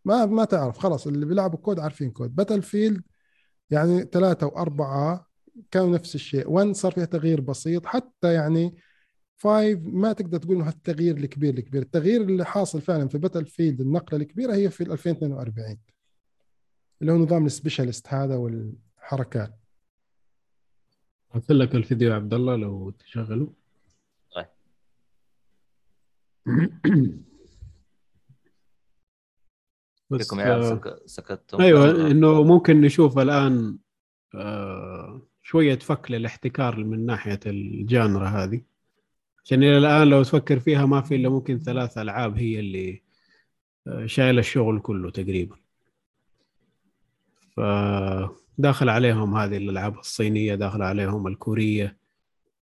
ما ما تعرف. خلاص اللي بيلعبوا COD عارفين COD. Battlefield يعني ثلاثة وأربعة كانوا نفس الشيء. 1 صار فيها تغيير بسيط حتى يعني 5 ما تقدر تقول إنه التغيير الكبير الكبير. التغيير اللي حاصل فعلا في Battlefield النقلة الكبيرة هي في 2042 اللي هو نظام ال specialist هذا والحركات. قلت لك الفيديو يا عبد الله لو تشغله. طيب. بس عيال آه، سك- سكتتم أيوه إنه ممكن نشوف الآن آه، شوية فك للاحتكار من ناحية ال genre هذه. عشان إلى الآن لو تفكر فيها ما في إلا ممكن ثلاث ألعاب هي اللي آه، شايلة الشغل كله تقريبا. فداخل عليهم هذه الألعاب الصينية داخل عليهم الكورية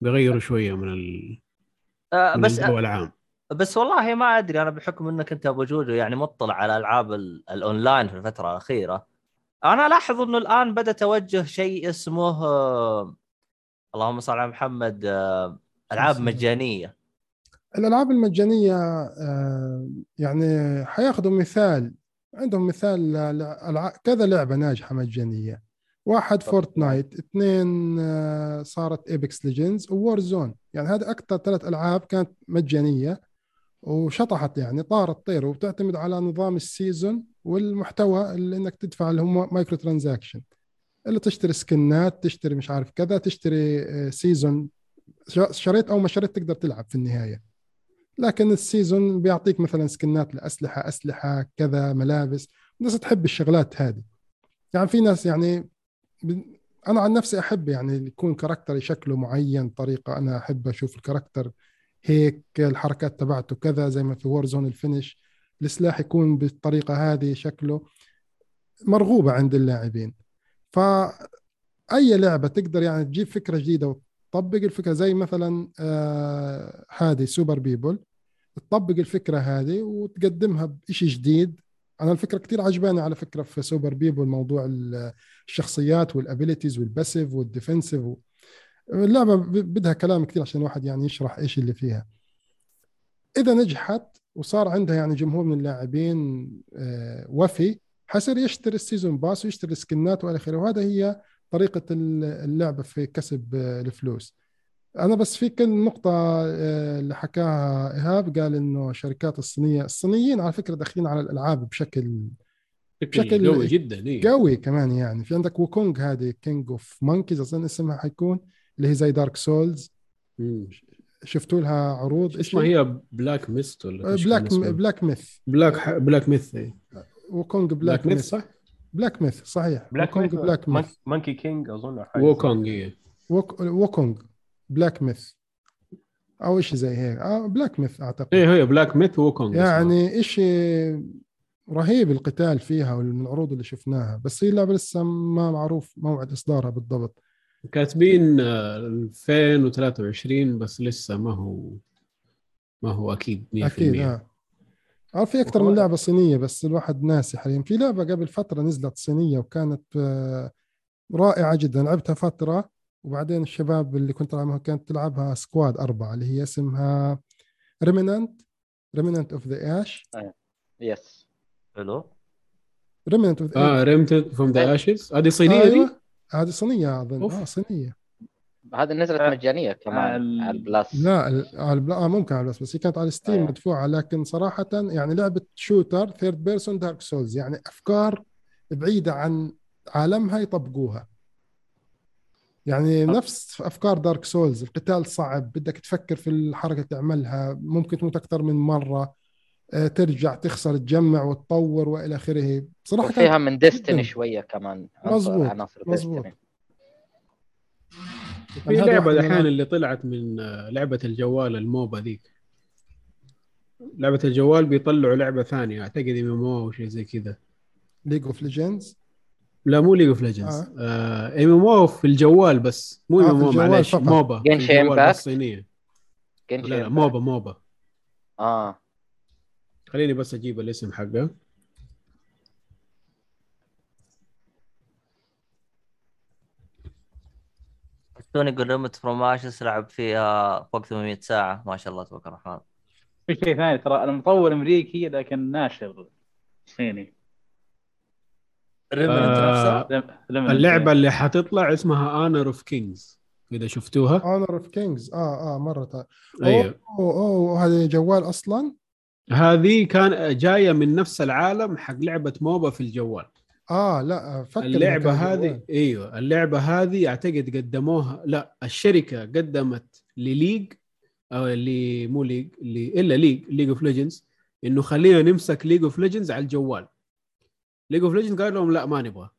بيغيروا شوية من ال... آه من بس الجو العام. بس والله ما أدري أنا بحكم إنك أنت أبو جوجو يعني مطلع على ألعاب ال- الأونلاين في الفترة الأخيرة. أنا ألاحظ إنه الآن بدأ توجه شيء اسمه اللهم صل على محمد ألعاب؟ مجانية. الألعاب المجانية آه، يعني حياخذوا مثال عندهم مثال كذا لعبة ناجحة مجانية. واحد Fortnite اثنين آه، صارت Apex Legends Warzone يعني هذه أكثر ثلاث ألعاب كانت مجانية. وشطحت يعني طارت طير وبتعتمد على نظام ال season والمحتوى اللي إنك تدفع اللي هم micro transaction اللي تشتري skin ات تشتري مش عارف كذا تشتري آه، season ش- شريت أو ما شريت تقدر تلعب في النهاية. لكن ال season بيعطيك مثلا skin ات لأسلحة أسلحة كذا ملابس. الناس تحب الشغلات هذه. يعني في ناس يعني. أنا عن نفسي أحب يعني يكون character ي شكله معين طريقة أنا أحب أشوف ال character هيك الحركات تبعته كذا زي ما في Warzone ال finish. السلاح يكون بالطريقة هذه شكله مرغوبة عند اللاعبين. فاي لعبة تقدر يعني تجيب فكرة جديدة وتطبق الفكرة زي مثلا آه هذه Super People تطبق الفكرة هذه وتقدمها بشيء جديد. أنا الفكرة كثير عجباني على فكرة في Super People موضوع ال- الشخصيات وال abilities وال passive وال defensive. اللعبة بدها كلام كثير عشان الواحد يعني يشرح إيش اللي فيها. إذا نجحت وصار عندها يعني جمهور من اللاعبين آه، وفي حيصير يشتري ال season pass ويشتري ال skin ات وإلى آخره. وهذا هي طريقة ال- اللعبه في كسب آه، الفلوس. أنا بس في كل نقطة آه، اللي حكاها إيهاب قال إنه الشركات الصينية الصينيين على فكرة داخلين على الألعاب بشكل بشكل قوي جدا إيه. قوي كمان يعني. في عندك Wukong هذه King of Monkeys أظن اسمها حيكون. اللي هي زي Dark Souls. شفتوا لها عروض اسمها هي Black Mist ولا Black؟ Black Myth Black ح... Black Myth إيه. Wukong Black Black Myth Myth صح؟ Black Myth صحيح Black Wukong Black Myth Monkey King أظن أو حاجة زي Wukong كذا. إيه. وك... Wukong Black Myth أو شيء زي هيك آه Black Myth أعتقد إيه هي Black Myth Wukong اسمها. يعني شيء رهيب القتال فيها من العروض اللي شفناها بس هي اللعبة لسه ما معروف موعد إصدارها بالضبط كاتبين آه، 2023 بس لسه ما هو ما هو أكيد 100% أكيد آه. آه في أكثر من لعبة صينية بس الواحد ناسي حاليا. في لعبة قبل فترة نزلت صينية وكانت آه رائعة جدا. لعبتها فترة وبعدين الشباب اللي كنت ألعبها كانت تلعبها squad أربعة اللي هي اسمها Remnant Remnant of the Ash yes حلو. Remnant of آه Remnant From the Ashes هذه صينية دي؟ أيوه. هذه صينية أظن. أوف. آه صينية. هذه نزلت آه، مجانية كمان على ال Plus. لا على البلا- آه ممكن على بس بس هي كانت على Steam أيوة. مدفوعة. لكن صراحة يعني لعبة shooter third person Dark Souls يعني أفكار بعيدة عن عالمها يطبقوها. يعني نفس أفكار Dark Souls القتال صعب بدك تفكر في الحركة اللي تعملها ممكن تموت أكثر من مرة. آه، ترجع تخسر تجمع وتطور وإلى آخره. بصراحه كانت من Destiny جداً. شوية كمان مظبوط، عناصر مظبوط. في لعبة الألعاب. اللي طلعت من آه، لعبة الجوال الموبا ذيك. لعبة الجوال بيطلعوا لعبة ثانية أعتقد ام ام أو شيء زي كذا. ليج اوف ليجندز لا مو ليج اوف ليجندز ام ام أو في الجوال بس مو آه، ام ام أو معلش. موبا. في Genshin الجوال Impact؟ بس صينيه لا لا موبا موبا. آه. خليني بس أجيب الاسم حقه. توني يقول Remnant From the Ashes لعب فيها فوق 800 ساعة؟ ما شاء الله تبارك الرحمن. في شيء ثاني ترى المطور أمريكي لكن ناشر صيني. آه، اللعبة اللي حتطلع اسمها Honor of Kings إذا شفتوها. Honor of Kings آه آه مرة تا- أيوه. أوه أوه هذا جوال أصلا؟ هذه كان جاية من نفس العالم حق لعبة MOBA في الجوال. آه لا فكر اللعبة هذه. إيوه اللعبة هذه أعتقد قدموها لا الشركة قدمت ل League أو اللي مو League اللي إلا League League of Legends إنه خلينا نمسك League of Legends على الجوال. League of Legends قال لهم لا ما نبغى.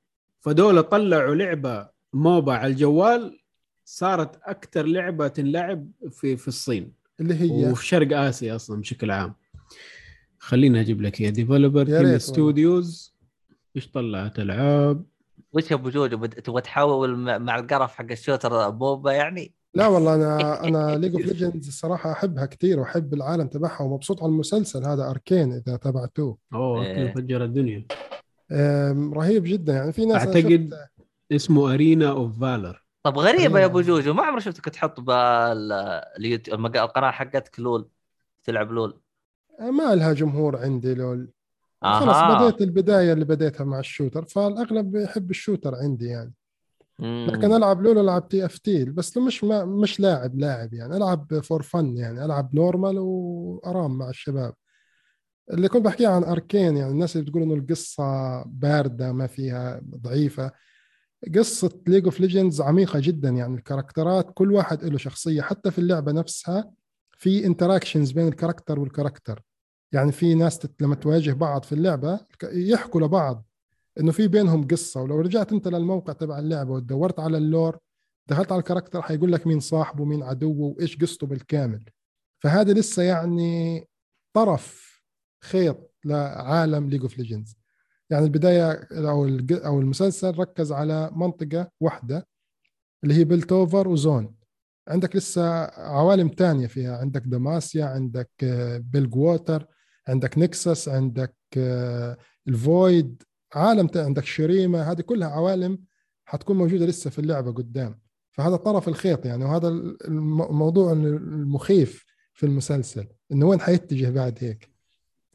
فدول طلعوا لعبة MOBA على الجوال صارت أكثر لعبة تنلعب في في الصين. اللي هي؟ وفي شرق آسيا أصلا بشكل عام. خليني أجيب لك هي ديفلوبر. ستوديوز إيش طلعت العاب وش يا ابو جوجو بد- تبغى تحول مع مع القرف حق الشوتر بوبا يعني؟ لا والله أنا أنا ليج اوف ليجندز الصراحة أحبها كثير وأحب العالم تبعها ومبسوط على المسلسل هذا اركين إذا تابعتوه. أوه. كيف فجر الدنيا. رهيب جدا. يعني في ناس أنا أعتقد- شفت- اسمه Arena of Valor طب غريبه يا أبو. جوجو ما عمري شفتك تحط بال اليوتيوب المق- القناة حقتك LoL تلعب LoL. ما لها جمهور عندي LoL. أها. خلاص بديت البداية اللي بديتها مع ال shooter. فالأغلب بيحب ال shooter عندي يعني. مم. لكن ألعب LoL ألعب TFT بس مش ما مش لاعب لاعب يعني. ألعب for fun يعني. ألعب normal و ARAM مع الشباب. اللي كنت بحكيه عن Arcane يعني. الناس اللي بتقول إنه القصة باردة ما فيها ضعيفة. قصة League of Legends عميقة جدا يعني. ال character ات كل واحد له شخصية. حتى في اللعبة نفسها في interactions بين ال character وال character. يعني في ناس لما تواجه بعض في اللعبة يحكوا لبعض إنه في بينهم قصة. ولو رجعت أنت للموقع تبع اللعبة ودورت على ال lore دخلت على ال character حيقول لك مين صاحبه مين عدوه وإيش قصته بالكامل. فهذا لسه يعني طرف خيط لعالم League of Legends يعني البداية أو أو المسلسل ركز على منطقة واحدة اللي هي Piltover و Zaun عندك لسه عوالم تانية فيها. عندك Demacia عندك آه، Bilgewater عندك Noxus عندك آه، ال Void عالم عندك Shurima. هذه كلها عوالم حتكون موجودة لسه في اللعبة قدام. فهذا طرف الخيط يعني وهذا الم- الموضوع المخيف في المسلسل إنه وين حيتجه بعد هيك؟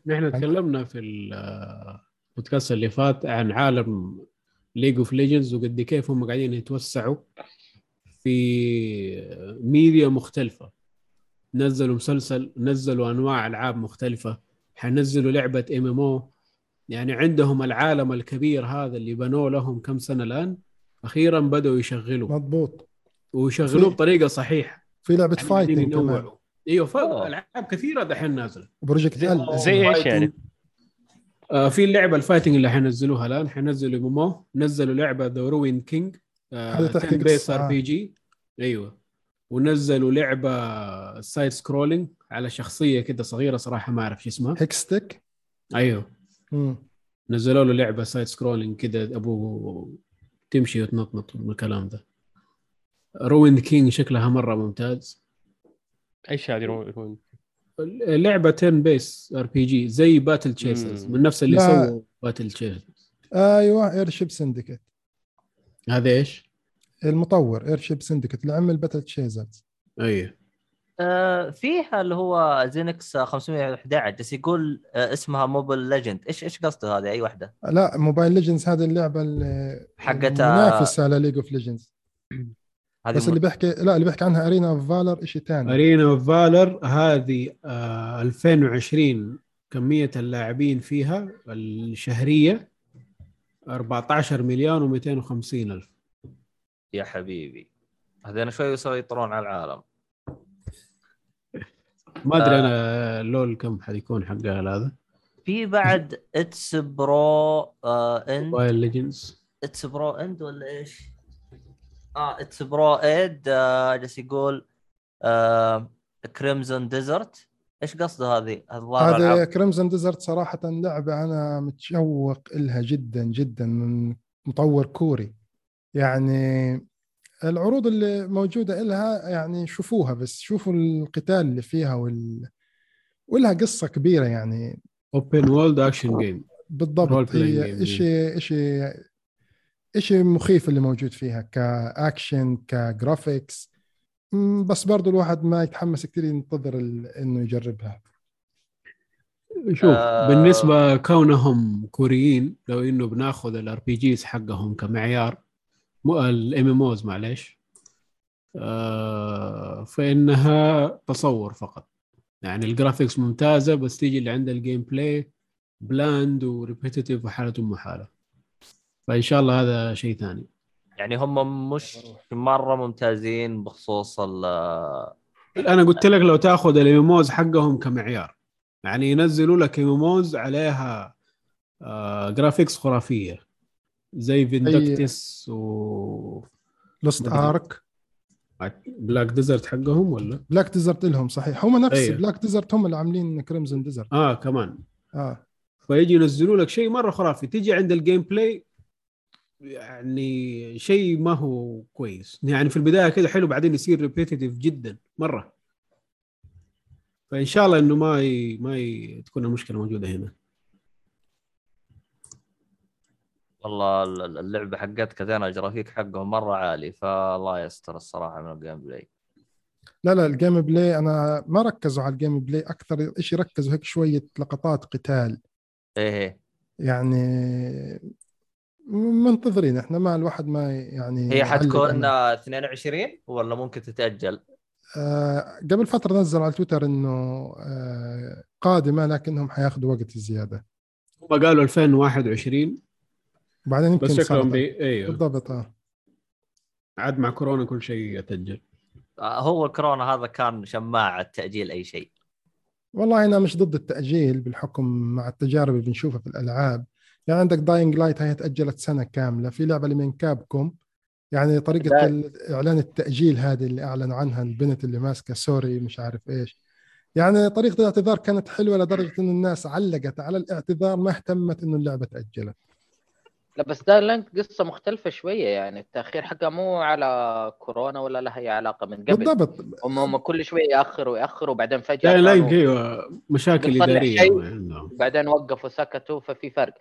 نحن تكلمنا في البودكاست اللي فات عن عالم League of Legends وقد كيف هم قاعدين يتوسعوا. في ميديا مختلفة. نزلوا مسلسل نزلوا أنواع ألعاب مختلفة. حنزلوا لعبة MMO يعني عندهم العالم الكبير هذا اللي بنوه لهم كم سنة الآن؟ أخيرا بدأوا يشغلوا مضبوط. ويشغلوه في- بطريقة صحيحة. في لعبة يعني fighting كمان. أيوه ف- أوه. ألعاب كثيرة دحين نازلة. Project L زي إيش يعني؟ آه في اللعبة ال fighting اللي حينزلوها الآن. حينزلوا MMO نزلوا لعبة The Ruined King هذا تحكي based قصة، R آه. PG أيوه. ونزلوا لعبة side scrolling على شخصية كده صغيرة صراحة ما أعرف شو اسمها. Hextech أيوه. مم. نزلوا له لعبة side scrolling كده ابو تمشي وتنطنط والكلام ده. Ruined King شكلها مرة ممتاز. إيش هذه رو- رو- لعبة turn-based RPG زي Battle Chasers. من نفس اللي. سووا باتل تشيسرز أيوه Airship Syndicate هذا إيش؟ المطور Airship Syndicate اللي عمل Battle Chasers. أيوه آه فيها اللي هو زينكس 511 بس يقول آه اسمها Mobile Legend إيش إيش قصده هذه؟ أي واحدة؟ لا Mobile Legends هذه اللعبة اللي حقت- منافسه على League of Legends هذه بس م- اللي بيحكي لا اللي بيحكي عنها Arena of Valor شيء ثاني Arena of Valor هذه آه 2020 كمية اللاعبين فيها الشهرية. 14 مليون و250 ألف. يا حبيبي. هذين شوي يسيطرون على العالم. ما أدري آه. أنا LoL كم حيكون حقها هذا. في بعد اتس برو آه اند موبايل ليجندز اتس برو اند ولا إيش؟ آه اتس برو ايد آه جالس يقول آه كريمزون ديزرت إيش قصده هذه؟ هذا كريمزون ديزرت صراحة لعبة أنا متشوق لها جدا جدا من مطور كوري. يعني العروض اللي موجودة لها يعني شوفوها بس شوفوا القتال اللي فيها وال ولها قصة كبيرة يعني. open world action game بالضبط. هي game. شيء شيء شيء مخيف اللي موجود فيها ك action ك graphics. بس برضو الواحد ما يتحمس كثير ينتظر ال- إنه يجربها. شوف آه. بالنسبة كونهم كوريين لو إنه بناخذ ال RPGs حقهم كمعيار ال MMOs معلش آه فإنها تصور فقط. يعني ال graphics ممتازة بس تيجي اللي عند ال gameplay bland و repetitive وحاله ام حاله فإن شاء الله هذا شيء ثاني. يعني هم مش مرة ممتازين بخصوص ال أنا قلت لك لو تأخذ ال MMOs حقهم كمعيار. يعني ينزلوا لك MMOs عليها آه graphics خرافية. زي Vindictus و Lost. Ark Black Desert حقهم ولا؟ Black Desert لهم صحيح. هم نفس أيوه. Black Desert هم اللي عاملين Crimson Desert آه كمان. آه. فيجي ينزلوا لك شيء مرة خرافي. تيجي عند ال gameplay يعني شيء ما هو كويس. يعني في البداية كده حلو بعدين يصير repetitive جدا مرة. فإن شاء الله إنه ما ي... ما ي... تكون المشكلة موجودة هنا. والله ال- اللعبة حقتك ذين الجرافيك حقهم مرة عالي فالله يستر الصراحة من ال gameplay. لا لا ال gameplay أنا ما ركزوا على ال gameplay أكثر. شيء ركزوا هيك شوية لقطات قتال. إيه إيه. يعني منتظرين إحنا ما الواحد ما يعني هي حتكون أنا. آه، 22 ولا ممكن تتأجل؟ آه قبل فترة نزلوا على تويتر إنه آه قادمة لكنهم حياخذوا وقت زيادة. هم قالوا 2021 وبعدين يمكن بس شكلهم بي... أيوه بالضبط آه. عاد مع كورونا كل شيء يتأجل. آه، هو الكورونا هذا كان شماعة تأجيل أي شيء. والله أنا مش ضد التأجيل بالحكم مع التجارب اللي بنشوفها في الألعاب. يعني عندك Dying Light هي تأجلت سنة كاملة. في لعبة اللي من Capcom؟ يعني طريقة إعلان التأجيل هذه اللي أعلنوا عنها البنت اللي ماسكة sorry مش عارف إيش. يعني طريقة الاعتذار كانت حلوة لدرجة انه الناس علقت على الاعتذار ما اهتمت إنه اللعبة تأجلت. لا بس Dying Light قصة مختلفة شوية. يعني التأخير حقها مو على كورونا ولا لها أي علاقة من قبل. بالضبط. هم هم كل شوية يأخروا يأخروا وبعدين فجأة كانوا- أيوه مشاكل إدارية. عندهم بعدين وقفوا سكتوا ففي فرق.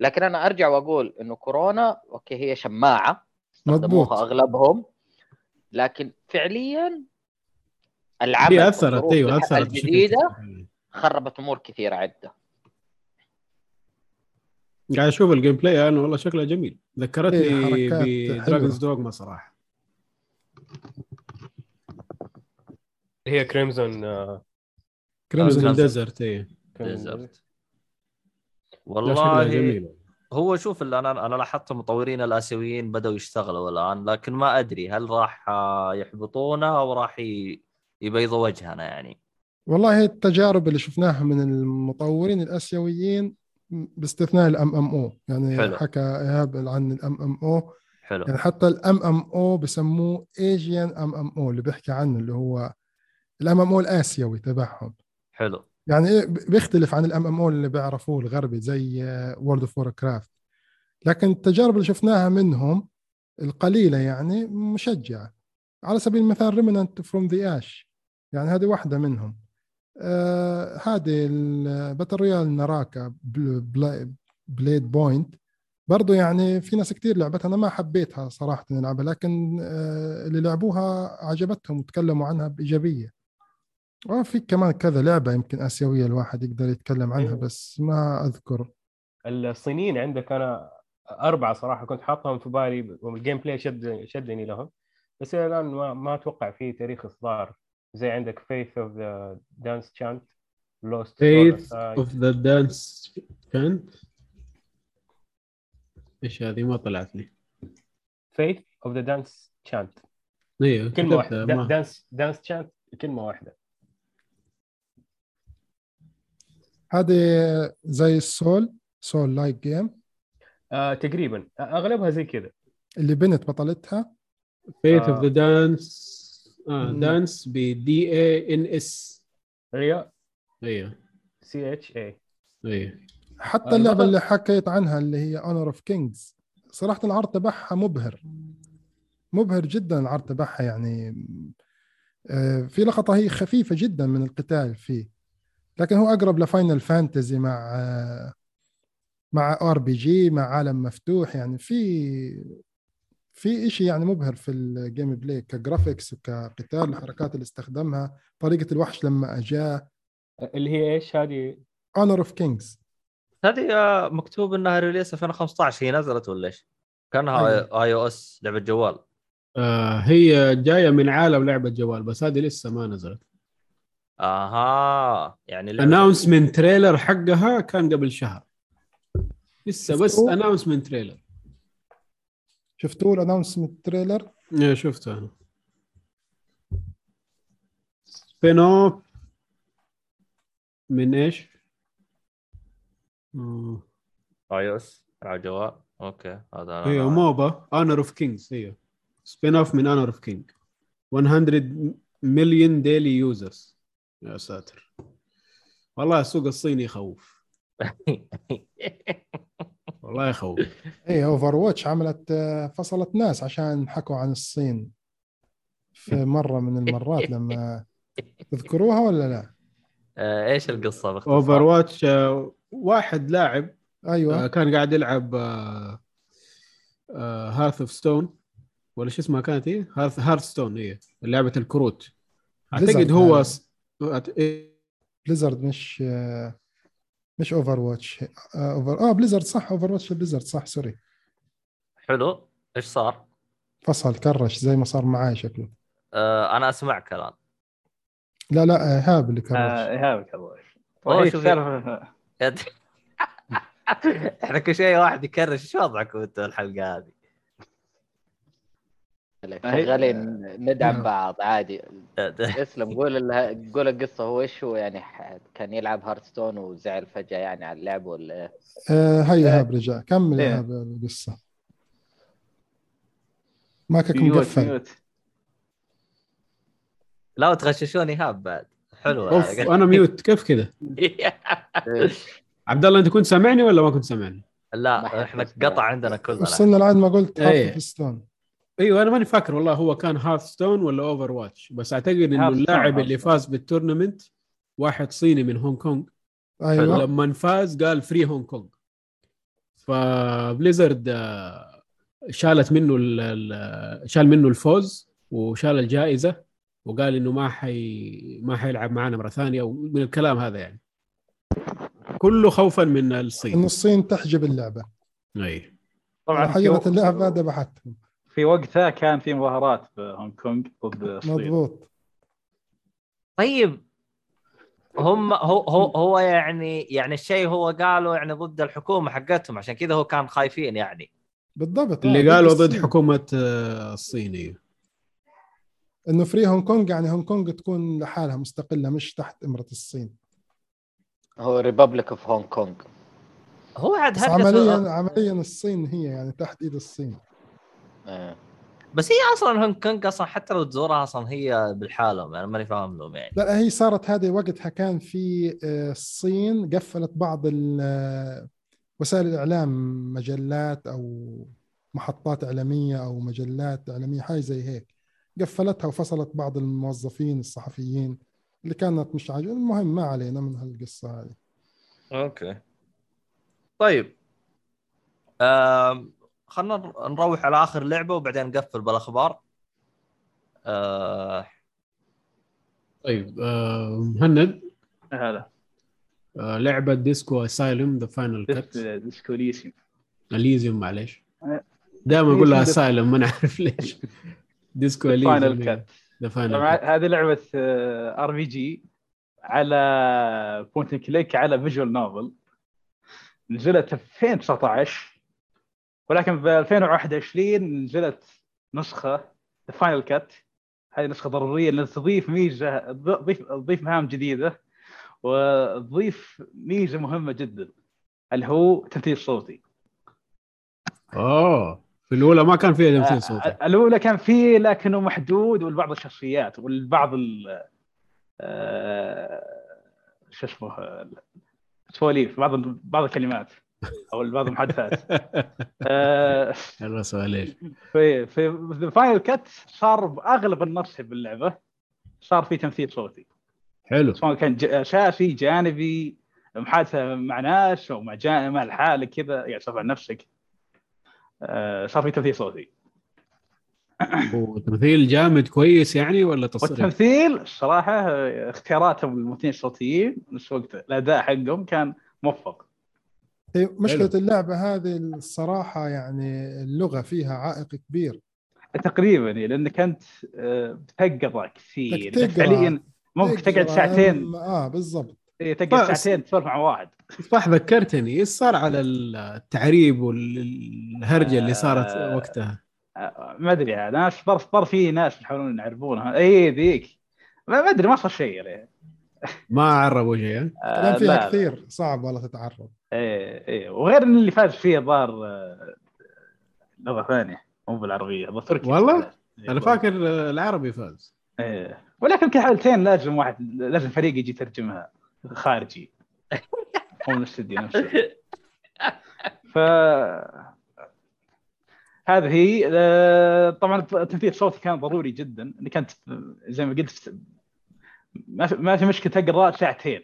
لكن أنا أرجع وأقول إنه كورونا okay هي شماعة استخدموها مضبوط. أغلبهم لكن فعليا العمل هي أثرت أيوه أثرت الجديدة كبير. خربت أمور كثيرة عدة قاعد أشوف ال gameplay أنا والله شكله جميل ذكرتني إيه، ب Dragon's. Dogma صراحة هي Crimson Crimson. Desert إيه Desert والله جميل. هو شوف اللي أنا أنا لاحظت المطورين الآسيويين بدأوا يشتغلوا الآن لكن ما أدري هل راح يحبطونا أو راح يبيضوا وجهنا يعني. والله التجارب اللي شفناها من المطورين الآسيويين باستثناء ال MMO. يعني حلو. حكى إيهاب عن ال MMO. حلو. يعني حتى ال MMO بسموه Asian MMO اللي بيحكي عنه اللي هو ال MMO الآسيوي تبعهم. حلو. يعني إيه بيختلف عن ال MMO اللي بيعرفوه الغربي زي World of Warcraft لكن التجارب اللي شفناها منهم القليلة يعني مشجعة. على سبيل المثال Remnant From the Ashes يعني هذه واحدة منهم. آه هذه ال battle royale Naraka Bladepoint برضو يعني في ناس كتير لعبتها أنا ما حبيتها صراحة نلعبها لكن آه اللي لعبوها عجبتهم وتكلموا عنها بإيجابية. وفي كمان كذا لعبة يمكن آسيوية الواحد يقدر يتكلم عنها أيوة. بس ما أذكر. الصينيين عندك أنا أربعة صراحة كنت حاطهم في بالي والجيم بلاي شد شدني لهم. بس إلى الآن ما, ما أتوقع في تاريخ اصدار زي عندك فيث اوف ذا دانس تشانت لوست فيث اوف ذا دانس كانت إيش هذه؟ ما طلعت لي. فيث اوف ذا دانس تشانت أيوه كلمة واحدة. دانس دانس تشانت كلمة واحدة. هذه زي ال souls souls-like game آه تقريبا. أغلبها زي كذا. اللي بنت بطلتها. Faith آه. of the Dans. Dans ب D A N S هي أيوه. C H A أيوه. حتى آه، اللعبة اللي حكيت عنها اللي هي Honor of Kings صراحة العرض تبعها مبهر. مبهر جدا العرض تبعها يعني. آه، في لقطة هي خفيفة جدا من القتال فيه. لكن هو أقرب ل Final Fantasy مع آه، مع RPG مع عالم مفتوح. يعني في في شيء يعني مبهر في ال gameplay ك graphics وكقتال الحركات اللي استخدمها طريقة الوحش لما أجاه. اللي هي إيش هذه؟ Honor of Kings هذه آه، مكتوب إنها release 2015 هي نزلت ولا إيش؟ كأنها أيوة. iOS لعبة جوال. آه هي جاية من عالم لعبة جوال بس هذه لسه ما نزلت. آها يعني announcement trailer حقها كان قبل شهر. لسه بس شفتوه؟ announcement trailer شفتوا ال announcement trailer إيه شفته أنا. spin-off من إيش؟ i OS على جوال okay هذا أيوه MOBA Honor of Kings أيوه spin-off من Honor of King 100 مليون daily users يا ساتر والله السوق الصيني يخوف والله يخوف اي Overwatch عملت آه، فصلت ناس عشان حكوا عن الصين في مرة من المرات لما تذكروها ولا لا؟ آه، إيش القصة باختصار؟ Over watch واحد لاعب آه، أيوه كان قاعد يلعب آه، Hearth of Stone ولا شو اسمها كانت هي؟ Hearth Hearthstone هي لعبة الكروت أعتقد هو أت- إيه، Blizzard مش آه، مش Overwatch Over آه Blizzard صح Overwatch Blizzard صح sorry. حلو. إيش صار؟ فصل crash زي ما صار معاي شكله. آه أنا اسمعك الان لا لا إيهاب اللي كرش. آه، الله والله طيب شوف- إحنا كل شيء واحد يكرش. إيش وضعكم أنتم الحلقة هذه؟ هي- شغالين ندعم. بعض عادي اسلم قول قول القصة هو إيش هو يعني ح- كان يلعب هارتستون وزعل فجاه يعني على اللعب ولا؟ آه هيا إيهاب رجع كمل إيه. إيهاب القصة mic ك mute مقفل mute لا وتغششوني هاب بعد حلو أوف أنا mute كيف كذا؟ عبد الله أنت كنت سامعني ولا ما كنت سامعني؟ لا إحنا. قطع عندنا كلنا وصلنا لعند ما قلت إيه. Hearthstone إيوه أنا ماني فاكر والله هو كان Hearthstone ولا Overwatch بس أعتقد إنه اللاعب اللي. فاز بال tournament واحد صيني من هونغ كونغ أيوه. لما فاز قال free Hong Kong فبليزرد شالت منه ال- ال- شال منه الفوز وشال الجائزة وقال إنه ما حي ما حيلعب معنا مرة ثانية ومن الكلام هذا يعني. كله خوفا من إنه الصين الصين تحجب اللعبة. اي طبعا حجبت اللعبه ذبحتهم. في وقتها كان في مظاهرات بهونغ كونغ ضد الصين. مضبوط. طيب هم هو هو هو يعني يعني الشيء هو قالوا يعني ضد الحكومة حقتهم عشان كذا هو كان خايفين يعني. بالضبط. آه، اللي قالوا ضد. حكومة آه، الصين إيه. إنه free Hong Kong يعني هونغ كونغ تكون لحالها مستقلة مش تحت إمرة الصين. هو republic of Hong Kong هو عاد عمليا عمليا الصين هي يعني تحت إيد الصين. آه. بس هي أصلا هونغ كونغ أصلا حتى لو تزورها أصلا هي بالحالهم يعني ماني فاهم لهم يعني. لا هي صارت هذه وقتها كان في آه، الصين قفلت بعض ال- آه، وسائل الإعلام مجلات أو محطات إعلامية أو مجلات إعلامية حاجة زي هيك. قفلتها وفصلت بعض الموظفين الصحفيين اللي كانت مش عاجبة. المهم ما علينا من هالقصة هذه. أوكي. طيب. آم... خلينا نروح على آخر لعبة وبعدين نقفل بالأخبار. آه... طيب آه، مهند. هذا آه، لعبة Disco Asylum The Final Cut Dis- Disco Lysium Elysium معليش. آه. دائما أقول لها Asylum ما نعرف ليش. Disco Final Elysium Cut The Final هذه لعبة RPG على point click على visual novel نزلت 2019 ولكن ب 2021 نزلت نسخة final cut هذه نسخة ضرورية لأن تضيف ميزة تضيف تضيف مهام جديدة وتضيف ميزة مهمة جدا اللي هو تمثيل صوتي. اوه في الأولى ما كان فيها تمثيل صوتي. آه، الأولى كان فيه لكنه محدود ولبعض الشخصيات ولبعض ال آه، شو اسمه آه، سواليف بعض بعض الكلمات. أو بعض المحادثات آه، الرسول ليش في في فاينل كات صار باغلب النص باللعبة. صار في تمثيل صوتي. حلو. سواء كان ج- شاشي جانبي محادثة مع ناس أو مع جان... مع لحالك كذا يعني صار عن نفسك. آه، صار في تمثيل صوتي. وتمثيل جامد كويس يعني ولا تصريح؟ والتمثيل الصراحه آه، اختياراتهم الممثلين الصوتيين نفس وقت الأداء حقهم كان موفق. هي مشكلة اللعبة هذه الصراحة يعني اللغة فيها عائق كبير. تقريبا يعني لأنك أنت آه، بتقرأ كثير. فعليا ممكن تقعد ساعتين. آه بالضبط. إيه، تقعد. ساعتين تسولف مع واحد. صح ذكرتني. إيش صار على التعريب والهرجة اللي صارت آه. وقتها؟ آه، ما أدري عاد أنا صار صار في ناس يحاولون يعرفونها اي ذيك. ما ما أدري ما صار شيء يعني. ما عربوا شيء. كلام فيها لا، كثير صعب والله تتعرض إيه إيه. وغير إن اللي فاز فيه ظهر آه، لغه ثانية مو بالعربية ظهر تركي والله؟ إيه، أنا فاكر العربي فاز. إيه. ولكن في حالتين لازم واحد لازم فريق يجي يترجمها خارجي. مو من الاستديو نفسه ف هذه هي آه، طبعا التمثيل الصوتي كان ضروري جدا انك انت زي ما قلت ما في ما في مشكلة تقرأ ساعتين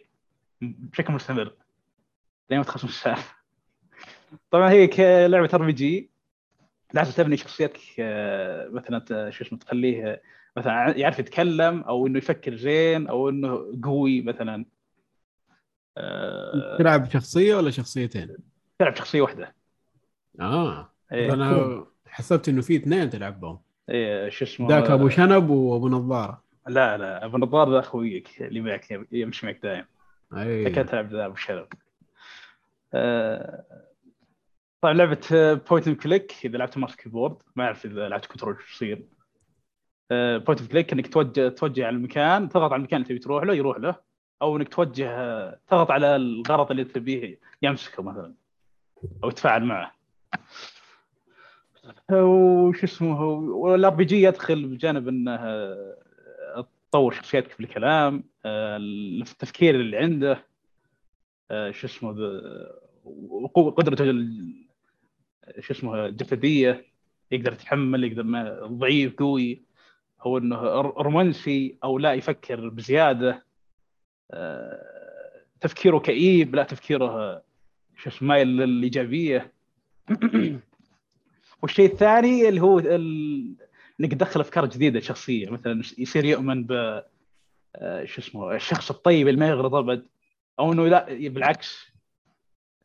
بشكل مستمر. لين ما تخلص من السالفه طبعا هي ك- لعبة RPG لازم تبني شخصيتك آه، مثلا شو اسمه تخليه مثلا يعرف يتكلم أو إنه يفكر زين أو إنه قوي مثلا. آه، تلعب شخصية ولا شخصيتين؟ تلعب شخصية واحدة. آه. إيه، أنا حسبت إنه في اثنين تلعب بهم إيه، شو اسمه؟ ذاك أبو شنب وأبو نظارة. لا لا أبو نظار ذا أخويك اللي معك يمشي معك دائم اي فكرة تلعب ذا أبو آه، طبعا لعبة point and click إذا لعبت mouse keyboard ما أعرف إذا لعبت control شو يصير. point and click إنك توجه توجه على المكان تضغط على المكان اللي تبي تروح له يروح له. أو إنك توجه آه، تضغط على الغرض اللي تبيه يمسكه مثلا. أو يتفاعل معه. وش اسمه وال RPG يدخل بجانب إنه آه، تطور شخصيتك بالكلام آه، التفكير اللي عنده. آه، شو اسمه ذا- وقوة قدرته ال- شو اسمه الجسدية يقدر يتحمل يقدر ما ضعيف قوي. هو إنه رومانسي أو لا يفكر بزيادة. آه، تفكيره كئيب لا تفكيره آه، شو اسمه مايل للإيجابية والشيء الثاني اللي هو ال... إنك تدخل أفكار جديدة شخصية. مثلا يصير يؤمن ب آه، شو اسمه الشخص الطيب اللي ما يغرض ابد أو إنه لا بالعكس.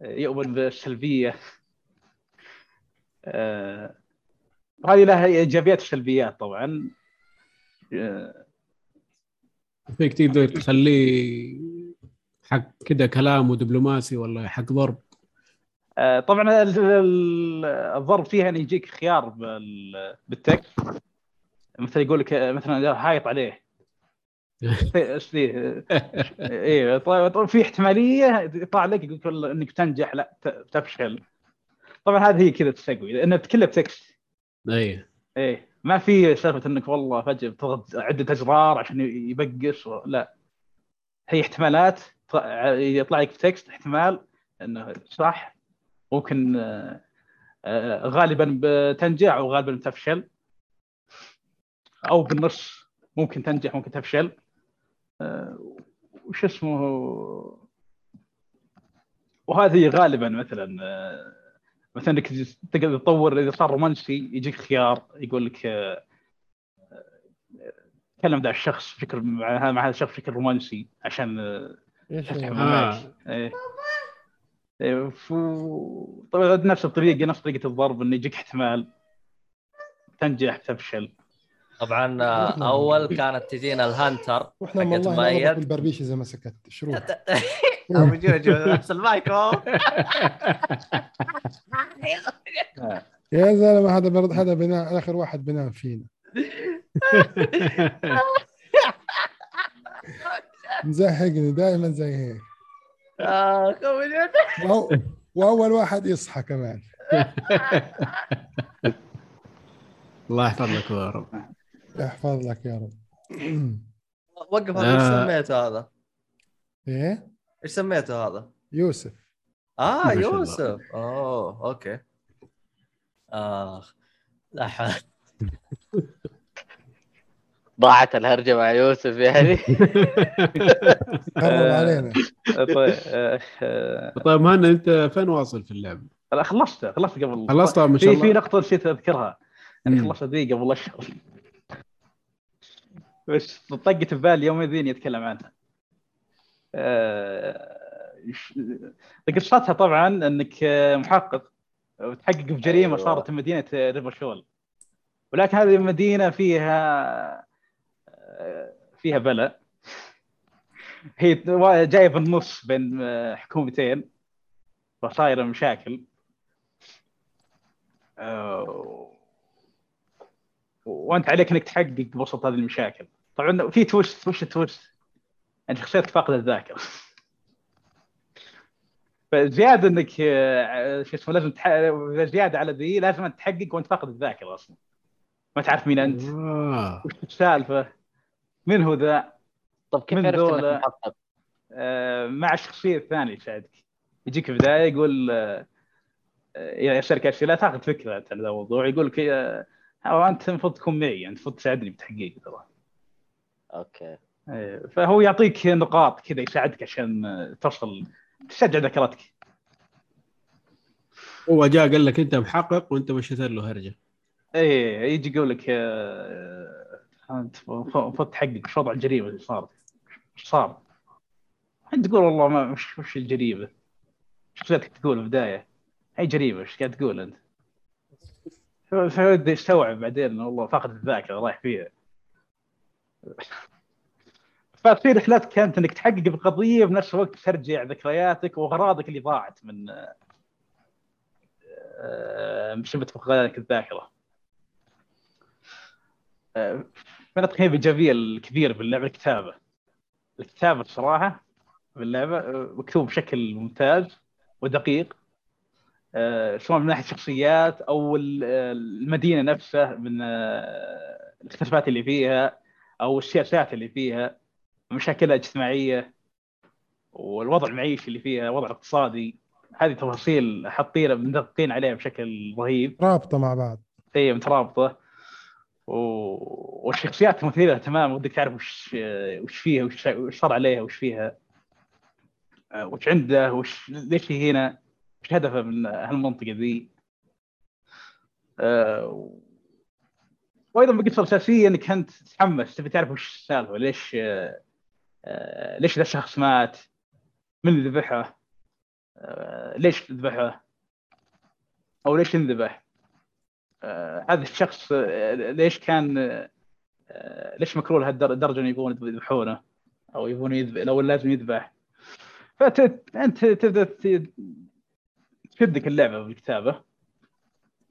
آه، يؤمن بالسلبية. آه، وهذه لها إيجابيات وسلبيات طبعا. آه، فيك تقدر تخليه حق كده كلام ودبلوماسي ولا حق ضرب. آه، طبعا ال- ال- الضرب فيها ان يجيك خيار بال- بالتكست مثلا يقول لك مثلا هايط عليه. إيه طيب في احتمالية يطلع لك يقول إنك تنجح لا تفشل. طبعا هذه هي كذا تسوي لأن كلها ب text اي إيه ما في سالفة إنك والله فجأة بتضغط عدة أزرار عشان يبقس و... لا. هي احتمالات يطلع لك text احتمال إنه صح. ممكن آه، غالبا بتنجح أو غالبا بتفشل أو بالنص ممكن تنجح ممكن تفشل. وش اسمه وهذه غالبا مثلا آه، مثلا إنك تقدر تطور إذا صار رومانسي يجيك خيار يقول لك آه، آه، تكلم ذا الشخص بشكل مع هذا الشخص بشكل رومانسي عشان آه،؟ آه. إيه إيه، فو- طبعا نفس الطريقة نفس طريقة الضرب إنه يجيك احتمال تنجح تفشل طبعا آه، أول كانت تجينا الهانتر وإحنا حقت والله مؤيد البربيش اذا ما سكت. شروح. أبو جوجو نفس المايك. يا زلمة هذا برد هذا بناء آخر واحد بنام فينا. مزهقني دائما زي هيك آه، وأول واحد يصحى كمان. الله يحفظ لك يا رب. يحفظ لك يا رب وقف هذا إيش. سميته هذا؟ إيه إيش سميته هذا؟ يوسف آه. يوسف أوه أوكي آخ لا حول ضاعت الهرجة مع يوسف يعني قرب علينا طيب طيب مهنا أنت فين واصل في اللعبه؟ لا خلصت خلصت قبل شاء في في نقطه نسيت أذكرها اني مم. خلصت ذي قبل اشهر بس طقت في بالي يوم ذي يتكلم عنها. آه، قصتها طبعا إنك آه، محقق وتحقق في جريمة أيوة. صارت في مدينة آه، ريفرشول ولكن هذه المدينة فيها آه، فيها بلاء هي جاية بالنص بين آه، حكومتين. فصايره مشاكل. وانت عليك انك تحقق بوسط هذه المشاكل. طبعا في تويست وش التويست؟ انت شخصيتك فاقده الذاكرة. فزيادة انك آه، شو اسمه لازم تح... زيادة على ذي لازم تحقق وأنت فاقد الذاكرة أصلا. ما تعرف مين أنت. آه. وش السالفة؟ من هو ذا؟ طب كيف من عرفت إنك ذولا؟ آه، مع الشخصية الثانية يساعدك. يجيك في البدايه يقول آه، آه، يسالك اسئله تاخذ فكرة عن الموضوع يقول لك آه، أنت المفروض تكون معي انت المفروض تساعدني بالتحقيق ترى أوكي آه، فهو يعطيك نقاط كذا يساعدك عشان آه، تصل تشجع ذاكرتك هو جاء قال لك أنت محقق وأنت مشيت له هرجة إيه يجي يقول لك آه، أنت المفروض تحقق إيش وضع الجريمة اللي صارت إيش صار؟ أنت تقول والله ما وش وش الجريمة؟ شخصيتك تقول في البداية أي جريمة إيش قاعد تقول أنت؟ فيبدا يستوعب بعدين والله فاقد الذاكرة رايح فيها فتصير رحلتك كانت إنك تحقق بقضيه بنفس الوقت ترجع ذكرياتك وأغراضك اللي ضاعت من آه، بسبب فقدانك الذاكرة. آه، من القيم الايجابيه الكبيره باللعبه الكتابة. الكتابة بصراحه باللعبه آه، مكتوب بشكل ممتاز ودقيق آه، سواء من ناحية الشخصيات أو ال- آه، المدينة نفسها من آه، الاختلافات اللي فيها أو السياسات اللي فيها مشاكلها الاجتماعية والوضع المعيشي اللي فيها الوضع الاقتصادي هذه تفاصيل حاطين مدققين عليها بشكل رهيب. رابطة مع بعض. هي مترابطة. و... والشخصيات مثيره تماما ودك تعرف وش وش فيها وش وش صار عليها وش فيها آه، وش عنده وش ليش هي هنا؟ وش هدفه من هالمنطقة ذي. آه، وأيضا بالقصة الاساسيه إنك أنت تتحمس تبي تعرف وش السالفة ليش آه، ليش ذا الشخص مات؟ من اللي ذبحه؟ آه، ليش ذبحه؟ أو ليش انذبح؟ هذا الشخص ليش كان ليش مكروه لهالدرجة إنه يبغون يذبحونه؟ أو يبغون يذبح لو لازم يذبح. فانت تبدأ تشدك اللعبة بالكتابه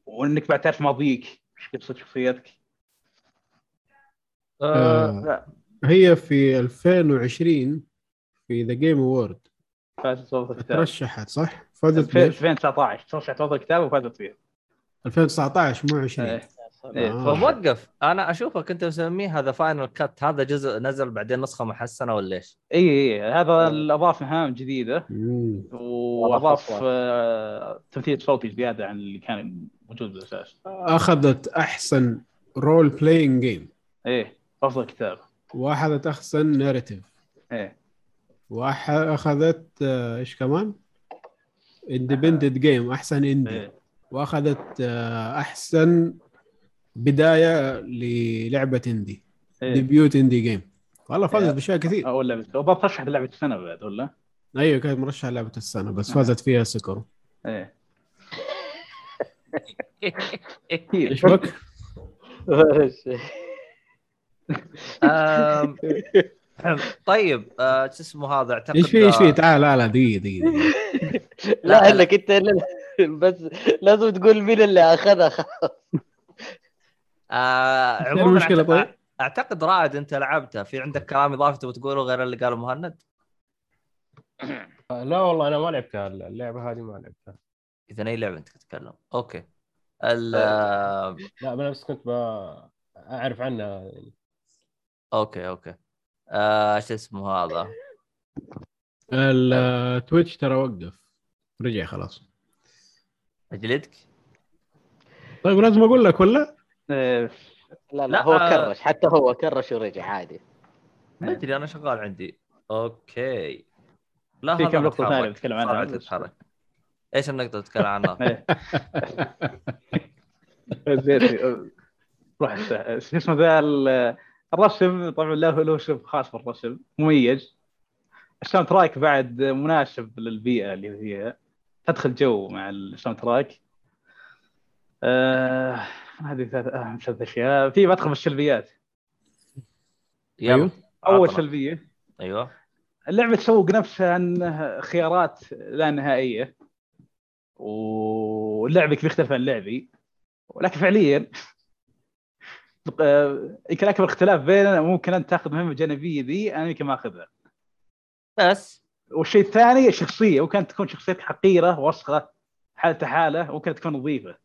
وإنك بعد تعرف ماضيك إيش قصة شخصيتك آه. هي في 2020 في The Game Award فازت الكتاب ترشحت صح؟ فازت في بإيش؟ 2019 ترشحت صوت الكتاب وفازت فيه 2019 مو 20 إيه. إيه، آه. فموقف. أنا أشوفك أنت مسميه هذا final cut هذا جزء نزل بعدين نسخة محسنة ولا إيش؟ إي إي هذا اللي اضاف مهام جديدة. وأضاف. آه، تمثيل صوتي زيادة عن اللي كان موجود بالأساس. أخذت أحسن role playing game إيه أفضل كتاب. واخذت أحسن narrative إيه. واخذت آه، إيش كمان؟ independent game أحسن indie إيه. وأخذت آه، أحسن بداية للعبة indie إيه. debut indie game والله فازت إيه. بأشياء كثير. اول لعبه وبرضه لعبة السنة بعد ولا؟ أيوه كانت مرشحة لعبة السنة بس فازت فيها سكرو إيه. إيش بك؟ طيب آه، شو اسمه هذا؟ أعتقد إيش في إيش في؟ آه، تعال لا لا دقيقة دقيقة لا إنك أنت بس لازم تقول مين اللي أخذها آه عموما طيب؟ اعتقد رائد أنت لعبتها في عندك كلام اضافي تبغى تقوله غير اللي قاله مهند؟ آه، لا والله أنا ما لعبتها. اللعبة هذه ما لعبتها. اذا أي لعبة أنت تتكلم؟ okay. ال آه، لا أنا بس كنت ب- أعرف عنها. يعني. okay okay. آه شو اسمه هذا؟ التويتش ترى وقف. رجع خلاص. أجلدك؟ طيب لازم أقول لك ولا؟ إيه، لا لا، لا هو آه. crash حتى هو crash ورجع عادي. ما أدري أنا شغال عندي. okay. لا في كم نقطه متحرك. ثانية بتكلم عنها؟ تتحرك إيش النقطه اللي تتكلم عنها؟ إيه. زين روح شو اسمه ذا ال- الرسم طبعا له له اسلوب خاص بالرسم مميز. ال soundtrack بعد مناسب للبيئة اللي فيها تدخل جو مع ال soundtrack آه هذه ثلاث اهم ثلاث أشياء. في بدخل بالسلبيات يلا. أيوه. أول عطنا. سلبية. أيوه. اللعبة تسوق نفسها انها خيارات لا نهائية. ولعبك بيختلف عن لعبي. ولكن فعليا آه، يمكن أكبر اختلاف بيننا ممكن انت تأخذ مهمة جانبية ذي أنا يمكن ما أخذها. بس. والشيء الثاني الشخصيه ممكن تكون شخصيتك حقيرة وسخة حالته حالة ممكن تكون نظيفة.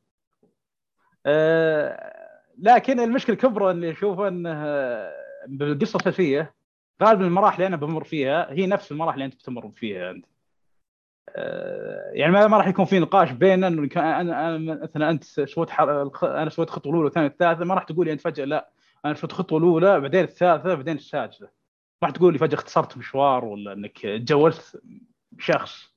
لكن المشكلة الكبرى اللي اشوفها إنه آه، بالقصة الاساسيه غالبا المراحل اللي أنا بمر فيها هي نفس المراحل اللي أنت بتمر فيها أنت. آه، يعني ما راح يكون في نقاش بيننا إنه أنا مثلا أنت سويت أنا سويت الخطوه الأولى والثانية والثالثة ما راح تقول لي أنت فجأة لا أنا سويت الخطوه الأولى بعدين الثالثة بعدين السادسة. ما راح تقول لي فجأة اختصرت مشوار ولا إنك تجوزت شخص.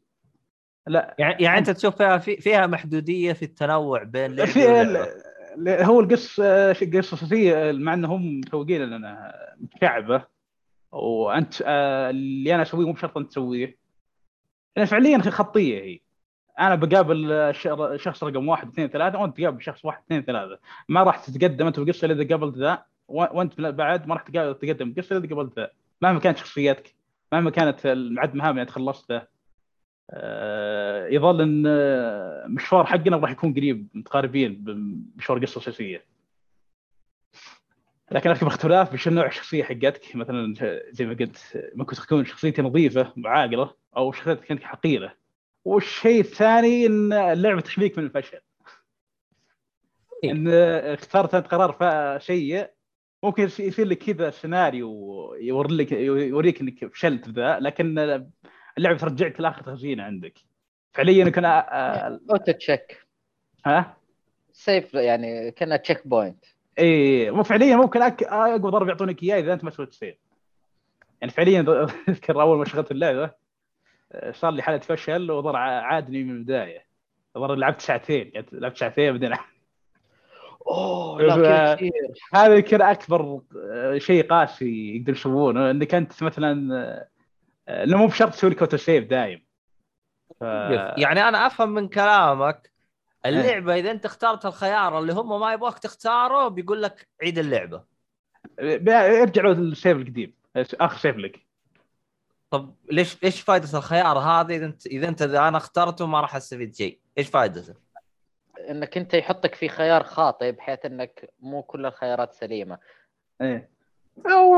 لا يعني يعني أنت تشوف فيها في فيها محدودية في التنوع بين لعبه في ولعبه ال- ال- هو القصة قصه اساسيه مع انهم مسوقين لنا متشعبة. وأنت آه، اللي أنا أسويه مو بشرط أنت تسويه. لأن فعليا خطية هي. أنا بقابل شخص رقم واحد اثنين ثلاثة وأنت تقابل شخص واحد اثنين ثلاثة. ما راح تتقدم أنت بالقصة إذا قابلت ذا. وأنت بعد ما راح تقابل- تتقدم بالقصة إذا قابلت ذا. مهما كانت شخصيتك مهما كانت العد مهام اللي أنت خلصته. آه، يظل إن آه، مشوار حقنا راح يكون قريب متقاربين بمشوار القصة الاساسيه لكن اكبر اختلاف بش نوع الشخصية حقتك. مثلا زي ما قلت ممكن تكون شخصيتي نظيفة وعاقله أو شخصيتك كانت حقيرة. والشيء الثاني إن اللعبة تحميك من الفشل. إن اخترت أنت قرار سيء ممكن يصير- لك كذا سيناريو يوري لك يوريك إنك فشلت بذا لكن اللعبة ترجعك لاخر تخزينه عندك. فعليا كان auto check ها؟ save يعني كانها checkpoint اي مو فعليا ممكن أك... أقوى ضرب يعطونك إياه إذا أنت ما سويت save يعني فعليا أذكر أول ما شغلت اللعبة آه، صار لي حالة فشل ع- عادني من البداية. ظل لعبت ساعتين يعني لعبت ساعتين بعدين. أوه لا، هذا يمكن أكبر آه، شيء قاسي يقدر يسوونه إنك أنت مثلا آه، انه مو بشرط تسوي لك auto save دايم. ف... يعني أنا أفهم من كلامك اللعبة إذا أنت اخترت الخيار اللي هم ما يبغاك تختاره بيقول لك عيد اللعبة. ارجعوا لل save القديم آخر save لك. طب ليش إيش فائده الخيار هذا إذا انت إذا أنت أنا اخترته ما راح أستفيد شيء. إيش فائدته إنك أنت يحطك في خيار خاطئ بحيث إنك مو كل الخيارات سليمة. إيه. أو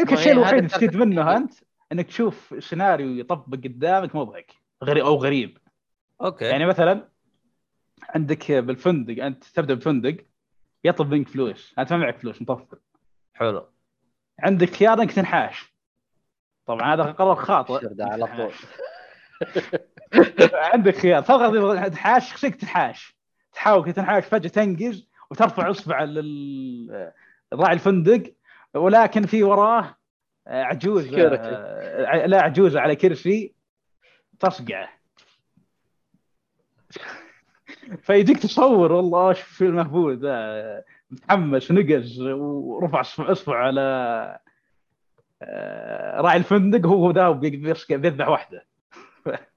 يمكن الشيء الوحيد اللي تستفيد. منه أنت. إنك تشوف سيناريو يطبق قدامك مضحك غريب أو غريب. أوكي. يعني مثلا عندك بالفندق أنت تبدأ بفندق يطلب منك فلوس انت ما معك فلوس مطفر حلو. عندك خيار انك تنحاش. طبعا هذا قرار خاطئ. على طول. عندك خيار تبغى تنحاش خشيك تنحاش. تحاول تنحاش فجأة تنقز وترفع اصبع لل راعي الفندق ولكن في وراه عجوز Security. آه، لا عجوزه على كرسي تصقعه. فيجيك تصور والله شوف في المهبول ذا متحمس نقز ورفع اصبع اصبع على آه، راعي الفندق هو ذا بيذبح واحدة.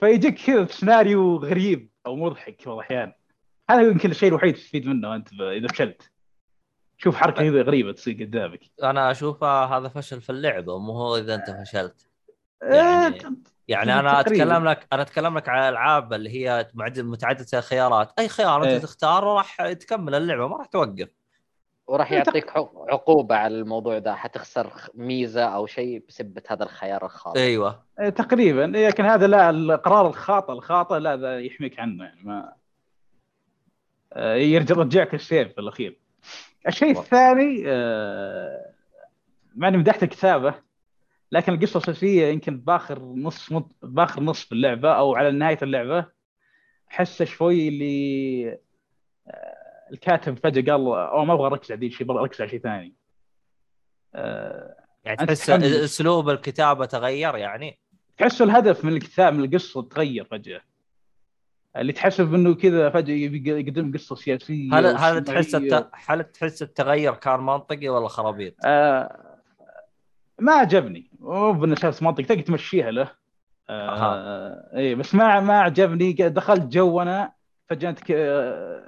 فيجيك كذا سيناريو غريب أو مضحك بعض الاحيان هذا يمكن الشيء الوحيد تستفيد منه أنت إذا فشلت. شوف حركة كذا غريبة تصير قدامك. أنا أشوفها هذا فشل في اللعبة مو هو إذا أنت فشلت. آه، يعني يعني أنا. أتكلم لك أنا أتكلم لك على الألعاب اللي هي معد- متعددة الخيارات. أي خيار أنت إيه. تختاره راح تكمل اللعبة ما راح توقف. وراح يعطيك حق- عقوبة على الموضوع ده حتخسر ميزة أو شيء بسبة هذا الخيار الخاطئ. أيوه. تقريبا. لكن هذا لا القرار الخاطئ الخاطئ لا ذا يحميك عنه يعني ما يرجع يرجعك السيف في الأخير. الشيء الثاني آه، مع إني مدحت الكتابة لكن القصة الأساسية يمكن باخر نص باخر نص في اللعبة أو على نهاية اللعبة أحس شوي اللي آه، الكاتب فجأة قال أو ما أبغى أركز على ذي الشيء أبغى أركز على شيء ثاني. آه، يعني تحس. أسلوب الكتابة تغير يعني؟ تحس الهدف من الكتاب من القصة تغير فجأة. اللي تحسب إنه كذا فجأة يقدم قصة سياسية هل هل تحس. الت... هل تحس التغير كان منطقي ولا خرابيط؟ آه ما عجبني. مو بالاساس منطق تقدر تمشيها له. آه اي بس ما ما عجبني. دخلت جو أنا فجأة ك- آه،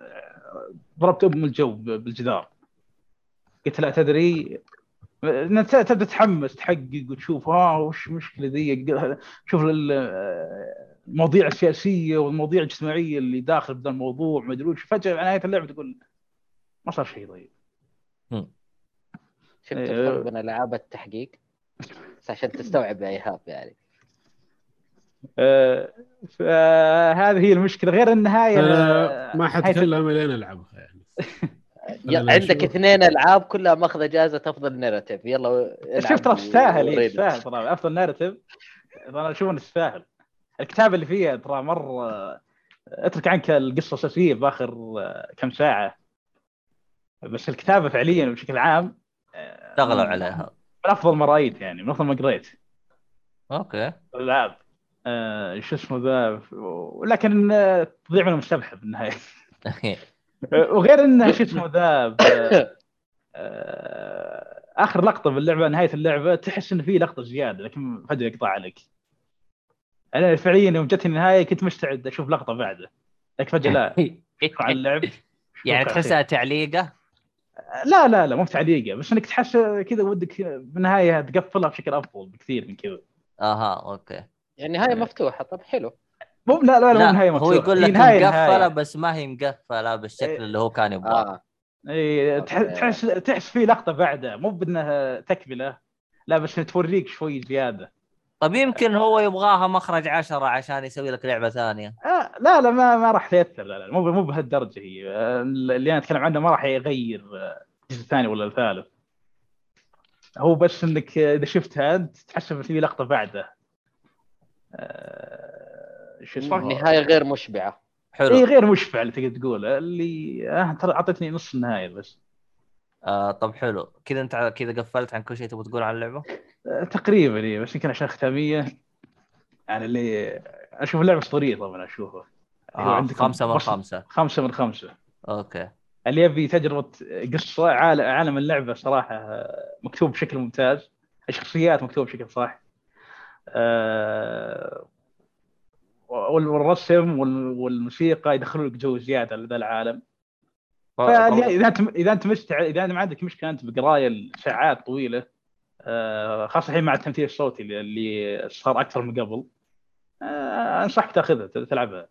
ضربت ام الجو بالجدار. قلت لا تدري تبدأ تحمس تحقق وتشوف ها وش المشكلة ذي؟ شوف آه، المواضيع السياسيه والمواضيع الاجتماعيه اللي داخل بذا الموضوع ما أدري وش. فجأة على نهاية اللعبة تقول ما صار شيء طيب. شفت إيه. الفرق بين ألعاب التحقيق؟ بس عشان تستوعب يا إيهاب يعني. آه، فهذه هي المشكلة. غير النهاية أنا ما حتكلم لين ألعبها يعني. عندك شوف. اثنين ألعاب كلها ماخذة جائزه أفضل نيرتيف يلا العب شوف ترى تستاهل إيه،. تستاهل ترى. أفضل ناريتيف أنا أشوف إنه تستاهل. الكتابه اللي فيها ترى مره اترك عنك القصة الأساسية باخر آه، كم ساعة. بس الكتابة فعليا بشكل عام آه، اشتغلوا من- عليها. من أفضل ما رأيت يعني من أفضل ما قريت. أوكي. الألعاب آه، شو اسمه ذا ولكن آه، تضيع من المستبحر بالنهايه وغير انه شو اسمه ذا آه، آخر لقطة باللعبه نهاية اللعبة تحس انه في لقطة زيادة لكن فجأة يقطع عليك. أنا فعليا يوم جتني النهاية كنت مستعد أشوف لقطة بعده. لكن فجأة لا. على اللعب. يعني تحسها تعليقة؟ لا لا لا مو بتعليقة. بس إنك تحس كذا ودك بالنهاية تقفلها بشكل أفضل بكثير من كذا. أها أوكي. يعني نهايه مفتوحة. طب حلو. مو لا لا لا, مو نهايه هو مفتوحة. يقول لك نهاية مقفلة نهاية. بس ما هي مقفلة بالشكل إيه. اللي هو كان يبغاه. آه. اي. تحس تحس في لقطة بعدها مو بإنها تكملة. لا بس توريك شوي زيادة. طب يمكن هو يبغاها مخرج عشرة عشان يسوي لك لعبة ثانية. آه لا لا ما ما راح تاثر لا لا مو مو بهالدرجة هي. آه، اللي أنا أتكلم عنه ما راح يغير آه، الجزء الثاني ولا الثالث. هو بس إنك إذا شفتها انت تحس ان في لقطة بعده. آه، شو اسمه نهاية غير مشبعة. اي حلو غير مشبع اللي تقدر تقول اللي آه ترى أعطتني نص النهاية بس. آه طب حلو. كذا انت كذا قفلت عن كل شيء تبغى تقول عن اللعبة؟ آه، تقريبا إيه، بس يمكن عشان ختامية يعني اللي أشوف اللعبة اسطوريه طبعا أشوفها. آه عندكم خمسة من خمسة. خمسة. من خمسة. أوكي. اللي يبي تجربة قصة عالم, عالم اللعبة صراحة مكتوب بشكل ممتاز. الشخصيات مكتوبة بشكل صح. آه، وال- والرسم وال- والموسيقى يدخلوا لك جو زيادة لذا العالم. فاذا أنت إذا أنت مستع إذا ما عندك مشكلة أنت بقراية الساعات طويلة آه، خاصة الحين مع التمثيل الصوتي اللي- اللي صار أكثر من قبل آه، أنصحك تأخذها تلعبها.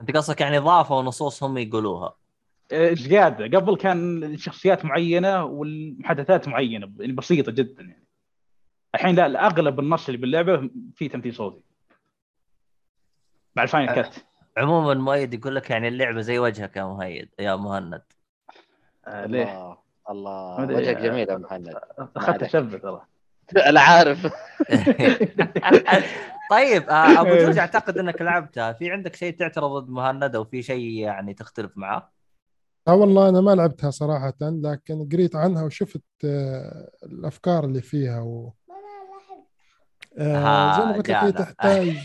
أنت قصدك يعني ضافوا نصوص هم يقولوها. آه، زيادة. قبل كان شخصيات معينة والمحادثات معينة يعني بسيطة جدا يعني. الحين لا اغلب النص اللي باللعبة فيه تمثيل صوتي. مع ال Final Cut. عموما مؤيد يقول لك يعني اللعبة زي وجهك يا مؤيد يا مهند. ليه؟ الله الله. وجهك جميل يا مهند أخذت شبه ترى أنا عارف طيب آه، أبو جورج أعتقد إنك لعبتها في عندك شيء تعترض ضد مهند أو في شيء يعني تختلف معاه؟ آه والله أنا ما لعبتها صراحة لكن قريت عنها وشفت آه، الأفكار اللي فيها و آه، زي ما قلت لك. تحتاج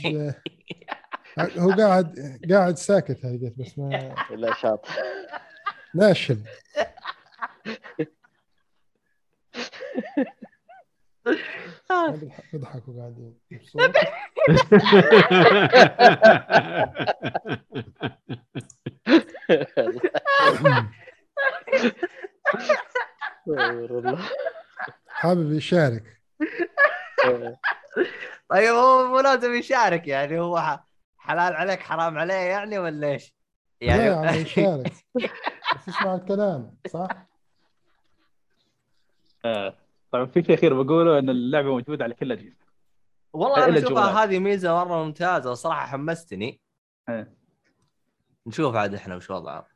آه، هو قاعد قاعد ساكت قلت بس ما لا شاطر ناشب يضحكوا قاعدين. مبسوط حابب يشارك. طيب هو مو لازم يشارك يعني هو حلال عليك حرام عليه يعني ولا إيش؟ لا يا عم يعني يشارك بس اسمع الكلام صح؟ آه، طبعا في شيء اخير بقوله إن اللعبة موجودة على كل الاجهزه والله أنا أشوفها. هذه ميزة مرة ممتازة وصراحه حمستني إيه. نشوف عاد إحنا وش وضعها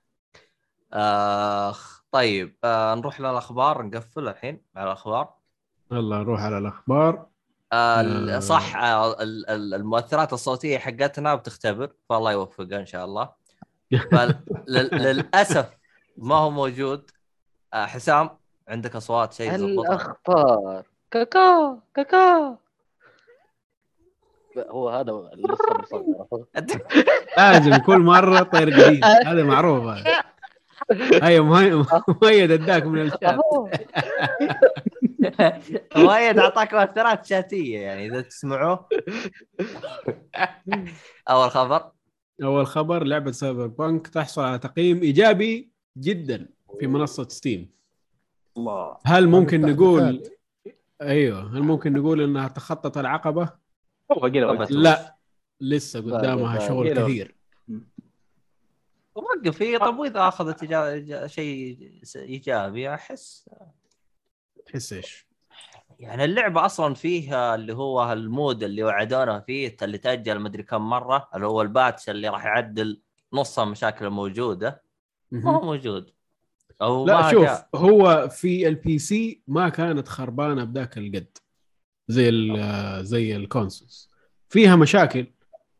آخ طيب آه نروح للأخبار نقفل الحين على الأخبار يلا نروح على الأخبار آه آه. صح آه ال- ال- المؤثرات الصوتية حقتنا بتختبر فالله يوفقها إن شاء الله فللاسف ما هو موجود. آه حسام عندك أصوات شيء الأخبار. كاكا كاكا. هو هذا لازم كل مرة طير جديد. هذا معروف هذا. أيوه مؤيد اداك من الشات. مؤيد اعطاك مؤثرات شاتية يعني إذا تسمعوه. أول خبر. أول خبر لعبة Cyberpunk تحصل على تقييم إيجابي جدا في منصة Steam. الله. هل ممكن نقول. أيوه هل ممكن نقول إنها تخطت العقبة. لا لسه قدامها باقي- شغل. كثير. وقف هي طب وإذا أخذت شيء إيجابي أحس. تحس إيش؟ يعني اللعبة أصلا فيها اللي هو ال mode اللي وعدونا فيه اللي تأجل مدري كم مرة اللي هو ال patch اللي راح يعدل نص المشاكل الموجودة. ما هو موجود. أو لا ما شوف جاء. هو في ال PC ما كانت خربانة بذاك القد زي ال- زي ال consoles فيها مشاكل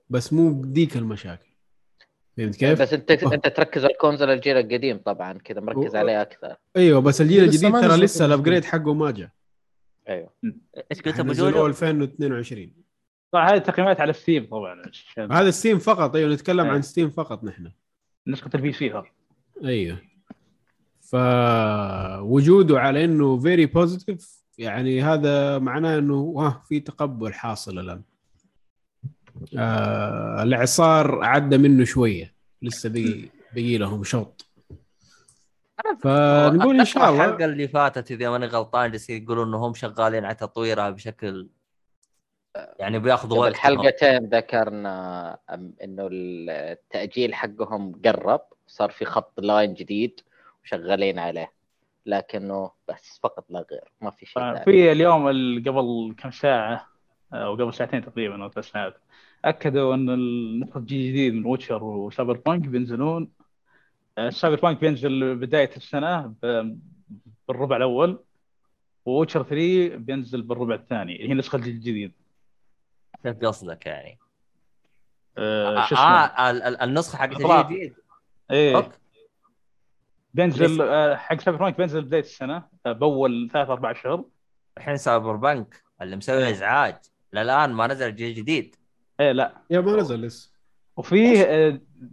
بس مو بديك المشاكل. فهمت كيف؟ بس أنت أنت تركز على ال console الجيل القديم طبعا كذا مركز و- عليه أكثر. أيوه بس الجيل لسه الجديد ترى لسه. ال upgrade حقه ما جاء. أيوه. إيش قلت أبو نزلوه جوجو؟ 2022 طبعا هذه تقييمات على Steam طبعا. هذا Steam فقط أيوه نتكلم أيوة. عن Steam فقط نحن. نسخة ال PC هذا أيوه. فوجوده على إنه very positive يعني هذا معناه إنه ها في تقبل حاصل الآن. آه الإعصار عدى منه شوية. لسه بقي بقي لهم شوط. فنقول إن شاء الله. الحلقة اللي فاتت إذا ماني غلطان جالسين يقولون إنهم شغالين على تطويرها بشكل يعني بياخذوا وقت حلقتين ذكرنا إنه التأجيل حقهم قرب صار في خط لاين جديد وشغالين عليه. لكنه بس فقط لا غير ما في شيء ثاني. في اليوم ال- قبل كم ساعة أو قبل ساعتين تقريبا أو ثلاث ساعات أكدوا إن النسخه جديد من Witcher و Cyberpunk بينزلون آه، Cyberpunk بينزل بداية السنة بالربع الأول Witcher 3 بينزل بالربع الثاني اللي هي النسخة الجديد كيف قصدك يعني؟ آه، شو آه, اسمه؟ آه ال- ال- النسخة حقت. الجديد. إيه. بينزل آه، حق Cyberpunk بينزل بداية السنة آه، بأول ثلاث أربع شهور الحين Cyberpunk اللي مسوي إزعاج للآن ما نزل جيل جديد. إيه لا. يا ما نزل لسه. وفيه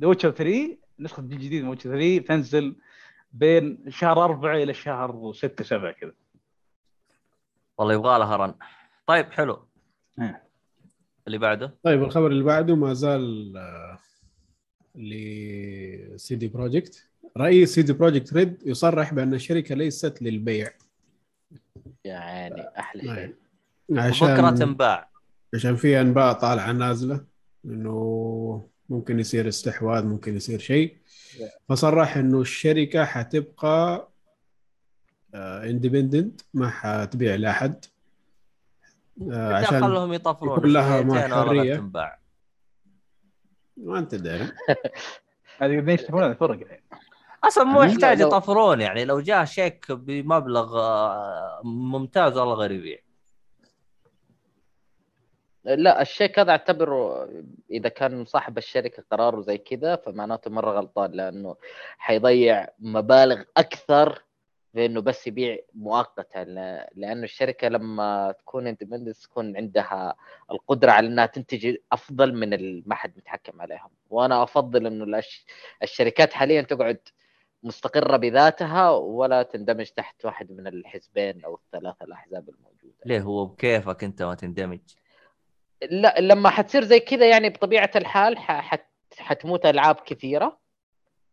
ذا Witcher 3 نسخة الجديد من Witcher 3 تنزل بين شهر 4 إلى شهر 6 7 كذا. والله يبغى لها run طيب حلو. إيه. اللي بعده؟ طيب الخبر اللي بعده ما زال آه، ل CD Projekt رئيس CD Projekt Red يصرح بأن الشركة ليست للبيع. يعني أحلى شيء. نعم. بكرة عشان تنباع. عشان في أنباء طالعة نازلة إنه ممكن يصير استحواذ ممكن يصير شيء. فصرح إنه الشركة حتبقى independent ما حتبيع لأحد. آه، عشان خلهم يطفرون يكون لها حرية. تنباع ما أنت داري. هذه قد يشتغلون الفرق يعني. أصلا مو يحتاج يطفرون يعني لو جاء شيك بمبلغ آه، ممتاز والله غير يبيع لا الشيك هذا أعتبره إذا كان صاحب الشركة قراره زي كذا فمعناته مرة غلطان لأنه حيضيع مبالغ أكثر في إنه بس يبيع مؤقتا لأنه الشركة لما تكون اندبندنت تكون عندها القدرة على إنها تنتج أفضل من ما حد متحكم عليهم. وأنا أفضل إنه الشركات حاليا تقعد مستقرة بذاتها ولا تندمج تحت واحد من الحزبين أو الثلاثة الأحزاب الموجودة. ليه؟ هو بكيفك أنت ما تندمج. لا لما حتصير زي كذا يعني بطبيعة الحال حت حتموت ألعاب كثيرة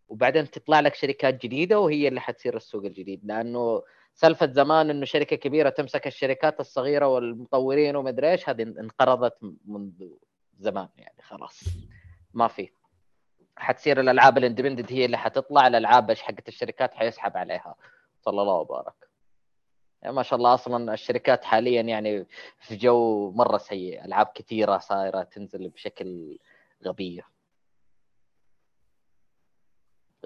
وبعدين تطلع لك شركات جديدة وهي اللي حتصير السوق الجديد. لأنه سالفة زمان إنه شركة كبيرة تمسك الشركات الصغيرة والمطورين ومدري إيش هذه انقرضت منذ زمان يعني خلاص. ما في. حتصير الألعاب الاندبندنت هي اللي حتطلع الألعاب حقت الشركات حيسحب عليها. صلى الله وبارك. ما شاء الله أصلا الشركات حاليا يعني في جو مرة سيء ألعاب كثيرة صايرة تنزل بشكل غبية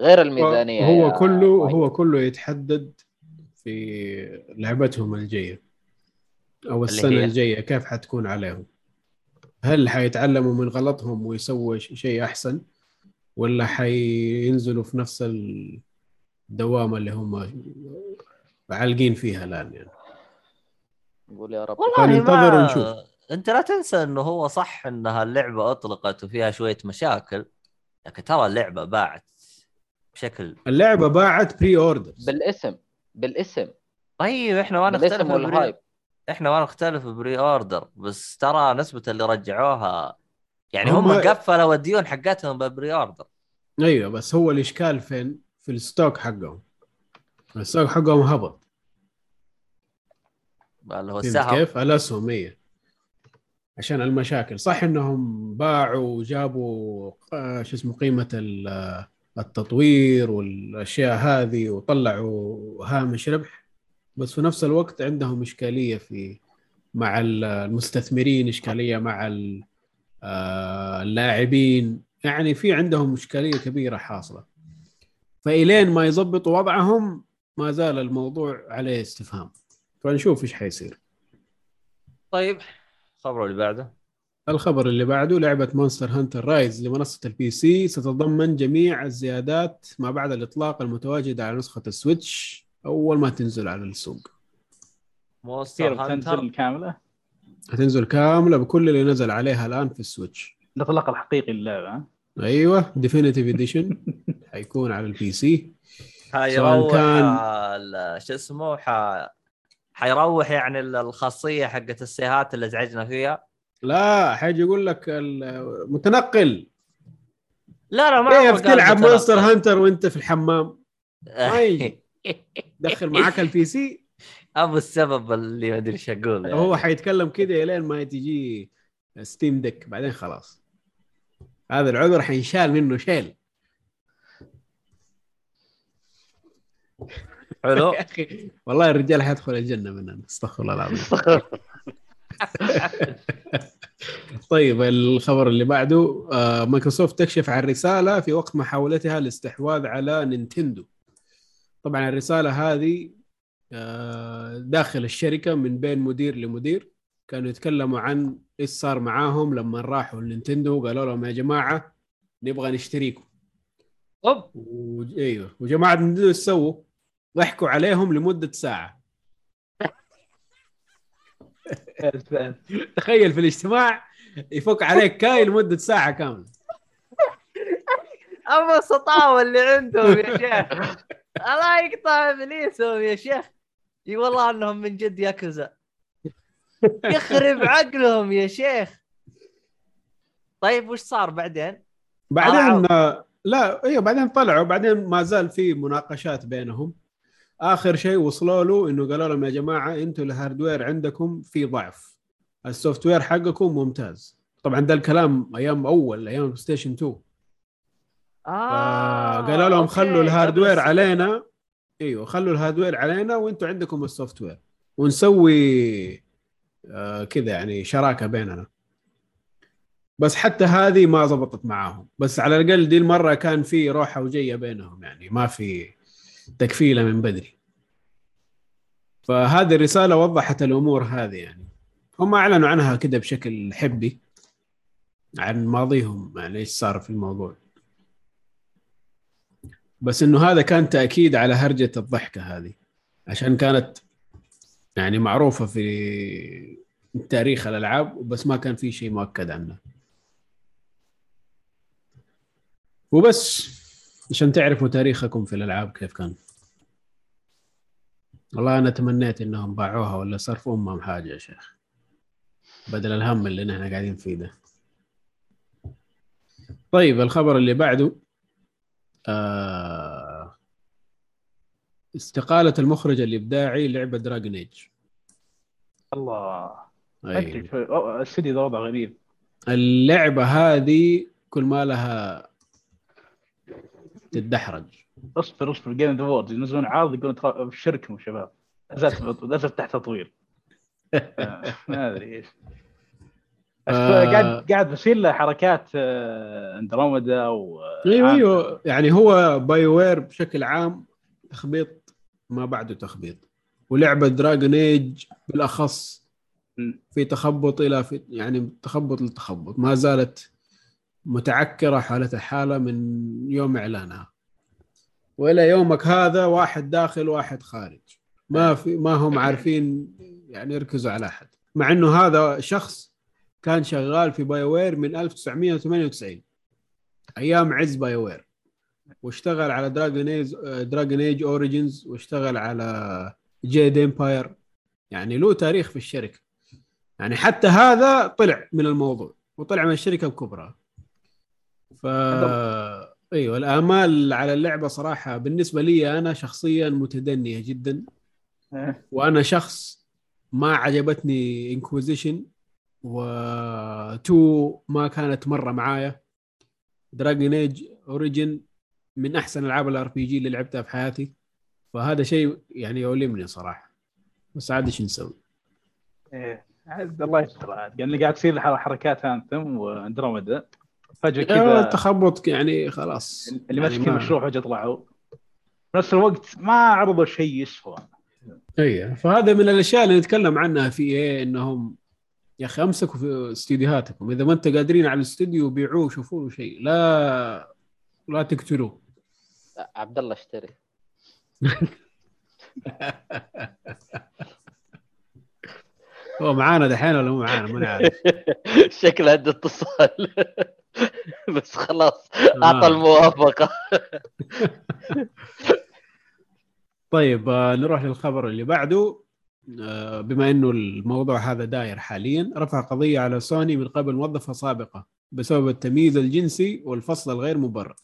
غير الميزانية هو كله وائل. هو كله يتحدد في لعبتهم الجاية أو السنة؟ الجاية كيف حتكون عليهم هل حيتعلموا من غلطهم ويسووا شيء أحسن ولا حينزلوا في نفس الدوامة اللي هم عالقين فيها الآن يعني. نقول يا رب. والله ما ونشوف. أنت لا تنسى إنه هو صح انها اللعبه أطلقت وفيها شوية مشاكل لكن ترى اللعبة باعت بشكل اللعبة باعت pre-orders بالاسم بالاسم. طيب إحنا ما بالاسم نختلف pre... وال hype إحنا ما نختلف pre-order بس ترى نسبة اللي رجعوها يعني هم- هم, قفلوا الديون حقتهم ب pre-order أيوه بس هو الإشكال فين؟ في ال stock حقهم. ال stock حقهم هبط. اللي هو فهمت السهم كيف؟ الاسهم هي عشان المشاكل. صح إنهم باعوا وجابوا آه، شو اسمه قيمة آه، التطوير والأشياء هذه وطلعوا هامش ربح. بس في نفس الوقت عندهم إشكالية في مع ال- المستثمرين إشكالية مع آه، اللاعبين. يعني في عندهم إشكالية كبيرة حاصلة. فإلين ما يضبطوا وضعهم ما زال الموضوع عليه استفهام. فنشوف إيش حيصير. طيب. خبروا اللي بعده؟ الخبر اللي بعده لعبة Monster Hunter Rise لمنصة ال PC ستتضمن جميع الزيادات ما بعد الإطلاق المتواجدة على نسخة ال Switch أول ما تنزل على السوق. Monster Hunter كاملة؟ هتنزل كاملة بكل اللي نزل عليها الآن في ال Switch. الإطلاق الحقيقي للعبة ها؟ أيوة definitive edition حيكون على ال PC حيروح كان- ال- شو اسمه. حيروح يعني ال- الخاصية حقت السيهات اللي ازعجنا فيها لا حيجي يقول لك المتنقل لا لا ما كيف تلعب. Monster Hunter وأنت في الحمام ما يجي. دخل معاك ال PC أبو السبب اللي ما أدري إيش أقول يعني. هو حيتكلم كده الين ما تجي Steam Deck بعدين خلاص هذا العذر حينشال منه شيل حلو. يا أخي. والله الرجال حيدخل الجنة مننا استغفر الله العظيم. طيب الخبر اللي بعده آه مايكروسوفت تكشف عن رسالة في وقت محاولتها الاستحواذ على Nintendo. طبعا الرسالة هذه آه داخل الشركة من بين مدير لمدير. كانوا يتكلموا عن إيش صار معاهم لما راحوا ال Nintendo قالوا لهم يا جماعة نبغى نشتريكم. أوب. و... أيوه. وجماعة نينتندو إيش سووا؟ ضحكوا عليهم لمدة ساعة. تخيل في الاجتماع يفك عليك كاي لمدة ساعة كاملة. ابو السطاوة اللي عندهم يا شيخ. الله يقطع إبليسهم يا شيخ. إي والله إنهم من جد ياكوزا. يخرب عقلهم يا شيخ. طيب وش صار بعدين؟ بعدين آه لا أيوه بعدين طلعوا. بعدين ما زال في مناقشات بينهم. آخر شيء وصلوا له إنه قالوا لهم يا جماعة أنتم ال hardware عندكم في ضعف. ال software حقكم ممتاز. طبعا ده الكلام أيام أول أيام Station 2 آه قالوا لهم. خلوا ال hardware علينا. إيوه خلوا ال hardware علينا وأنتم عندكم ال software. ونسوي آه كذا يعني شراكة بيننا. بس حتى هذه ما زبطت معاهم. بس على الأقل دي المرة كان في روحة وجية بينهم يعني ما في تكفيله من بدري. فهذه الرسالة وضحت الأمور هذه يعني. هم أعلنوا عنها كده بشكل حبي عن ماضيهم يعني إيش صار في الموضوع. بس إنه هذا كان تأكيد على هرجة الضحكة هذه. عشان كانت يعني معروفة في تاريخ الألعاب بس ما كان في شيء مؤكد عنها. وبس. عشان تعرفوا تاريخكم في الألعاب كيف كان. والله أنا تمنيت إنهم باعوها ولا صرفوا أمهم حاجة يا شيخ. بدل الهم اللي نحن قاعدين فيه ده. طيب الخبر اللي بعده آه استقالة المخرج الإبداعي لعبة Dragon Age الله. أي. أدري شوي. أو- السيدي ده وضع غريب اللعبة هذه كل ما لها تتدحرج. اصبر اصبر Game Awards ينزلون عارض يقولون ترى شركم شباب. نزلت تحت تطوير. آه، ما أدري إيش. آه. قاعد قاعد بصير له حركات آه، اندروميدا و أيوه أيوه. يعني هو BioWare بشكل عام تخبيط ما بعده تخبيط. ولعبة Dragon Age بالأخص. في تخبط إلى في يعني تخبط لتخبط. ما زالت متعكرة حالتها حاله من يوم إعلانها. وإلى يومك هذا واحد داخل واحد خارج. ما في ما هم عارفين يعني يركزوا على أحد. مع إنه هذا شخص كان شغال في BioWare من 1998 أيام عز BioWare واشتغل على Dragon Age Dragon Age Origins واشتغل على Jade Empire يعني له تاريخ في الشركة. يعني حتى هذا طلع من الموضوع وطلع من الشركة الكبرى. ف أيوه الآمال على اللعبة صراحة بالنسبة لي أنا شخصيا متدنية جدا. إيه. وأنا شخص ما عجبتني Inquisition و2 ما كانت مرة معايا. Dragon Age Origin من أحسن ألعاب ال RPG اللي لعبتها في حياتي. فهذا شيء يعني يؤلمني صراحة. بس عاد إيش نسوي؟ إيه. عاد الله يستر عاد. لأن قاعد تصير حركات Anthem و Andromeda. فجأة كذا. التخبط يعني خلاص. اللي يعني ماسكين ما- المشروع فجأة طلعوا. في نفس الوقت ما عرضوا شيء يسوى. اي فهذا من الأشياء اللي نتكلم عنها في إيه إنهم يا أخي أمسكوا في استديوهاتكم. إذا ما أنت قادرين على الاستوديو بيعوه وشوفوا له شيء. لا لا تقتلوه. عبد الله اشتري. هو معانا دحين ولا مو معانا؟ ما نعرف. شكله عنده اتصال. بس خلاص. أعطى الموافقة طيب آه، نروح للخبر اللي بعده آه، بما إنه الموضوع هذا داير حاليا رفع قضية على سوني من قبل موظفة سابقة بسبب التمييز الجنسي والفصل الغير مبرر.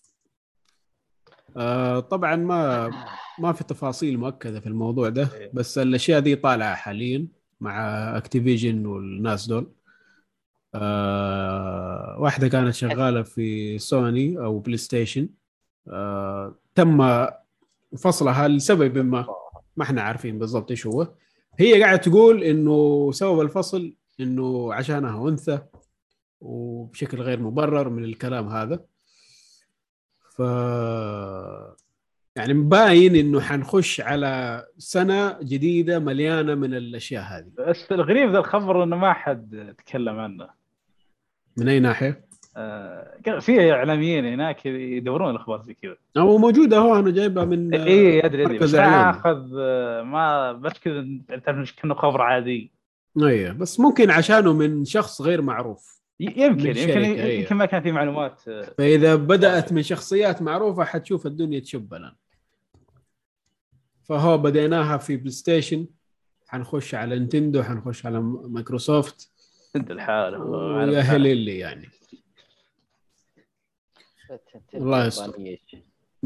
آه، طبعا ما ما في تفاصيل مؤكدة في الموضوع ده بس الأشياء دي طالعة حاليا مع Activision والناس دول. آه، واحدة كانت شغالة في سوني أو PlayStation آه، تم فصلها لسبب ما ما إحنا عارفين بالضبط إيش هو. هي قاعدة تقول إنه سبب الفصل إنه عشانها أنثى وبشكل غير مبرر من الكلام هذا. ف يعني مباين إنه حنخش على سنة جديدة مليانة من الأشياء هذه. بس الغريب ذا الخبر إنه ما حد تكلم عنه. من أي ناحية؟ آه، في إعلاميين هناك يدورون الاخبار زي كذا. أو موجودة هو أنا جايبها من إي أدري أدري. بس. أخذ ما بس كذا تعرف كأنه خبر عادي. أيوه بس ممكن عشانه من شخص غير معروف. يمكن يمكن. يمكن ما كان في معلومات. فإذا بدأت من شخصيات معروفة حتشوف الدنيا تشب الآن. فهو بديناها في PlayStation حنخش على Nintendo حنخش على مايكروسوفت. انت الحال ويا هليلي يعني. الله يستر. يابانية.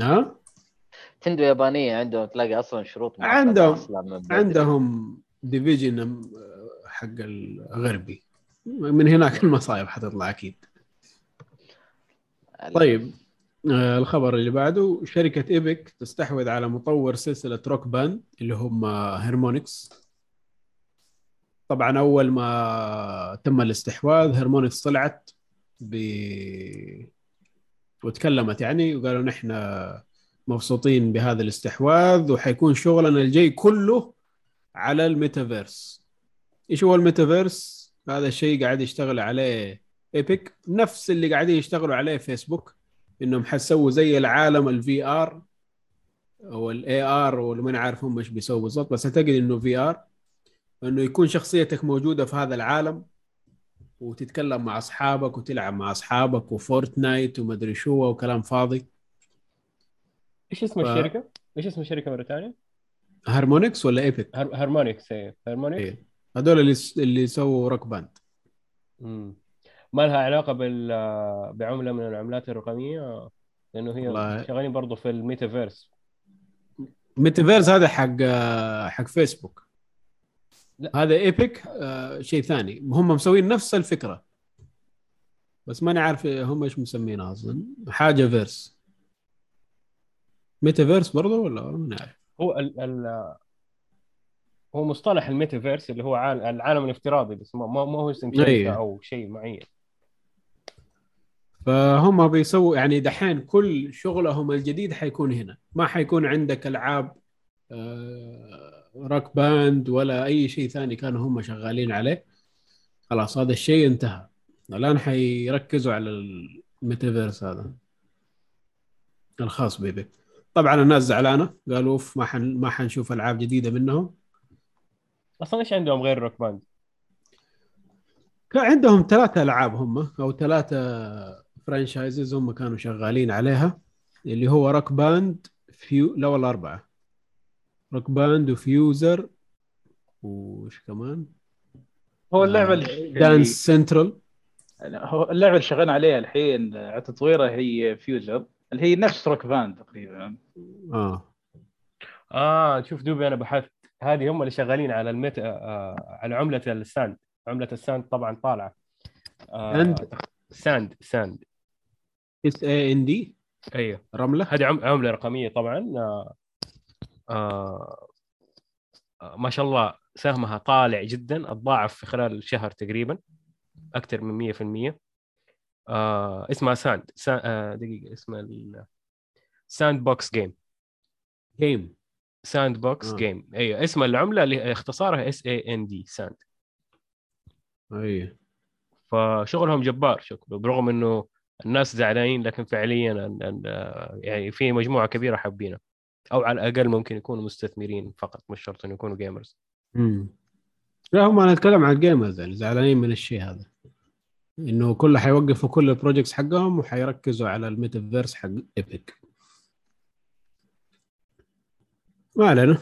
ها؟ Nintendo يابانية عندهم تلاقي أصلا شروط عندهم-. عندهم division حق الغربي. من هناك المصايب حتطلع أكيد. طيب آه، الخبر اللي بعده شركة Epic تستحوذ على مطور سلسلة Rock Band اللي هم Harmonix طبعا أول ما تم الاستحواذ Harmonix طلعت ب وتكلمت يعني وقالوا نحن مبسوطين بهذا الاستحواذ وحيكون شغلنا الجاي كله على الميتافيرس. إيش هو الميتافيرس؟ هذا الشيء قاعد يشتغل عليه Epic نفس اللي قاعدين يشتغلوا عليه فيسبوك إنهم حيسووا زي العالم ال VR أو ال AR ولا ما عارف هم إيش بيسووا بالضبط بس أعتقد إنه VR إنه يكون شخصيتك موجودة في هذا العالم وتتكلم مع أصحابك وتلعب مع أصحابك و Fortnite ومدري شو وكلام فاضي إيش اسم ف- الشركة؟ إيش اسم الشركة مره ثانية؟ Harmonix ولا Epic هر- Harmonix إيه Harmonix إيه. هذول اللي اللي سووا Rock Band. ما لها علاقة بال بعملة من العملات الرقمية لأنه هي والله. شغالين برضو في الميتافيرس ميتافيرس هذا حق حق فيسبوك لا. هذا Epic آه شيء ثاني. هم مسوين نفس الفكرة. بس ماني عارف هم إيش مسمينها أصلا. حاجة verse metaverse برضه ولا ماني عارف؟ هو ال ال هو مصطلح الميتافيرس اللي هو عال- العالم الافتراضي بس ما ما هو اسم شركة أيوه. أو شيء معين. فهم بيسووا يعني دحين كل شغلهم الجديد حيكون هنا. ما حيكون عندك ألعاب آه، Rock Band ولا أي شيء ثاني كانوا هم شغالين عليه. خلاص هذا الشيء انتهى. الآن حيركزوا على الميتافيرس هذا الخاص بإيبك. طبعا الناس زعلانة قالوا أوف ما حن ما حنشوف ألعاب جديدة منهم. أصلا إيش عندهم غير Rock Band؟ كان عندهم ثلاثة ألعاب هم أو ثلاثة franchises هم كانوا شغالين عليها اللي هو Rock Band فيو لا والله أربعة. روك باند و Fuser وش كمان؟ هو اللعبة آه، اللي Dance Central هو اللعبة اللي شغالين عليها الحين على تطويرها هي Fuser اللي هي نفس Rock Band تقريبا. آه. آه شوف دوبي أنا بحثت هذه هم اللي شغالين على ال meta آه على عملة ال SAND. عملة ال SAND طبعا طالعة. آه SAND SAND. S A N D أيوه رملة؟ هذه عم- عملة رقمية طبعا. آه آه ما شاء الله سهمها طالع جدا اتضاعف في خلال شهر تقريبا أكثر من 100% آه اسمها SAND سا... آه دقيقة اسمها ال... Sandbox game. game. Sandbox آه. game. أيوه اسم العملة اللي اختصارها S A N D SAND. أيوه. فشغلهم جبار شكله برغم إنه الناس زعلانين لكن فعليا يعني في مجموعة كبيرة حابينها. أو على الأقل ممكن يكونوا مستثمرين فقط مش شرط إنه يكونوا gamers مم. لا هم أنا أتكلم عن ال gamers اللي زعلانين من الشيء هذا. إنه كله حيوقفوا كل ال projects حقهم وحيركزوا على الميتافيرس حق Epic ما علينا.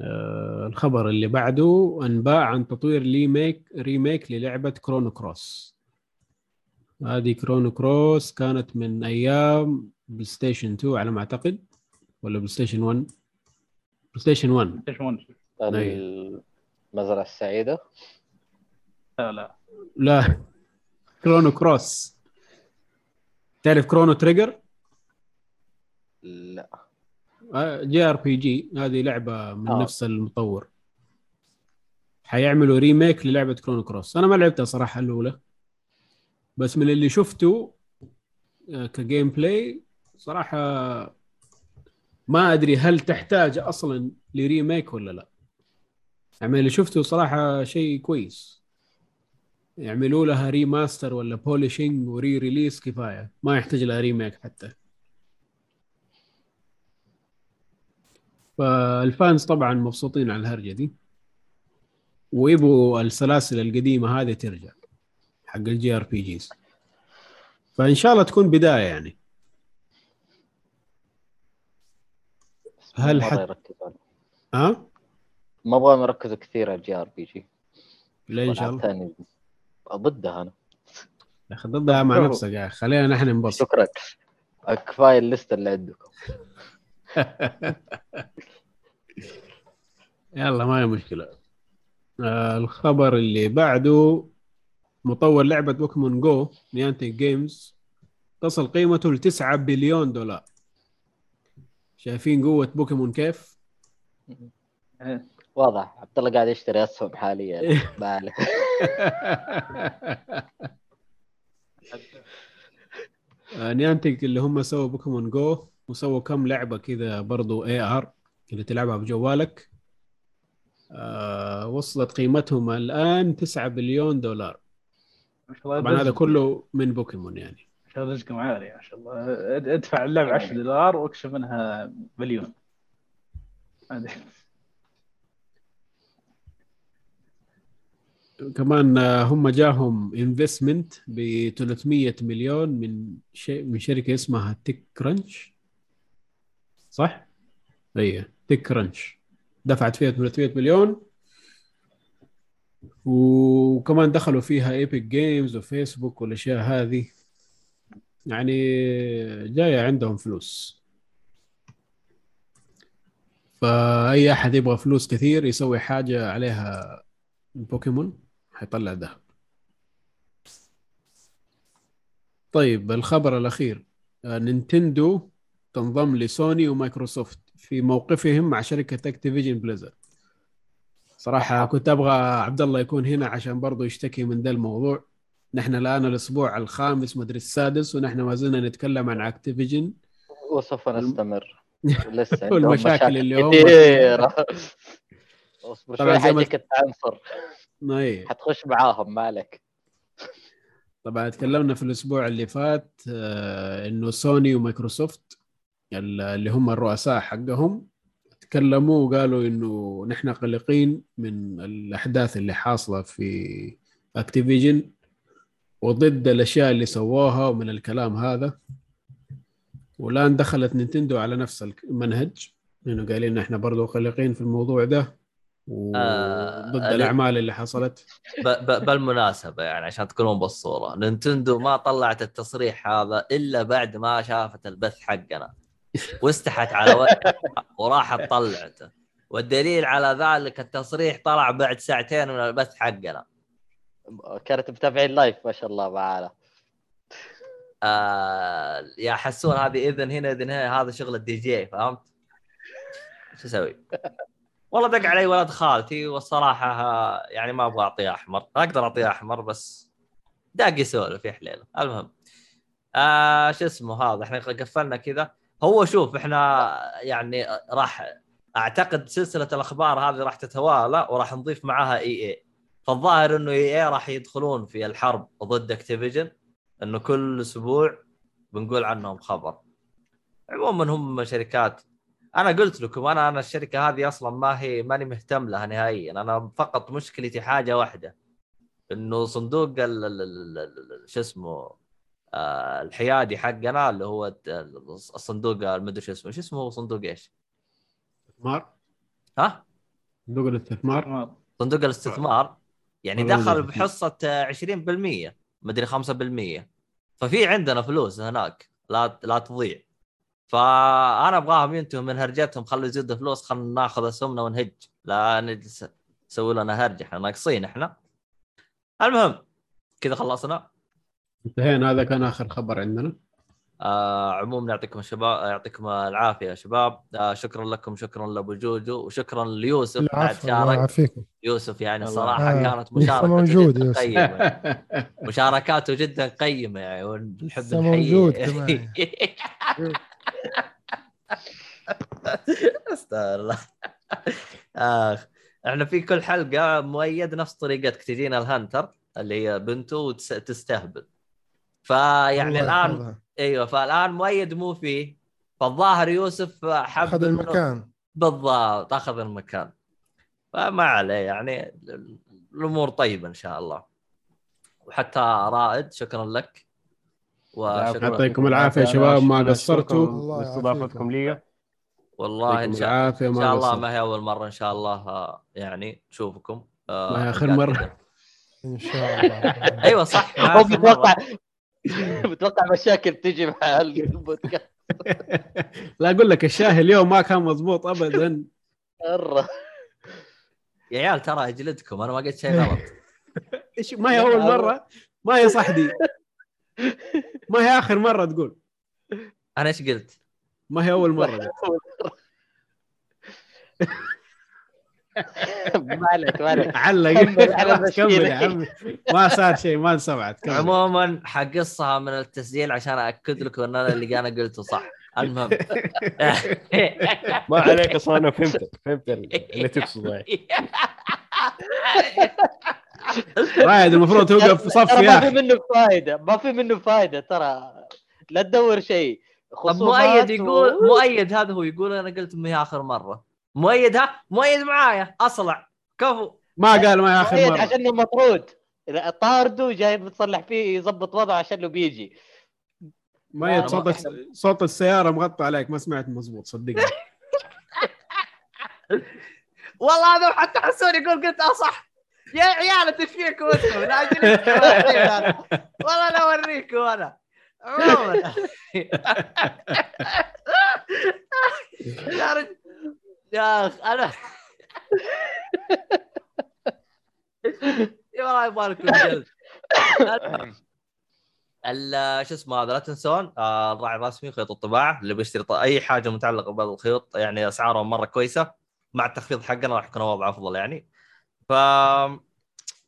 آه الخبر اللي بعده أنباء عن تطوير remake remake للعبة Chrono Cross هذه Chrono Cross كانت من أيام PlayStation 2 على ما أعتقد ولا PlayStation 1 PlayStation 1 Harvest Moon المزرعة السعيدة؟ لا لا. لا. Chrono Cross. تعرف Chrono Trigger؟ لا. JRPG. هذه لعبة من آه. نفس المطور. حيعملوا remake للعبة Chrono Cross. أنا ما لعبتها صراحة الأولى. بس من اللي شفته آه، ك gameplay صراحة ما أدري هل تحتاج أصلا ل remake ولا لا. يعني اللي شفته صراحة شيء كويس. يعملوا لها remaster ولا polishing و re-release كفاية. ما يحتاج لها remake حتى. فال fans طبعا مبسوطين على الهرجة دي. ويبغوا السلاسل القديمة هذه ترجع. حق ال JRPGs فإن شاء الله تكون بداية يعني. هل حت- يركزوا ها؟ ما ابغاهم يركزوا كثير على ال JRPG لا إن شاء الله. ضدها أنا. يا أخي ضدها مع. نفسك يا أخي. خلينا نحن ننبسط شكرا. كفايه ال list ه اللي عندكم. يلا ما هي مشكلة. آه الخبر اللي بعده. مطور لعبة Pokémon Go Niantic Games تصل قيمته ل 9 بليون دولار. شايفين قوة بوكيمون كيف؟ واضح. عبد الله قاعد يشتري أسهم حاليا. بالك. آه، Niantic اللي هم سووا Pokémon Go وسووا كم لعبة كذا برضو AR اللي تلعبها بجوالك. آه وصلت قيمتهم الآن 9 بليون دولار. طبعا هذا كله من بوكيمون يعني. ما شاء الله رزقهم عالي ما شاء الله. أد- أدفع اللعبة 10 دولار وأكسب منها مليون. كمان آه، هم جاهم investment ب 300 مليون من شيء من شركة اسمها TechCrunch صح؟ اي TechCrunch دفعت فيها 300 مليون. وكمان دخلوا فيها Epic Games وفيسبوك والأشياء هذه. يعني جاية عندهم فلوس. فأي أحد يبغى فلوس كثير يسوي حاجة عليها بوكيمون حيطلع ذهب. طيب الخبر الأخير. آه، نينتندو تنضم لسوني ومايكروسوفت في موقفهم مع شركة Activision Blizzard صراحة كنت أبغى عبد الله يكون هنا عشان برضو يشتكي من ذا الموضوع. نحن الآن الأسبوع الخامس مدري السادس ونحن ما زلنا نتكلم عن Activision وسوف نستمر. لسه والمشاكل مشاكل اللي هم كثيرة. أصبر شوي حيجيك التعنصر أي. حتخش معاهم مالك؟ طبعا تكلمنا في الأسبوع اللي فات آه، إنه سوني ومايكروسوفت ال- اللي هم الرؤساء حقهم تكلموا وقالوا إنه نحن قلقين من الأحداث اللي حاصلة في Activision وضد الأشياء اللي سووها ومن الكلام هذا. والآن دخلت نينتندو على نفس المنهج انه قايلين إحنا برضو قلقين في الموضوع ده آه، وضد أنا- الأعمال اللي حصلت. ب- ب- بالمناسبة يعني عشان تكونون بالصورة نينتندو ما طلعت التصريح هذا إلا بعد ما شافت البث حقنا. واستحت على وجهها وراحت طلعته والدليل على ذلك التصريح طلع بعد ساعتين من البث حقنا. كانت متابعين live ما شاء الله معانا. آه يا حسون هذه إذن هنا إذن هنا هذا شغل الدي جي فهمت؟ شو أسوي؟ والله دق علي ولد خالتي والصراحة آه، يعني ما أبغى أعطيه أحمر. أقدر أعطيه أحمر بس داق يسولف يا حليله المهم. آه شو اسمه هذا؟ إحنا قفلنا كذا. هو شوف إحنا يعني راح أعتقد سلسلة الأخبار هذه راح تتوالى وراح نضيف معاها EA. فالظاهر إنه EA راح يدخلون في الحرب ضد Activision إنه كل أسبوع بنقول عنهم خبر. عموما هم شركات. أنا قلت لكم أنا أنا الشركة هذه أصلا ما هي ماني مهتم لها نهائيا. أنا فقط مشكلتي حاجة واحدة إنه صندوق شو اسمه الحيادي حقنا اللي هو الصندوق المدري شو اسمه. شو اسمه صندوق إيش؟ استثمار؟ ها؟ صندوق الاستثمار. صندوق الاستثمار. يعني دخل بحصة آه، 20% مدري 5% ففي عندنا فلوس هناك. لا لا تضيع. فأنا أبغاهم ينتهوا من هرجتهم. خلوا يزيدوا فلوس خلينا ناخذ اسهمنا ونهج. لا نجلس نسوي لنا هرجة. إحنا ناقصين إحنا. المهم كذا خلصنا. انتهينا هذا كان آخر خبر عندنا. آه عموما يعطيكم الشباب يعطيكم العافية يا شباب. آه شكرا لكم شكرا لأبو جوجو وشكرا ليوسف. بعد شارك. يوسف يعني الله. صراحة آه، كانت لسه مشاركته موجود جدا يوسف. قيمة. مشاركاته جدا قيمة يعني ونحب نحييه موجود كمان. استغفر الله. اخ إحنا في كل حلقة مؤيد نفس طريقتك تجينا الهنتر اللي هي بنته وتستهبل. فيعني الله الآن. أيوه فالآن مؤيد مو فيه فالظاهر يوسف حب أخذ المكان. بالضبط أخذ المكان. فما عليه يعني الأمور طيبة إن شاء الله. وحتى رائد شكرا لك. وشكرا يعطيكم العافية يا شباب. ما قصرتوا الله باستضافتكم لي. والله إن شاء, العافية. إن شاء الله ما هي أول مرة إن شاء الله آه، يعني نشوفكم. آه، ما هي آخر حلقات مرة. كذا. إن شاء الله. أيوه صح متوقع مشاكل تجي مع البودكاست لا أقول لك الشاهي اليوم ما كان مضبوط ابدا. مرة. يا عيال ترى أجلدكم أنا ما قلت شيء غلط. إيش ما هي أول مرة؟ ما هي صحدي. ما هي آخر مرة تقول؟ أنا إيش قلت؟ ما هي أول مرة. ما عليك ما عليك. علق. كمل على خلاص كمل يا. عمي. ما صار شيء ما انسمعت. كمل. عموما حقصها من التسجيل عشان اكد لكم إن أنا اللي أنا قلته صح. المهم. ما عليك أصلا أنا فهمت فهمت اللي تقصده يعني. رائد المفروض توقف في صف ما في منه فايدة ما في منه فايدة ترى لا تدور شيء. طب مؤيد يقول و- مؤيد هذا هو يقول أنا قلت ما هي آخر مرة. مؤيد ها مؤيد معايا. أصلع. كفو. ما قال ما هي اخر مؤيد مرة. عشانه مطرود. إذا طارده جاي بتصلح فيه يظبط وضعه عشان له بيجي لا، صوت صوت السيارة مغطى عليك ما سمعت مزبوط صدقني. والله هذا حتى حسون يقول قلت آه صح يا عيال تفيكم أنتم. والله لا أوريكم أنا. عموما. يا رجل. يا أخ أنا يا والله يبغى لكم ال- شو اسمه هذا لا تنسون آه، الراعي الرسمي خيوط الطباعة اللي بيشتري أي حاجة متعلقة بالخيوط يعني أسعارهم مرة كويسة. مع التخفيض حقنا راح يكون وضع أفضل يعني. ف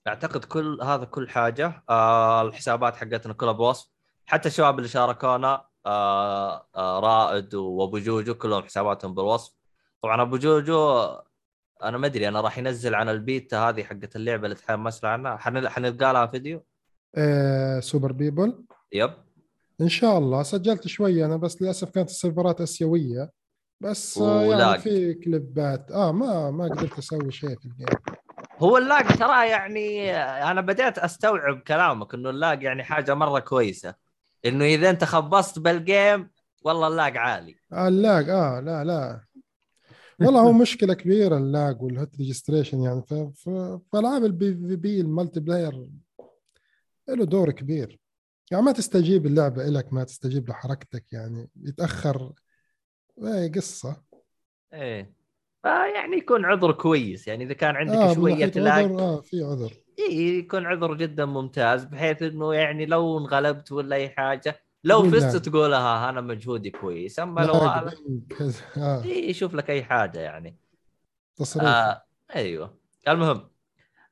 أعتقد كل هذا كل حاجة. آه الحسابات حقتنا كلها بوصف. حتى الشباب اللي شاركونا آه آه رائد وأبو جوجو كلهم حساباتهم بالوصف. طبعا أبو جوجو أنا ما أدري أنا راح ينزل عن البيتا هذه حقت اللعبة اللي تحمس عنها. حن- حنلقى لها فيديو؟ آه Super People yep. إن شاء الله. سجلت شوية أنا بس للأسف كانت السيرفرات آسيوية. بس آه و lag. يعني في كليبات. آه ما ما قدرت أسوي شيء في ال game. هو ال lag ترى يعني أنا بديت أستوعب كلامك إنه ال lag يعني حاجة مرة كويسة. إنه إذا أنت خبصت بال game والله ال lag عالي. آه ال lag آه لا لا. والله هو مشكلة كبيرة ال lag وال hit registration يعني ف- ف- فالعاب ال PvP ال multiplayer له دور كبير. يعني ما تستجيب اللعبة لك ما تستجيب لحركتك يعني يتأخر إيه قصة. إيه. فيعني يكون عذر كويس يعني إذا كان عندك من شوية لاج. آه في عذر. إيه يكون عذر جدا ممتاز بحيث إنه يعني لو انغلبت ولا أي حاجة لو فزت لا. تقولها أنا مجهودي كويس. أما لو آه. إيه يشوف لك أي حاجة يعني. تصريف آه أيوه. المهم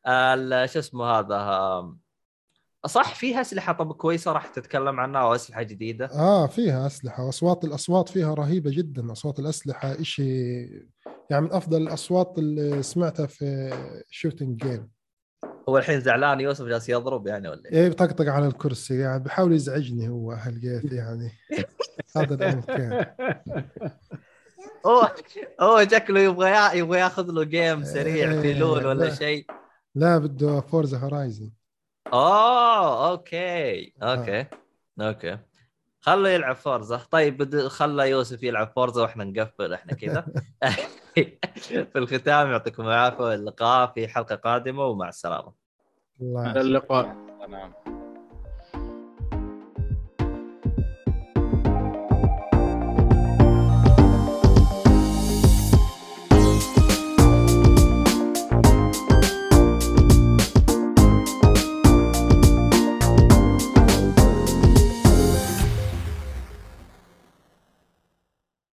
آه شو اسمه هذا آه صح فيها أسلحة طب كويسة راح تتكلم عنها أو أسلحة جديدة؟ آه فيها أسلحة. واصوات الأصوات فيها رهيبة جدا. أصوات الأسلحة شيء يعني من أفضل الأصوات اللي سمعتها في shooting game هو الحين زعلان يوسف جالس يضرب يعني ولا إيه؟ بطقطق على الكرسي يعني بحاول يزعجني هو أهل جيث يعني. هذا الأمر كان. هو هو شكله يبغى يبغى ياخذ له game سريع في إيه، LoL ولا لا. شيء. لا بده Forza Horizon اوه okay. okay. okay. خله يلعب Forza طيب بد... خله يوسف يلعب Forza وإحنا نقفل إحنا كذا. في الختام يعطيكم العافية واللقاء في حلقة قادمة ومع السلامة. الله اللقاء. تمام